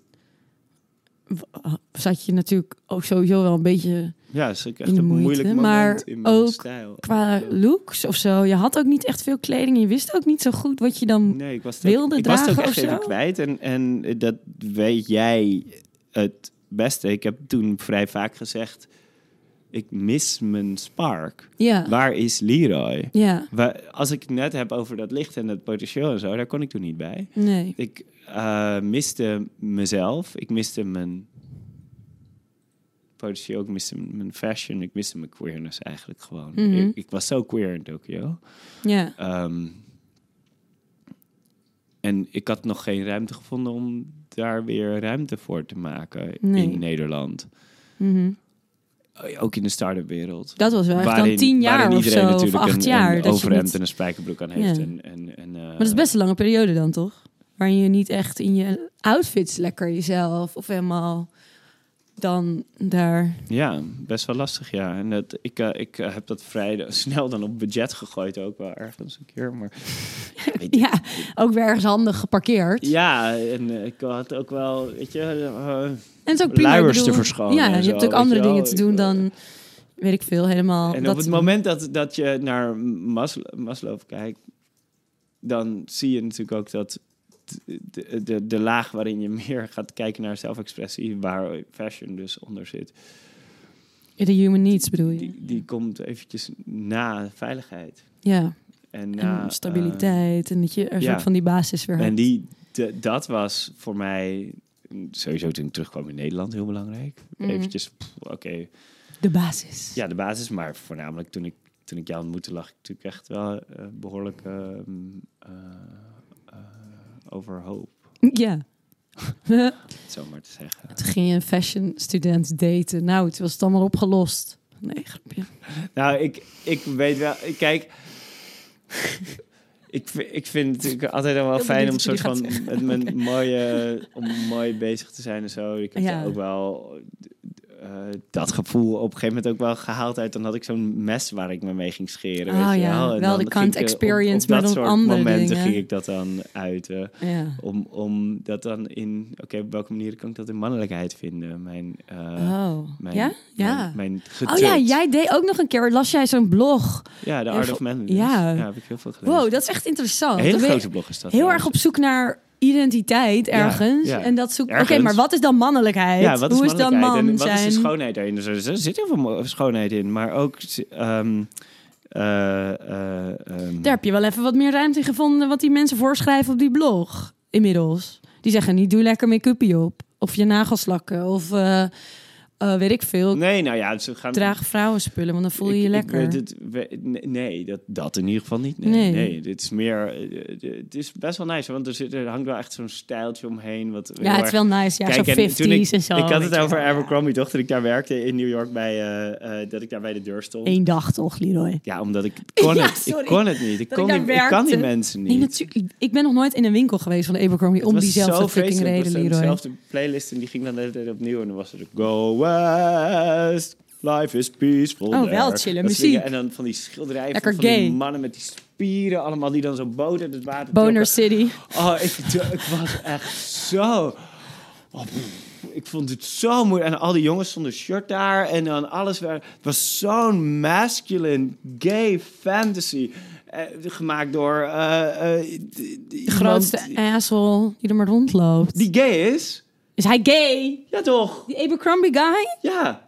zat je natuurlijk ook sowieso wel een beetje Ja, is ook echt een moeite, moeilijk moment maar in mijn ook stijl. qua looks of zo. Je had ook niet echt veel kleding. Je wist ook niet zo goed wat je dan... Nee, ik was wilde ook, ik was het ook dragen echt even kwijt. En, en dat weet jij het beste. Ik heb toen vrij vaak gezegd... Ik mis mijn spark. Ja, Waar is Leroy? ja, Waar, als ik het net heb over dat licht en dat potentieel en zo... daar kon ik toen niet bij. nee. Ik eh, miste mezelf. Ik miste mijn potentieel. Ik miste mijn fashion. Ik miste mijn queerness eigenlijk gewoon. Mhm. ik, ik was zo queer in Tokio. Ja, Ehm, en ik had nog geen ruimte gevonden om daar weer ruimte voor te maken Nee. in Nederland. mhm. Ook in de start-up wereld. dat was wel echt Waarin- dan tien jaar of zo. Of acht een, jaar. een dat je overhemd en een spijkerbroek aan heeft. Ja. En, en, en, eh, Maar dat is best een lange periode dan, toch? Waarin je niet echt in je outfits lekker jezelf of helemaal dan daar. Ja, best wel lastig, ja. En dat, ik, eh, ik eh, heb dat vrij snel dan op budget gegooid ook wel ergens een keer. Maar Ja, ook weer ergens handig geparkeerd. ja, en eh, ik had ook wel, weet je, En het ook prima. ik luiers bedoel, te verschonen Ja, je zo, hebt ook andere dingen te doen dan, weet ik veel, helemaal. En dat op het moment dat, dat je naar Maslow, Maslow kijkt, dan zie je natuurlijk ook dat de, de, de laag waarin je meer gaat kijken naar zelfexpressie, waar fashion dus onder zit, De human needs bedoel je? die, die komt eventjes na veiligheid. ja, En, en na, stabiliteit. en dat je er ja. soort van die basis weer hebt. en die, de- dat was voor mij sowieso toen ik terugkwam in Nederland heel belangrijk. Mhm. Eventjes, oké, De basis. Ja, de basis, maar voornamelijk toen ik, toen ik jou ontmoette, lag ik natuurlijk echt wel eh, behoorlijk ehm, eh, eh, overhoop, Ja. zo maar te zeggen. Toen ging je een fashion student daten. Nou, het was het allemaal opgelost. Nee, grapje. Nou, ik, ik weet wel, kijk, ik, ik vind het natuurlijk altijd wel fijn om soort van met mijn mooie, om mooi bezig te zijn en zo. Ik heb Ja. ook wel dat gevoel op een gegeven moment ook wel gehaald uit. Dan had ik zo'n mes waar ik me mee ging scheren. Oh weet je ja, wel. En wel dan de kant eh, op- experience, op, dat op soort andere momenten dingen. ging ik dat dan uiten. Ja. Om, om dat dan in, oké, op welke manier kan ik dat in mannelijkheid vinden? Mijn, eh, oh. mijn, ja? Ja. Mijn, mijn Oh ja, jij deed ook nog een keer, las jij zo'n blog. Ja, de Art of Manliness. ja. Ja. heb ik heel veel gelezen. Wow, dat is echt interessant. Een hele grote blog is dat. Heel erg op zoek naar identiteit ergens. ja. En dat zoekt. Oké, maar wat is dan mannelijkheid? Ja, wat is Hoe is dan man en wat zijn? is de schoonheid daarin? Dus er zit heel veel schoonheid in, maar ook... ehm, Daar heb je wel even wat meer ruimte in gevonden wat die mensen voorschrijven op die blog. Inmiddels. Die zeggen niet doe lekker make-upie op. Of je nagels lakken. Of eh, eh, weet ik veel. Nee, nou ja, ze gaan... Draag vrouwenspullen, want dan voel je Ik- je ik lekker. het- we- nee, dat, dat in ieder geval niet. Nee, Nee. nee. dit is meer... eh, Het is best wel nice, want er, zit, er hangt wel echt zo'n stijltje omheen. Wat ja, het is wel nice. Ja, Kijk, zo en 50s toen ik, en zo. Ik had het over. Abercrombie, toch? Toen ik daar werkte in New York, bij, eh, eh, dat ik daar bij de deur stond. Eén dag toch, Leroy? Ja, omdat ik ik kon Ja, het. Ik kon het niet. Ik, Dat kon ik die, ik kan die mensen niet. Nee, natuurlijk. Ik ben nog nooit in een winkel geweest van de Abercrombie Het om diezelfde fucking reden, Het Leroy. dezelfde playlist en die ging dan de hele tijd opnieuw. En dan was er de Go West, Life is Peaceful Oh, there. wel chille Dat soort dingen. muziek. En dan van die schilderijen Lekker van, die mannen met die spieren allemaal die dan zo boten het water Boner. City. Oh, ik, ik was echt zo... Oh, ik vond het zo moeilijk. En al die jongens zonder shirt daar. En dan alles. werd- Het was zo'n masculine, gay fantasy. eh, gemaakt door... eh, eh, De grootste asshole die er maar rondloopt. Die gay is? Is hij gay? Ja, toch? Die Abercrombie guy? Ja.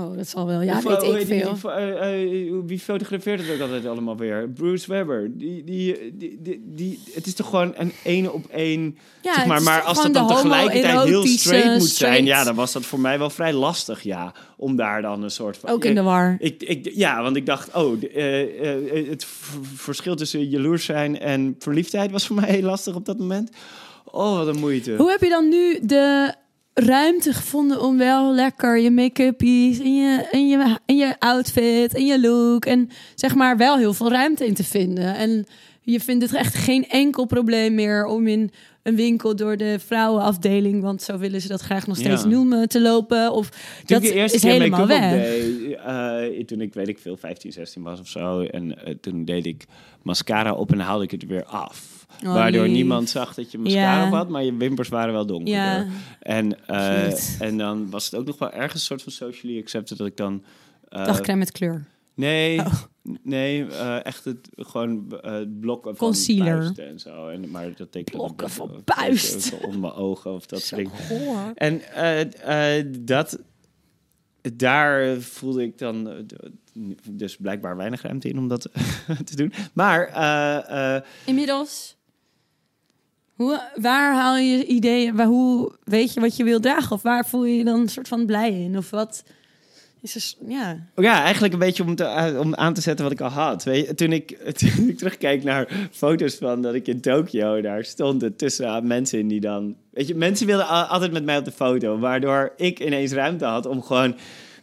Oh, dat zal wel. Ja, Of, weet hoe ik veel. die- eh, eh, wie fotografeert het ook altijd allemaal weer? Bruce Webber. Die, die, die, die, die- het is toch gewoon een ene op één... Ja, zeg maar, maar als dat dan tegelijkertijd heel straight moet zijn... Ja, dan was dat voor mij wel vrij lastig, ja. Om daar dan een soort van... Ook in de war. Ik, ik, ja, want ik dacht, oh, eh, het verschil tussen jaloers zijn en verliefdheid was voor mij heel lastig op dat moment. Oh, wat een moeite. Hoe heb je dan nu de ruimte gevonden om wel lekker je make-uppies en je, en, je, en je outfit en je look en zeg maar wel heel veel ruimte in te vinden? En je vindt het echt geen enkel probleem meer om in een winkel door de vrouwenafdeling, want zo willen ze dat graag nog steeds Ja. noemen, te lopen. Of Toen dat ik de eerste is keer helemaal weg. deed, eh, toen ik, weet ik veel, 15, 16 was of zo. En eh, toen deed ik mascara op en haalde ik het weer af. Oh, Waardoor lief. niemand zag dat je mascara Ja. op had, maar je wimpers waren wel donkerder. Ja. En, eh, en dan was het ook nog wel ergens een soort van socially accepted dat ik dan... eh, Dagcrème met kleur. Nee, Oh. nee eh, echt het, gewoon het blokken van Concealer. en zo. En, maar dat tekent Blokken van ook Onder mijn ogen of dat soort dingen. En dat, daar voelde ik dan dus blijkbaar weinig ruimte in om dat te doen. Maar Inmiddels. Hoe, waar haal je ideeën? Waar, hoe weet je wat je wil dragen? Of waar voel je je dan een soort van blij in? Of wat is er, ja. oh ja, eigenlijk een beetje om, te, eh, om aan te zetten wat ik al had. Weet je, toen, ik, terugkijk naar foto's van dat ik in Tokio daar stond, tussen mensen in die dan... Weet je, mensen wilden al- altijd met mij op de foto, waardoor ik ineens ruimte had om gewoon...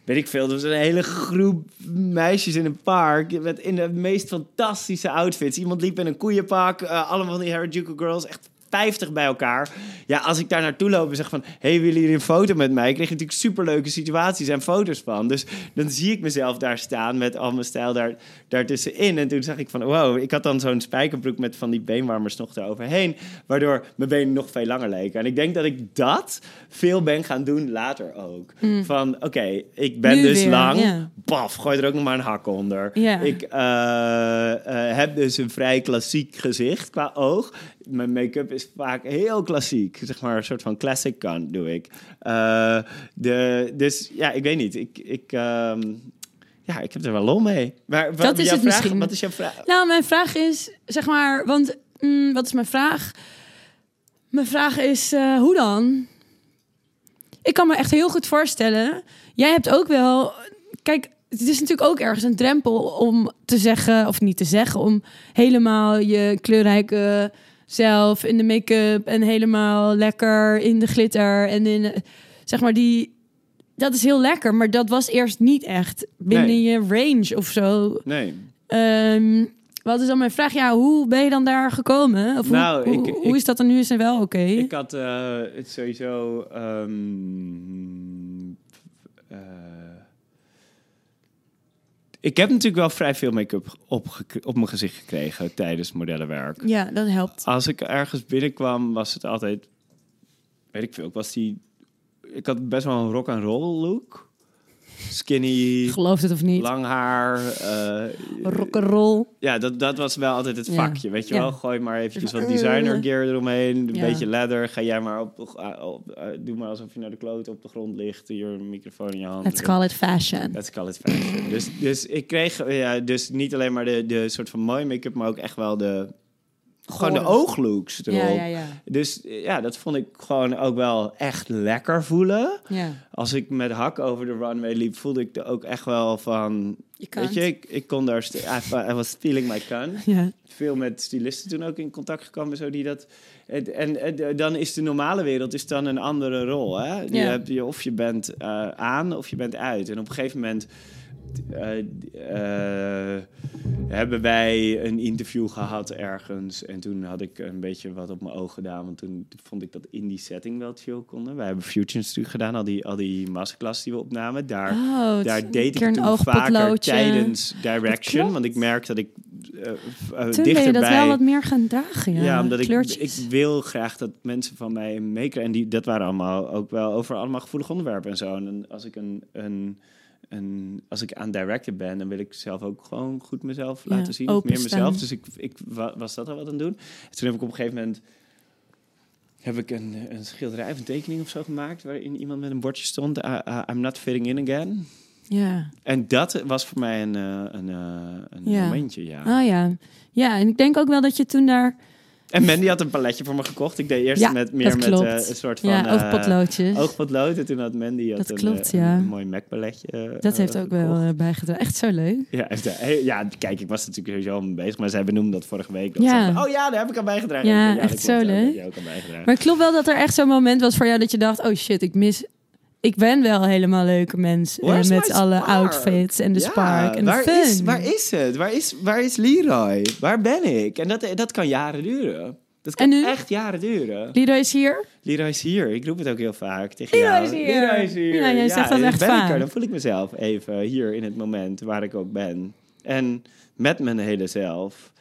Weet ik veel, er was een hele groep meisjes in een park met in de meest fantastische outfits. Iemand liep in een koeienpak, eh, allemaal die Harajuku girls, echt 50 bij elkaar. Ja, als ik daar naartoe loop en zeg van... hey, willen jullie een foto met mij? Kreeg je natuurlijk superleuke situaties en foto's van. Dus dan zie ik mezelf daar staan met al mijn stijl daar, daartussenin. En toen zag ik van, wow, ik had dan zo'n spijkerbroek met van die beenwarmers nog eroverheen. Waardoor mijn benen nog veel langer leken. En ik denk dat ik dat veel ben gaan doen later ook. Van, oké, ik ben Nu dus weer, lang. Paf, gooi er ook nog maar een hak onder. Ik eh, eh, heb dus een vrij klassiek gezicht qua oog. Mijn make-up is vaak heel klassiek. Zeg maar een soort van classic kant doe ik. Eh, de, dus ja, ik weet niet. Ik, ik, ehm, ja, ik heb er wel lol mee. Maar wat, Dat is jouw het vraag, misschien. Wat is jouw vraag? Nou, mijn vraag is, zeg maar, want mm, wat is mijn vraag? Mijn vraag is, eh, hoe dan? Ik kan me echt heel goed voorstellen. Jij hebt ook wel, kijk, het is natuurlijk ook ergens een drempel om te zeggen, of niet te zeggen, om helemaal je kleurrijke zelf in de make-up en helemaal lekker in de glitter en in, eh, zeg maar, die. Dat is heel lekker, maar dat was eerst niet echt binnen Nee. je range of zo. Nee. Ehm, wat is dan mijn vraag? Ja, hoe ben je dan daar gekomen? Of hoe, Nou, hoe, ik- hoe ik- is dat dan nu? Is het wel oké? Ik had eh, het sowieso. ehm, ik heb natuurlijk wel vrij veel make-up op, op mijn gezicht gekregen tijdens modellenwerk. Ja, dat helpt. Als ik ergens binnenkwam, was het altijd. Weet ik veel. Ik was die. Ik had best wel een rock and roll look. Skinny, Geloof het of niet? lang haar. eh, Rock'n'roll. ja, dat, dat was wel altijd het Ja. vakje. Weet je Ja. wel, gooi maar eventjes wat Uh. designer gear eromheen. Een Ja. beetje leather. Ga jij maar op, op, op- eh, doe maar alsof je naar de kloot op de grond ligt. Een microfoon in je hand. Let's call it fashion. Let's call it fashion. dus, dus ik kreeg eh, ja, dus niet alleen maar de, de soort van mooie make-up, maar ook echt wel de, gewoon de ooglooks erop. Ja, ja, ja. Dus ja, dat vond ik gewoon ook wel echt lekker voelen. ja. Als ik met hak over de runway liep, voelde ik er ook echt wel van... Je Weet je, ik, ik kon daar... I, I was feeling my can. Ja. Veel met stylisten toen ook in contact gekomen, zo die dat... En, en, en dan is de normale wereld is dan een andere rol, hè? Die Ja. heb je, of je bent eh, aan of je bent uit. En op een gegeven moment... eh, eh, hebben wij een interview gehad ergens. En toen had ik een beetje wat op mijn oog gedaan. Want toen vond ik dat in die setting wel chill konden. Wij hebben Futures natuurlijk gedaan. Al die, al die masterclass die we opnamen. Daar, Oh, daar deed ik toen vaker tijdens Direction. Want ik merk dat ik f- eh, Toen ben je dat wel wat meer gaan dragen, ja. Ja, omdat ik, Kleurtjes. ik wil graag dat mensen van mij meekrijgen. En die, dat waren allemaal ook wel over allemaal gevoelige onderwerpen en zo. En als ik een, een, een als ik aan director ben, dan wil ik zelf ook gewoon goed mezelf Ja, laten zien. Of meer mezelf. Dus ik, ik wa- was dat al wat aan het doen. En toen heb ik op een gegeven moment heb ik een, een schilderij of een tekening of zo gemaakt waarin iemand met een bordje stond. "I- I- I'm not fitting in again. Ja. En dat was voor mij een, eh, een, eh, een Ja. momentje, ja. Oh ja. Ja, en ik denk ook wel dat je toen daar... En Mandy had een paletje voor me gekocht. Ik deed eerst Ja, met meer met eh, een soort van ja, eh, oogpotloodjes. oogpotlood. En toen had Mandy had Dat een, klopt, eh, ja. een mooi Mac paletje. dat heeft ook wel gekocht. bijgedragen. Echt zo leuk. Ja, ja, kijk, ik was natuurlijk sowieso al mee bezig, maar zij benoemde dat vorige week. Dat Ja. ze van, oh ja, daar heb ik aan bijgedragen. Ja, echt zo leuk. heb je ook aan bijgedragen. Maar ik klopt wel dat er echt zo'n moment was voor jou dat je dacht: oh shit, ik mis. Ik ben wel helemaal leuke mens. eh, met alle spark? outfits en de Ja, spark en de waar fun. Is, waar is het? Waar is, waar is Leroy? Waar ben ik? En dat, dat kan jaren duren. Dat kan echt jaren duren. Leroy is hier. Leroy is hier. Ik roep het ook heel vaak tegen Leroy jou. is hier. Leroy is hier. Ja, jij zegt dat dan echt ben ik vaak. er. Dan voel ik mezelf even hier in het moment waar ik ook ben. En met mijn hele zelf.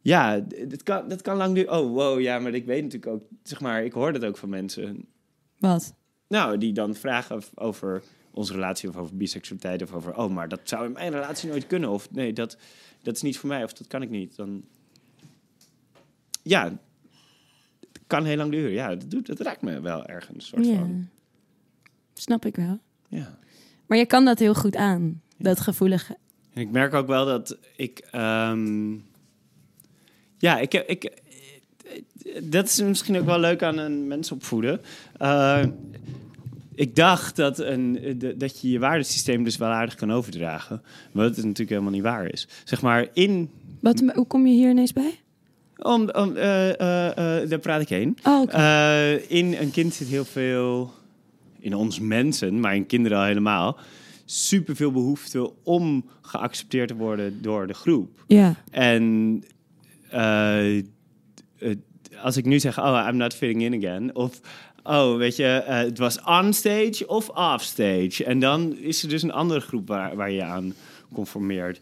Ja, dat kan, dat kan lang duren. Oh, wow, ja, maar ik weet natuurlijk ook... Zeg maar, ik hoor dat ook van mensen. Wat? Nou, die dan vragen over onze relatie of over biseksualiteit of over... Oh, maar dat zou in mijn relatie nooit kunnen. Of nee, dat, dat is niet voor mij of dat kan ik niet. Dan... Ja, het kan heel lang duren. Ja, dat, doet, dat raakt me wel ergens. Soort Ja. van. Snap ik wel. Ja. Maar je kan dat heel goed aan. Dat gevoelige. En ik merk ook wel dat ik... ehm, ja, ik, heb- ik, dat is misschien ook wel leuk aan een mens opvoeden. Eh, ik dacht dat, een, de- dat je je waardesysteem dus wel aardig kan overdragen. Wat het natuurlijk helemaal niet waar is. Zeg maar, in... Wat, hoe kom je hier ineens bij? Om, om, eh, eh, eh, daar praat ik heen. Oh. Eh, in een kind zit heel veel, in ons mensen, maar in kinderen al helemaal, superveel behoefte om geaccepteerd te worden door de groep. ja. En eh, als ik nu zeg, oh, I'm not fitting in again. Of, oh, weet je, eh, het was on stage of off stage. En dan is er dus een andere groep waar, waar je aan conformeert.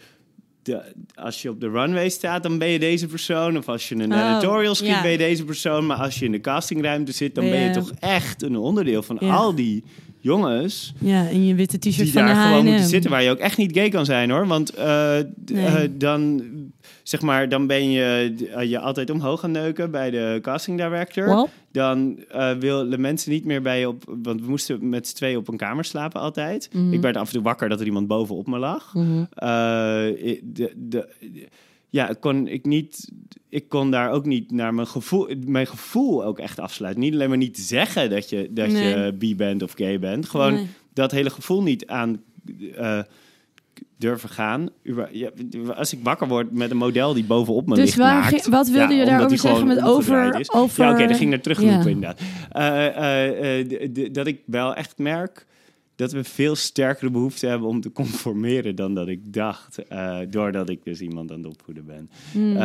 De, als je op de runway staat, dan ben je deze persoon. Of als je een Oh, editorial script, ja. ben je deze persoon. Maar als je in de castingruimte zit, dan ben je Ja. toch echt een onderdeel van Ja. al die jongens Ja, in je witte t-shirt die van daar gewoon moeten zitten. Waar je ook echt niet gay kan zijn hoor. Want eh, Nee. eh, dan, zeg maar, dan ben je eh, je altijd omhoog gaan neuken bij de casting director. Dan eh willen mensen niet meer bij je op... Want we moesten met z'n tweeën op een kamer slapen altijd. Mhm. Ik werd af en toe wakker dat er iemand bovenop me lag. Mhm. Eh, de, de, ja, kon ik niet. Ik kon daar ook niet naar mijn gevoel, mijn gevoel ook echt afsluiten. Niet alleen maar niet zeggen dat je, dat Nee. je bi bent of gay bent. Gewoon Nee. dat hele gevoel niet aan durven gaan. Als ik wakker word met een model die bovenop me Dus ligt waar wat wilde ja, je daarover zeggen met over- over- Ja, oké, dan ging naar terugroepen Ja. inderdaad. D- dat ik wel echt merk dat we veel sterkere behoefte hebben om te conformeren dan dat ik dacht. doordat ik dus iemand aan het opvoeden ben. Hmm.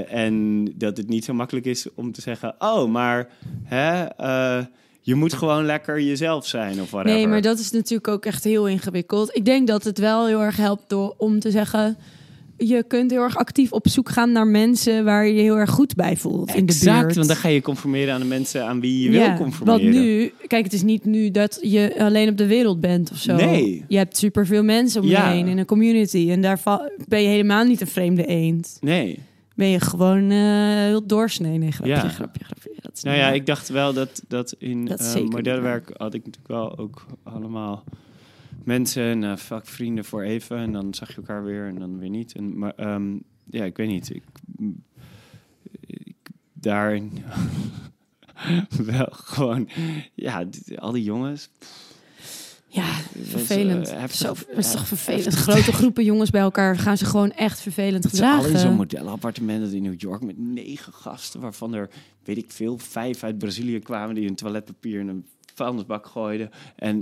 En dat het niet zo makkelijk is om te zeggen: Oh, maar hè, je moet gewoon lekker jezelf zijn of whatever. Nee, maar dat is natuurlijk ook echt heel ingewikkeld. Ik denk dat het wel heel erg helpt door om te zeggen... je kunt heel erg actief op zoek gaan naar mensen... waar je je heel erg goed bij voelt in de Exact, buurt. want dan ga je conformeren aan de mensen aan wie je Ja, wil conformeren. Want nu, kijk, het is niet nu dat je alleen op de wereld bent of zo. Nee. Je hebt superveel mensen om Ja. je heen in een community. En daar ben je helemaal niet een vreemde eend. Nee. Ben je gewoon eh, heel doorsnee. Nee, grapje, Ja. grapje, grapje. Dat is Nou ja, ik dacht wel dat, dat in Dat eh, zeker modellenwerk had ik natuurlijk wel ook allemaal mensen en eh, vaak vrienden voor even. En dan zag je elkaar weer en dan weer niet. En, maar ehm, ja, ik weet niet. Ik, ik daarin wel gewoon, ja, al die jongens. Ja, vervelend. eh, Zo, het is toch eh, vervelend. heftig. Grote groepen jongens bij elkaar gaan ze gewoon echt vervelend Ze alle in zo'n gedragen. modellenappartement in New York met negen gasten, waarvan er, weet ik veel, vijf uit Brazilië kwamen die hun toiletpapier in een vuilnisbak gooiden. En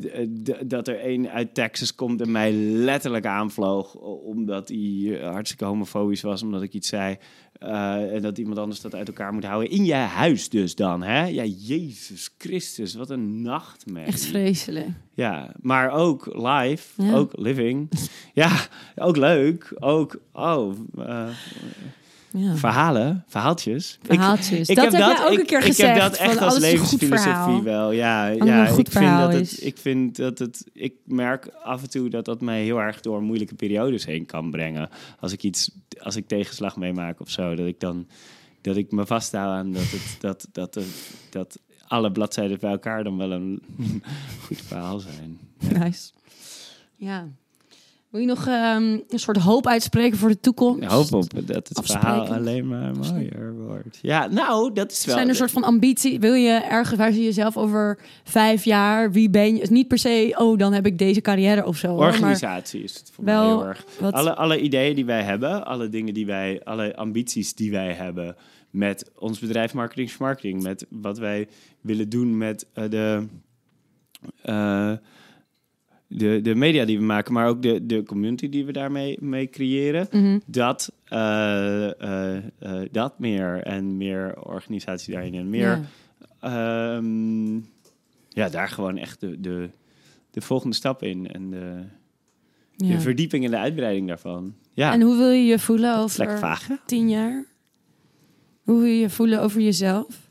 d- d- dat er één uit Texas komt en mij letterlijk aanvloog, omdat hij hartstikke homofobisch was, omdat ik iets zei. En dat iemand anders dat uit elkaar moet houden. In je huis dus dan, hè? Ja, Jezus Christus, wat een nachtmerrie. Echt vreselijk. Ja, maar ook live, Ja. ook living. Ja, ook leuk. Ook, oh, Ja. verhalen, verhaaltjes. Verhaaltjes. Ik, dat ik heb heb jij ook ik, een keer ik gezegd. heb dat echt van als goed levensfilosofie wel. Ja, ja ik, vind dat het, ik vind dat het... Ik merk af en toe dat dat mij heel erg door moeilijke periodes heen kan brengen. Als ik iets, als ik tegenslag meemaak of zo, dat ik dan... Dat ik me vasthoud aan dat, het, dat, dat, dat, dat alle bladzijden bij elkaar dan wel een goed verhaal zijn. Nice. Ja. Wil je nog ehm, een soort hoop uitspreken voor de toekomst? Ik hoop op dat het verhaal alleen maar mooier wordt. Ja, nou, dat is wel... Zijn er een soort van ambitie? Wil je ergens, waar zie je jezelf over vijf jaar? Wie ben je? Niet per se, oh, dan heb ik deze carrière of zo. hoor, Organisatie is het voor wel mij heel erg. wat- Alle, alle ideeën die wij hebben, alle dingen die wij, alle ambities die wij hebben met ons bedrijf Marketing Marketing, met wat wij willen doen met eh, de, eh, de, de media die we maken, maar ook de, de community die we daarmee mee creëren. Mhm. Dat, eh, eh, eh, dat meer en meer organisatie daarin en meer. Ja. Ehm, ja, daar gewoon echt de, de, de volgende stap in. En de, Ja. de verdieping en de uitbreiding daarvan. Ja, En hoe wil je je voelen over vaag, tien jaar? Hoe wil je je voelen over jezelf?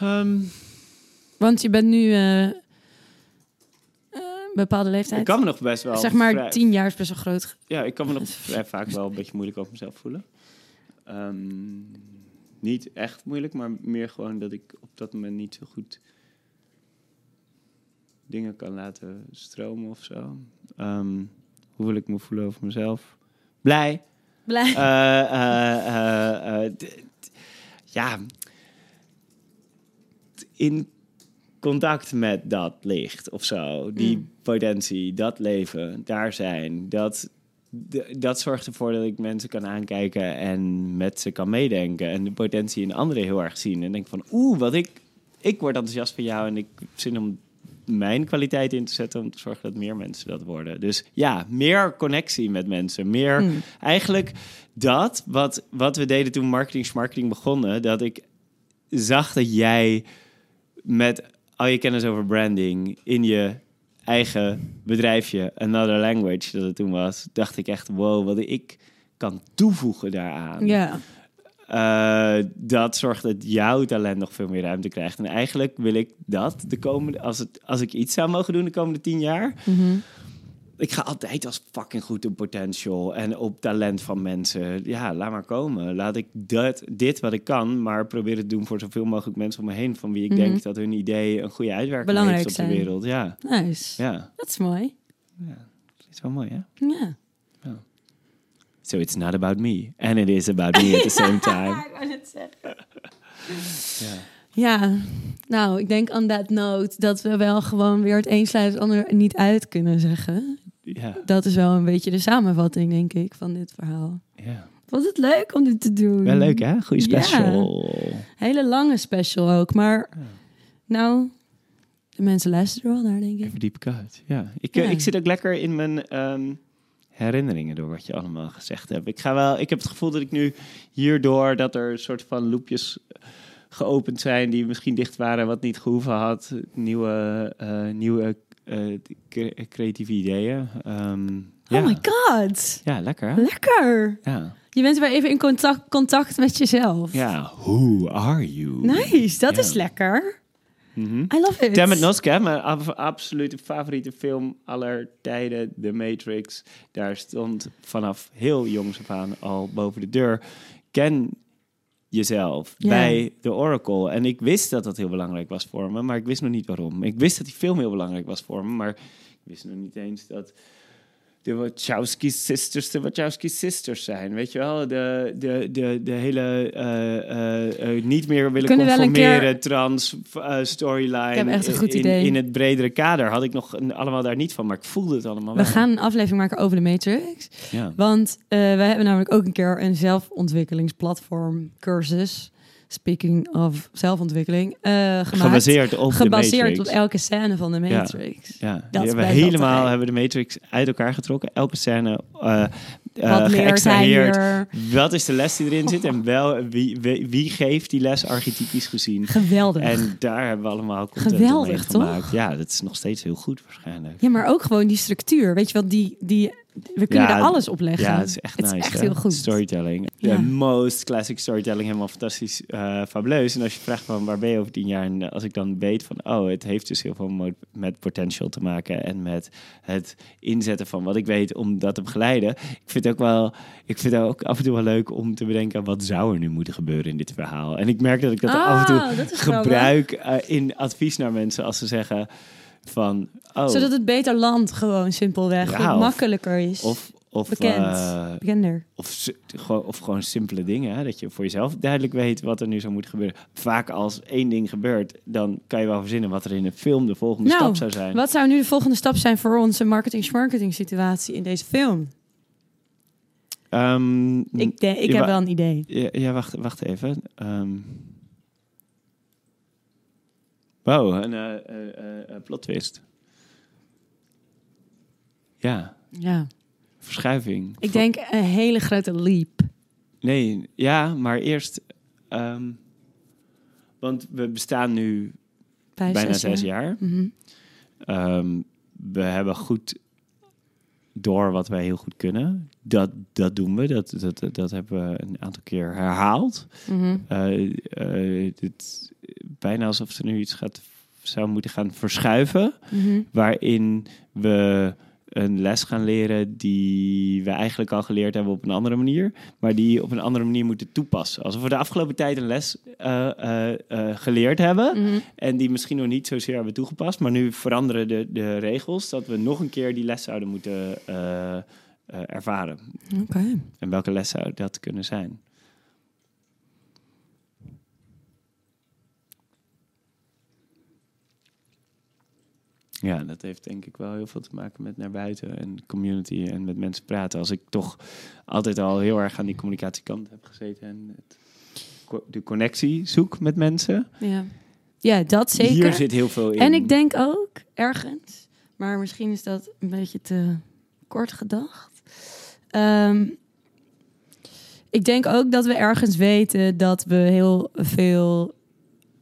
Ehm, Want je bent nu bepaalde leeftijd. ik kan me nog best wel... zeg maar, vrij- tien jaar is best wel groot. Ja, ik kan me nog vrij vaak wel een beetje moeilijk over mezelf voelen. Ehm, niet echt moeilijk, maar meer gewoon dat ik op dat moment niet zo goed dingen kan laten stromen of zo. Ehm, hoe wil ik me voelen over mezelf? Blij. Blij. Eh, eh, eh, ja, in contact met dat licht of zo, die Mm. potentie, dat leven, daar zijn, dat, dat zorgt ervoor dat ik mensen kan aankijken en met ze kan meedenken en de potentie in anderen heel erg zien en denk van, oeh, wat ik, ik word enthousiast van jou en ik heb zin om mijn kwaliteit in te zetten om te zorgen dat meer mensen dat worden. Dus ja, meer connectie met mensen. Meer Hmm. eigenlijk dat wat, wat we deden toen marketing marketing begonnen. Dat ik zag dat jij met al je kennis over branding in je eigen bedrijfje, Another Language, dat het toen was, dacht ik echt, wow, wat ik kan toevoegen daaraan. Ja. Eh, dat zorgt dat jouw talent nog veel meer ruimte krijgt. En eigenlijk wil ik dat de komende, als, het, als ik iets zou mogen doen de komende tien jaar, Mhm. Ik ga altijd als fucking goed op potential en op talent van mensen. Ja, laat maar komen. Laat ik dat, dit wat ik kan, maar proberen te doen voor zoveel mogelijk mensen om me heen, van wie ik Mhm. denk dat hun idee een goede uitwerking Belangrijk heeft op zijn. de wereld. Ja, Nice. ja, Dat is mooi. ja. Dat is wel mooi, hè? Ja. So it's not about me. And it is about me at the same time. ik het zeggen. Ja. Ja, nou, ik denk on that note dat we wel gewoon weer het een sluit het ander niet uit kunnen zeggen. Ja, Dat is wel een beetje de samenvatting, denk ik, van dit verhaal. ja. Vond het leuk om dit te doen. Wel leuk, hè? Goeie Ja. special. Hele lange special ook, maar Ja. nou, de mensen luisteren er wel naar, denk ik. Even diep cut. Ja. Ik, eh, ik zit ook lekker in mijn ehm, herinneringen door wat je allemaal gezegd hebt. Ik, ga wel, ik heb het gevoel dat ik nu hierdoor dat er een soort van loopjes geopend zijn die misschien dicht waren, wat niet gehoeven had. Nieuwe, eh, nieuwe eh, creatieve ideeën. Ehm, ja. Oh my god, ja, lekker. lekker. Ja. Je bent weer even in contact, contact met jezelf. ja, who are you? Nice, dat Ja. is lekker. Mhm. I love it. Damn it, Noska, mijn ab- absolute favoriete film aller tijden, The Matrix. Daar stond vanaf heel jongs af aan al boven de deur. Ken jezelf Ja. bij de Oracle. En ik wist dat dat heel belangrijk was voor me, maar ik wist nog niet waarom. Ik wist dat die film heel belangrijk was voor me, maar ik wist nog niet eens dat de Wachowski sisters de Wachowski sisters zijn. Weet je wel? De, de, de, de hele eh, eh, eh, niet meer willen Kunnen conformeren keer- trans storyline. Ik heb echt een goed in, idee. In het bredere kader had ik nog een- allemaal daar niet van, maar ik voelde het allemaal We wel. gaan een aflevering maken over de Matrix. Ja. Want wij hebben namelijk ook een keer een zelfontwikkelingsplatform cursus. Speaking of zelfontwikkeling. eh, gemaakt. Gebaseerd op Gebaseerd elke scène van de Ja. Matrix. Ja, Dat die hebben helemaal hebben de Matrix uit elkaar getrokken. Elke scène Wat leert hij geëxtraheerd. Wat is de les die erin zit en wel, wie, wie, wie geeft die les archetypisch gezien? Geweldig. En daar hebben we allemaal content Geweldig, toch? gemaakt. Ja, dat is nog steeds heel goed waarschijnlijk. Ja, maar ook gewoon die structuur. Weet je wat, die, die, we kunnen Ja, er alles op leggen. Ja, het is echt Het is nice. echt hè? heel goed. Storytelling. Ja. De most classic storytelling, helemaal fantastisch, eh, fabuleus. En als je vraagt van waar ben je over tien jaar? En als ik dan weet van, oh, het heeft dus heel veel met potential te maken. En met het inzetten van wat ik weet om dat te begeleiden. Ik vind het ook wel, ik vind het ook af en toe wel leuk om te bedenken, wat zou er nu moeten gebeuren in dit verhaal? En ik merk dat ik dat Ah, af en toe is grappig. gebruik eh, in advies naar mensen als ze zeggen van, oh, Zodat het beter landt, gewoon simpelweg. Ja, Goed of- makkelijker is. of, of, bekend. eh, Bekender. Of, of gewoon simpele dingen. Hè? Dat je voor jezelf duidelijk weet wat er nu zou moeten gebeuren. Vaak als één ding gebeurt, dan kan je wel verzinnen wat er in een film de volgende Nou, stap zou zijn. Wat zou nu de volgende stap zijn voor onze marketing-marketing situatie in deze film? Ehm, Ik, ik heb wel een idee. Ja, ja, wacht, wacht even. Ehm wow, een eh, eh, eh, eh, plot twist. Ja, Ja. verschuiving. Ik denk een hele grote leap. Nee, ja, maar eerst... ehm, want we bestaan nu Vijf, bijna zes jaar. Mhm. Ehm, we hebben goed door wat wij heel goed kunnen. Dat, dat doen we. Dat, dat, dat hebben we een aantal keer herhaald. Mhm. Eh, eh, dit, bijna alsof ze nu iets gaat, zou moeten gaan verschuiven. Mhm. Waarin we een les gaan leren die we eigenlijk al geleerd hebben op een andere manier. Maar die op een andere manier moeten toepassen. Alsof we de afgelopen tijd een les eh, eh, eh, geleerd hebben. Mhm. En die misschien nog niet zozeer hebben toegepast. Maar nu veranderen de, de regels dat we nog een keer die les zouden moeten ervaren. Oké. En welke les zou dat kunnen zijn? Ja, dat heeft denk ik wel heel veel te maken met naar buiten en community en met mensen praten. Als ik toch altijd al heel erg aan die communicatiekant heb gezeten en het, de connectie zoek met mensen, Ja. Ja, dat zeker. Hier zit heel veel in. En ik denk ook ergens, maar misschien is dat een beetje te kort gedacht. Ehm, ik denk ook dat we ergens weten dat we heel veel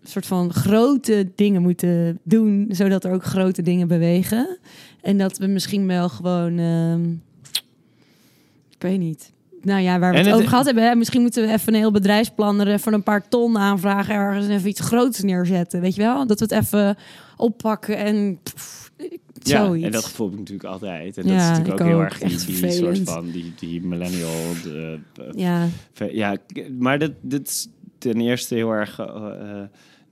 soort van grote dingen moeten doen, zodat er ook grote dingen bewegen. En dat we misschien wel gewoon, ehm, ik weet niet. Nou ja, waar we het, het- over gehad hebben. Hè? Misschien moeten we even een heel bedrijfsplan er even een paar ton aanvragen ergens en even iets groots neerzetten. Weet je wel? Dat we het even oppakken en pff, ja, zoiets. en dat gevoel heb ik natuurlijk altijd. En dat is natuurlijk ook heel erg die, die soort van die, die millennial. De, eh, Ja, Ja, maar dat, dat is ten eerste heel erg eh, eh,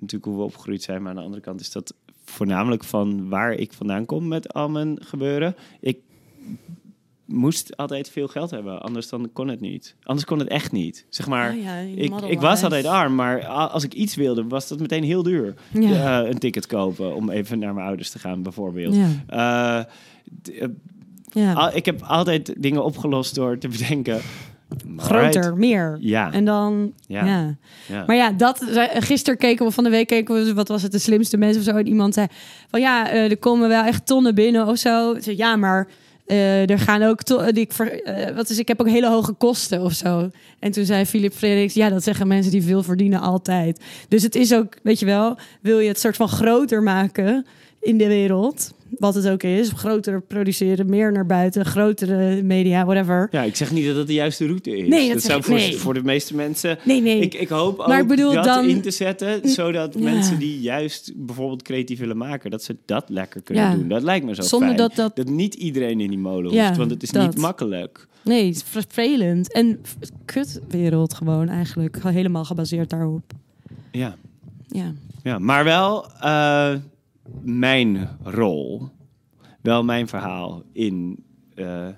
natuurlijk hoe we opgegroeid zijn. Maar aan de andere kant is dat voornamelijk van waar ik vandaan kom met al mijn gebeuren. Ik moest altijd veel geld hebben, anders dan kon het niet. Anders kon het echt niet. Zeg maar, Oh ja, ik, ik was altijd arm, maar als ik iets wilde, was dat meteen heel duur. Ja. Eh, een ticket kopen om even naar mijn ouders te gaan, bijvoorbeeld. ja, Eh, eh, ja. al- ik heb altijd dingen opgelost door te bedenken. Groter, meer. Ja, En dan, Ja. ja. ja. Maar ja, dat, gisteren keken we van de week, keken we, wat was het, de slimste mensen of zo. En iemand zei van ja, eh, er komen wel echt tonnen binnen of zo. Ik zei, ja, maar eh, er gaan ook, to- die, ik eh, wat is, ik heb ook hele hoge kosten of zo. En toen zei Philip Frederiks, ja, dat zeggen mensen die veel verdienen altijd. Dus het is ook, weet je wel, wil je het soort van groter maken in de wereld, wat het ook is, groter produceren, meer naar buiten, grotere media, whatever. Ja, ik zeg niet dat dat de juiste route is. Nee, dat dat zou voor, nee. voor de meeste mensen. Nee, nee. Ik, ik hoop ook Maar bedoel dat dan- in te zetten, zodat Ja. mensen die juist bijvoorbeeld creatief willen maken, dat ze dat lekker kunnen Ja. doen. Dat lijkt me zo Zonder fijn. dat dat niet iedereen in die molen Ja, hoeft, want het is dat. niet makkelijk. Nee, het is vervelend. En kutwereld gewoon eigenlijk. Helemaal gebaseerd daarop. Ja, Ja. ja maar wel eh, mijn rol, wel mijn verhaal in, eh, eh,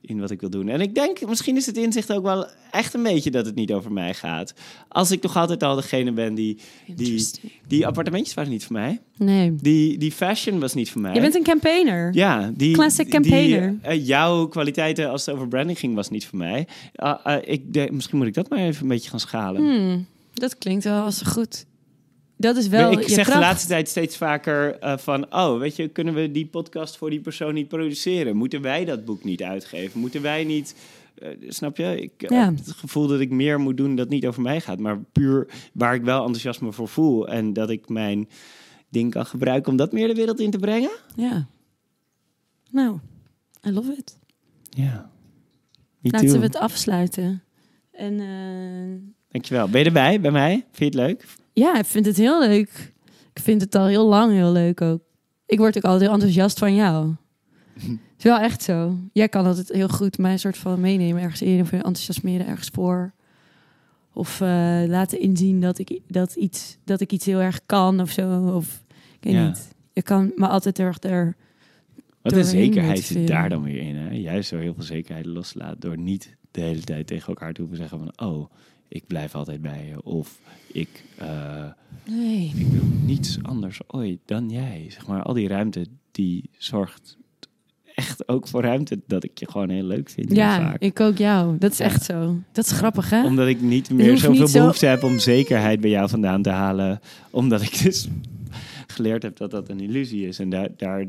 in wat ik wil doen. En ik denk, misschien is het inzicht ook wel echt een beetje dat het niet over mij gaat. Als ik toch altijd al degene ben die... die. Die appartementjes waren niet voor mij. Nee. Die, die fashion was niet voor mij. Je bent een campaigner. ja, die, Classic die, campaigner. eh, jouw kwaliteiten als het over branding ging, was niet voor mij. Ah, ah, ik denk, misschien moet ik dat maar even een beetje gaan schalen. Hmm, dat klinkt wel als goed. Dat is wel ik je zeg de laatste tijd steeds vaker eh, van... oh, weet je, kunnen we die podcast voor die persoon niet produceren? Moeten wij dat boek niet uitgeven? Moeten wij niet... eh, snap je? Ik eh, Ja. heb het gevoel dat ik meer moet doen dat niet over mij gaat. Maar puur waar ik wel enthousiasme voor voel. En dat ik mijn ding kan gebruiken om dat meer de wereld in te brengen. Ja. Nou, I love it. Ja. Laten we het afsluiten. En eh, Dankjewel. Ben je erbij bij mij? Vind je het leuk? Ja, ik vind het heel leuk. Ik vind het al heel lang heel leuk ook. Ik word ook altijd heel enthousiast van jou. is wel echt zo. Jij kan altijd heel goed mij een soort van meenemen ergens in of enthousiasmeren ergens voor. Of eh, laten inzien dat ik, dat, iets, dat ik iets heel erg kan of zo. Of ik weet Ja. niet. Je kan me altijd erg er. Wat een zekerheid zit daar dan weer in. Hè? Juist zo heel veel zekerheid loslaat door niet de hele tijd tegen elkaar te hoeven zeggen van... oh, ik blijf altijd bij je. Of ik, eh, Nee. ik wil niets anders ooit dan jij. Zeg maar, al die ruimte die zorgt echt ook voor ruimte dat ik je gewoon heel leuk vind. Ja, vaak. ik ook jou. Dat is Ja. echt zo. Dat is grappig, hè? Omdat ik niet meer zoveel niet zo- behoefte heb om zekerheid bij jou vandaan te halen. Omdat ik dus geleerd heb dat dat een illusie is. En daar... daar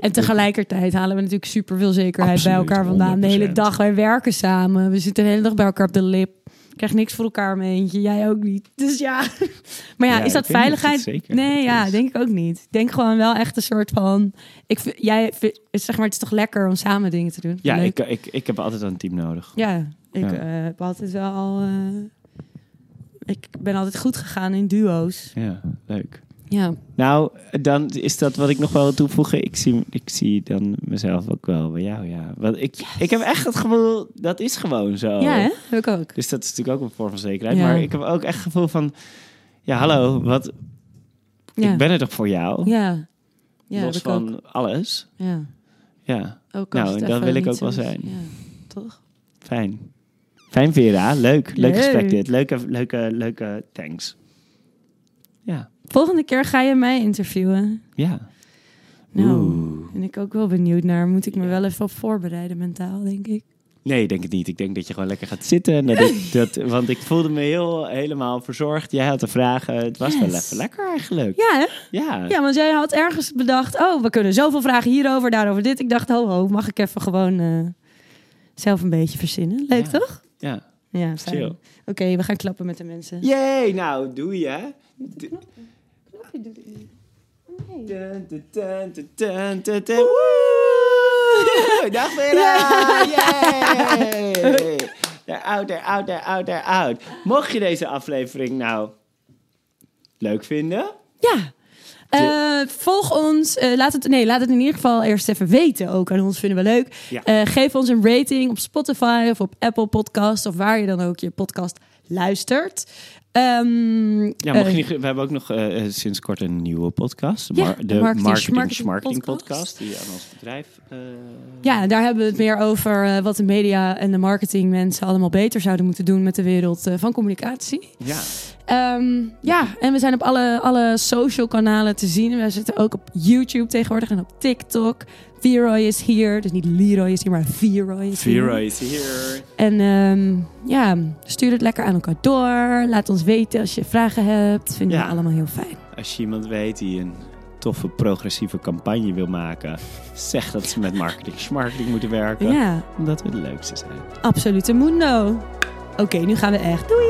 En tegelijkertijd halen we natuurlijk super veel zekerheid bij elkaar vandaan. De hele 100%. dag, wij werken samen. We zitten de hele dag bij elkaar op de lip. Ik krijg niks voor elkaar mee eentje. Jij ook niet. Dus ja. Maar ja, Ja, is dat veiligheid? zeker nee, ja, is. denk ik ook niet. Ik denk gewoon wel echt een soort van... Ik, vind- jij, vind- zeg maar, het is toch lekker om samen dingen te doen? Ja, ik, ik, ik heb altijd een team nodig. Ja, ik Ja. eh, heb altijd wel eh, ik ben altijd goed gegaan in duo's. Ja, leuk. Ja, Nou, dan is dat wat ik nog wel wil toevoegen. Ik zie, ik zie dan mezelf ook wel bij jou, ja. Want ik, ik heb echt het gevoel, dat is gewoon zo. ja hè? Heb ik ook. Dus dat is natuurlijk ook een vorm van zekerheid. Ja. Maar ik heb ook echt het gevoel van... Ja, hallo, wat, Ja, ik ben er toch voor jou? ja. ja los ook. van alles. Ja. Ja, Ook Nou, en dat wil ik ook wel zijn. Ja, toch? fijn. Fijn, Vera. Leuk. Leuk Leuk. gesprek dit. Leuke, leuke, leuke thanks. Ja, Volgende keer ga je mij interviewen. ja. Nou, Oeh. ben ik ook wel benieuwd naar. Moet ik me wel even op voorbereiden mentaal, denk ik. Nee, denk het niet. Ik denk dat je gewoon lekker gaat zitten. En dat dat, want ik voelde me heel, helemaal verzorgd. Jij had de vragen. Het was wel even lekker eigenlijk. Ja, hè? Ja. Ja, want jij had ergens bedacht... oh, we kunnen zoveel vragen hierover, daarover dit. Ik dacht, ho, ho, mag ik even gewoon eh, zelf een beetje verzinnen? Leuk, Ja. toch? ja. Ja, fijn. Oké, we gaan klappen met de mensen. Jee, nou, doe je. Nee. Dun, dun, dun, dun, dun, dun, dun. Woe! Dag Vera! Yay! Daar out, daar out, daar out, daar out. Mocht je deze aflevering nou leuk vinden... Ja. Eh, volg ons. Eh, laat, het, nee, laat het in ieder geval eerst even weten. Ook aan ons vinden we leuk. Ja. Eh, geef ons een rating op Spotify of op Apple Podcast. Of waar je dan ook je podcast luistert. Ehm, Ja, eh, je niet, we hebben ook nog eh, eh, sinds kort een nieuwe podcast. Ja, Mar- de Marketing Marketing, Marketing podcast. podcast. Die aan ons bedrijf... eh, ja, daar hebben we het meer over eh, wat de media en de marketing mensen allemaal beter zouden moeten doen met de wereld eh, van communicatie. ja. Ehm, ja, en we zijn op alle, alle social kanalen te zien. We zitten ook op YouTube tegenwoordig en op TikTok. Veroy is hier. Dus niet Leroy is hier, maar Veroy is hier. Is hier. En ehm, ja, stuur het lekker aan elkaar door. Laat ons weten als je vragen hebt. Vinden Ja. we allemaal heel fijn. Als je iemand weet die een toffe progressieve campagne wil maken... zeg dat ze met marketing marketing moeten werken. Ja, Omdat we de leukste zijn. absolute mundo. Oké, nu gaan we echt. Doei!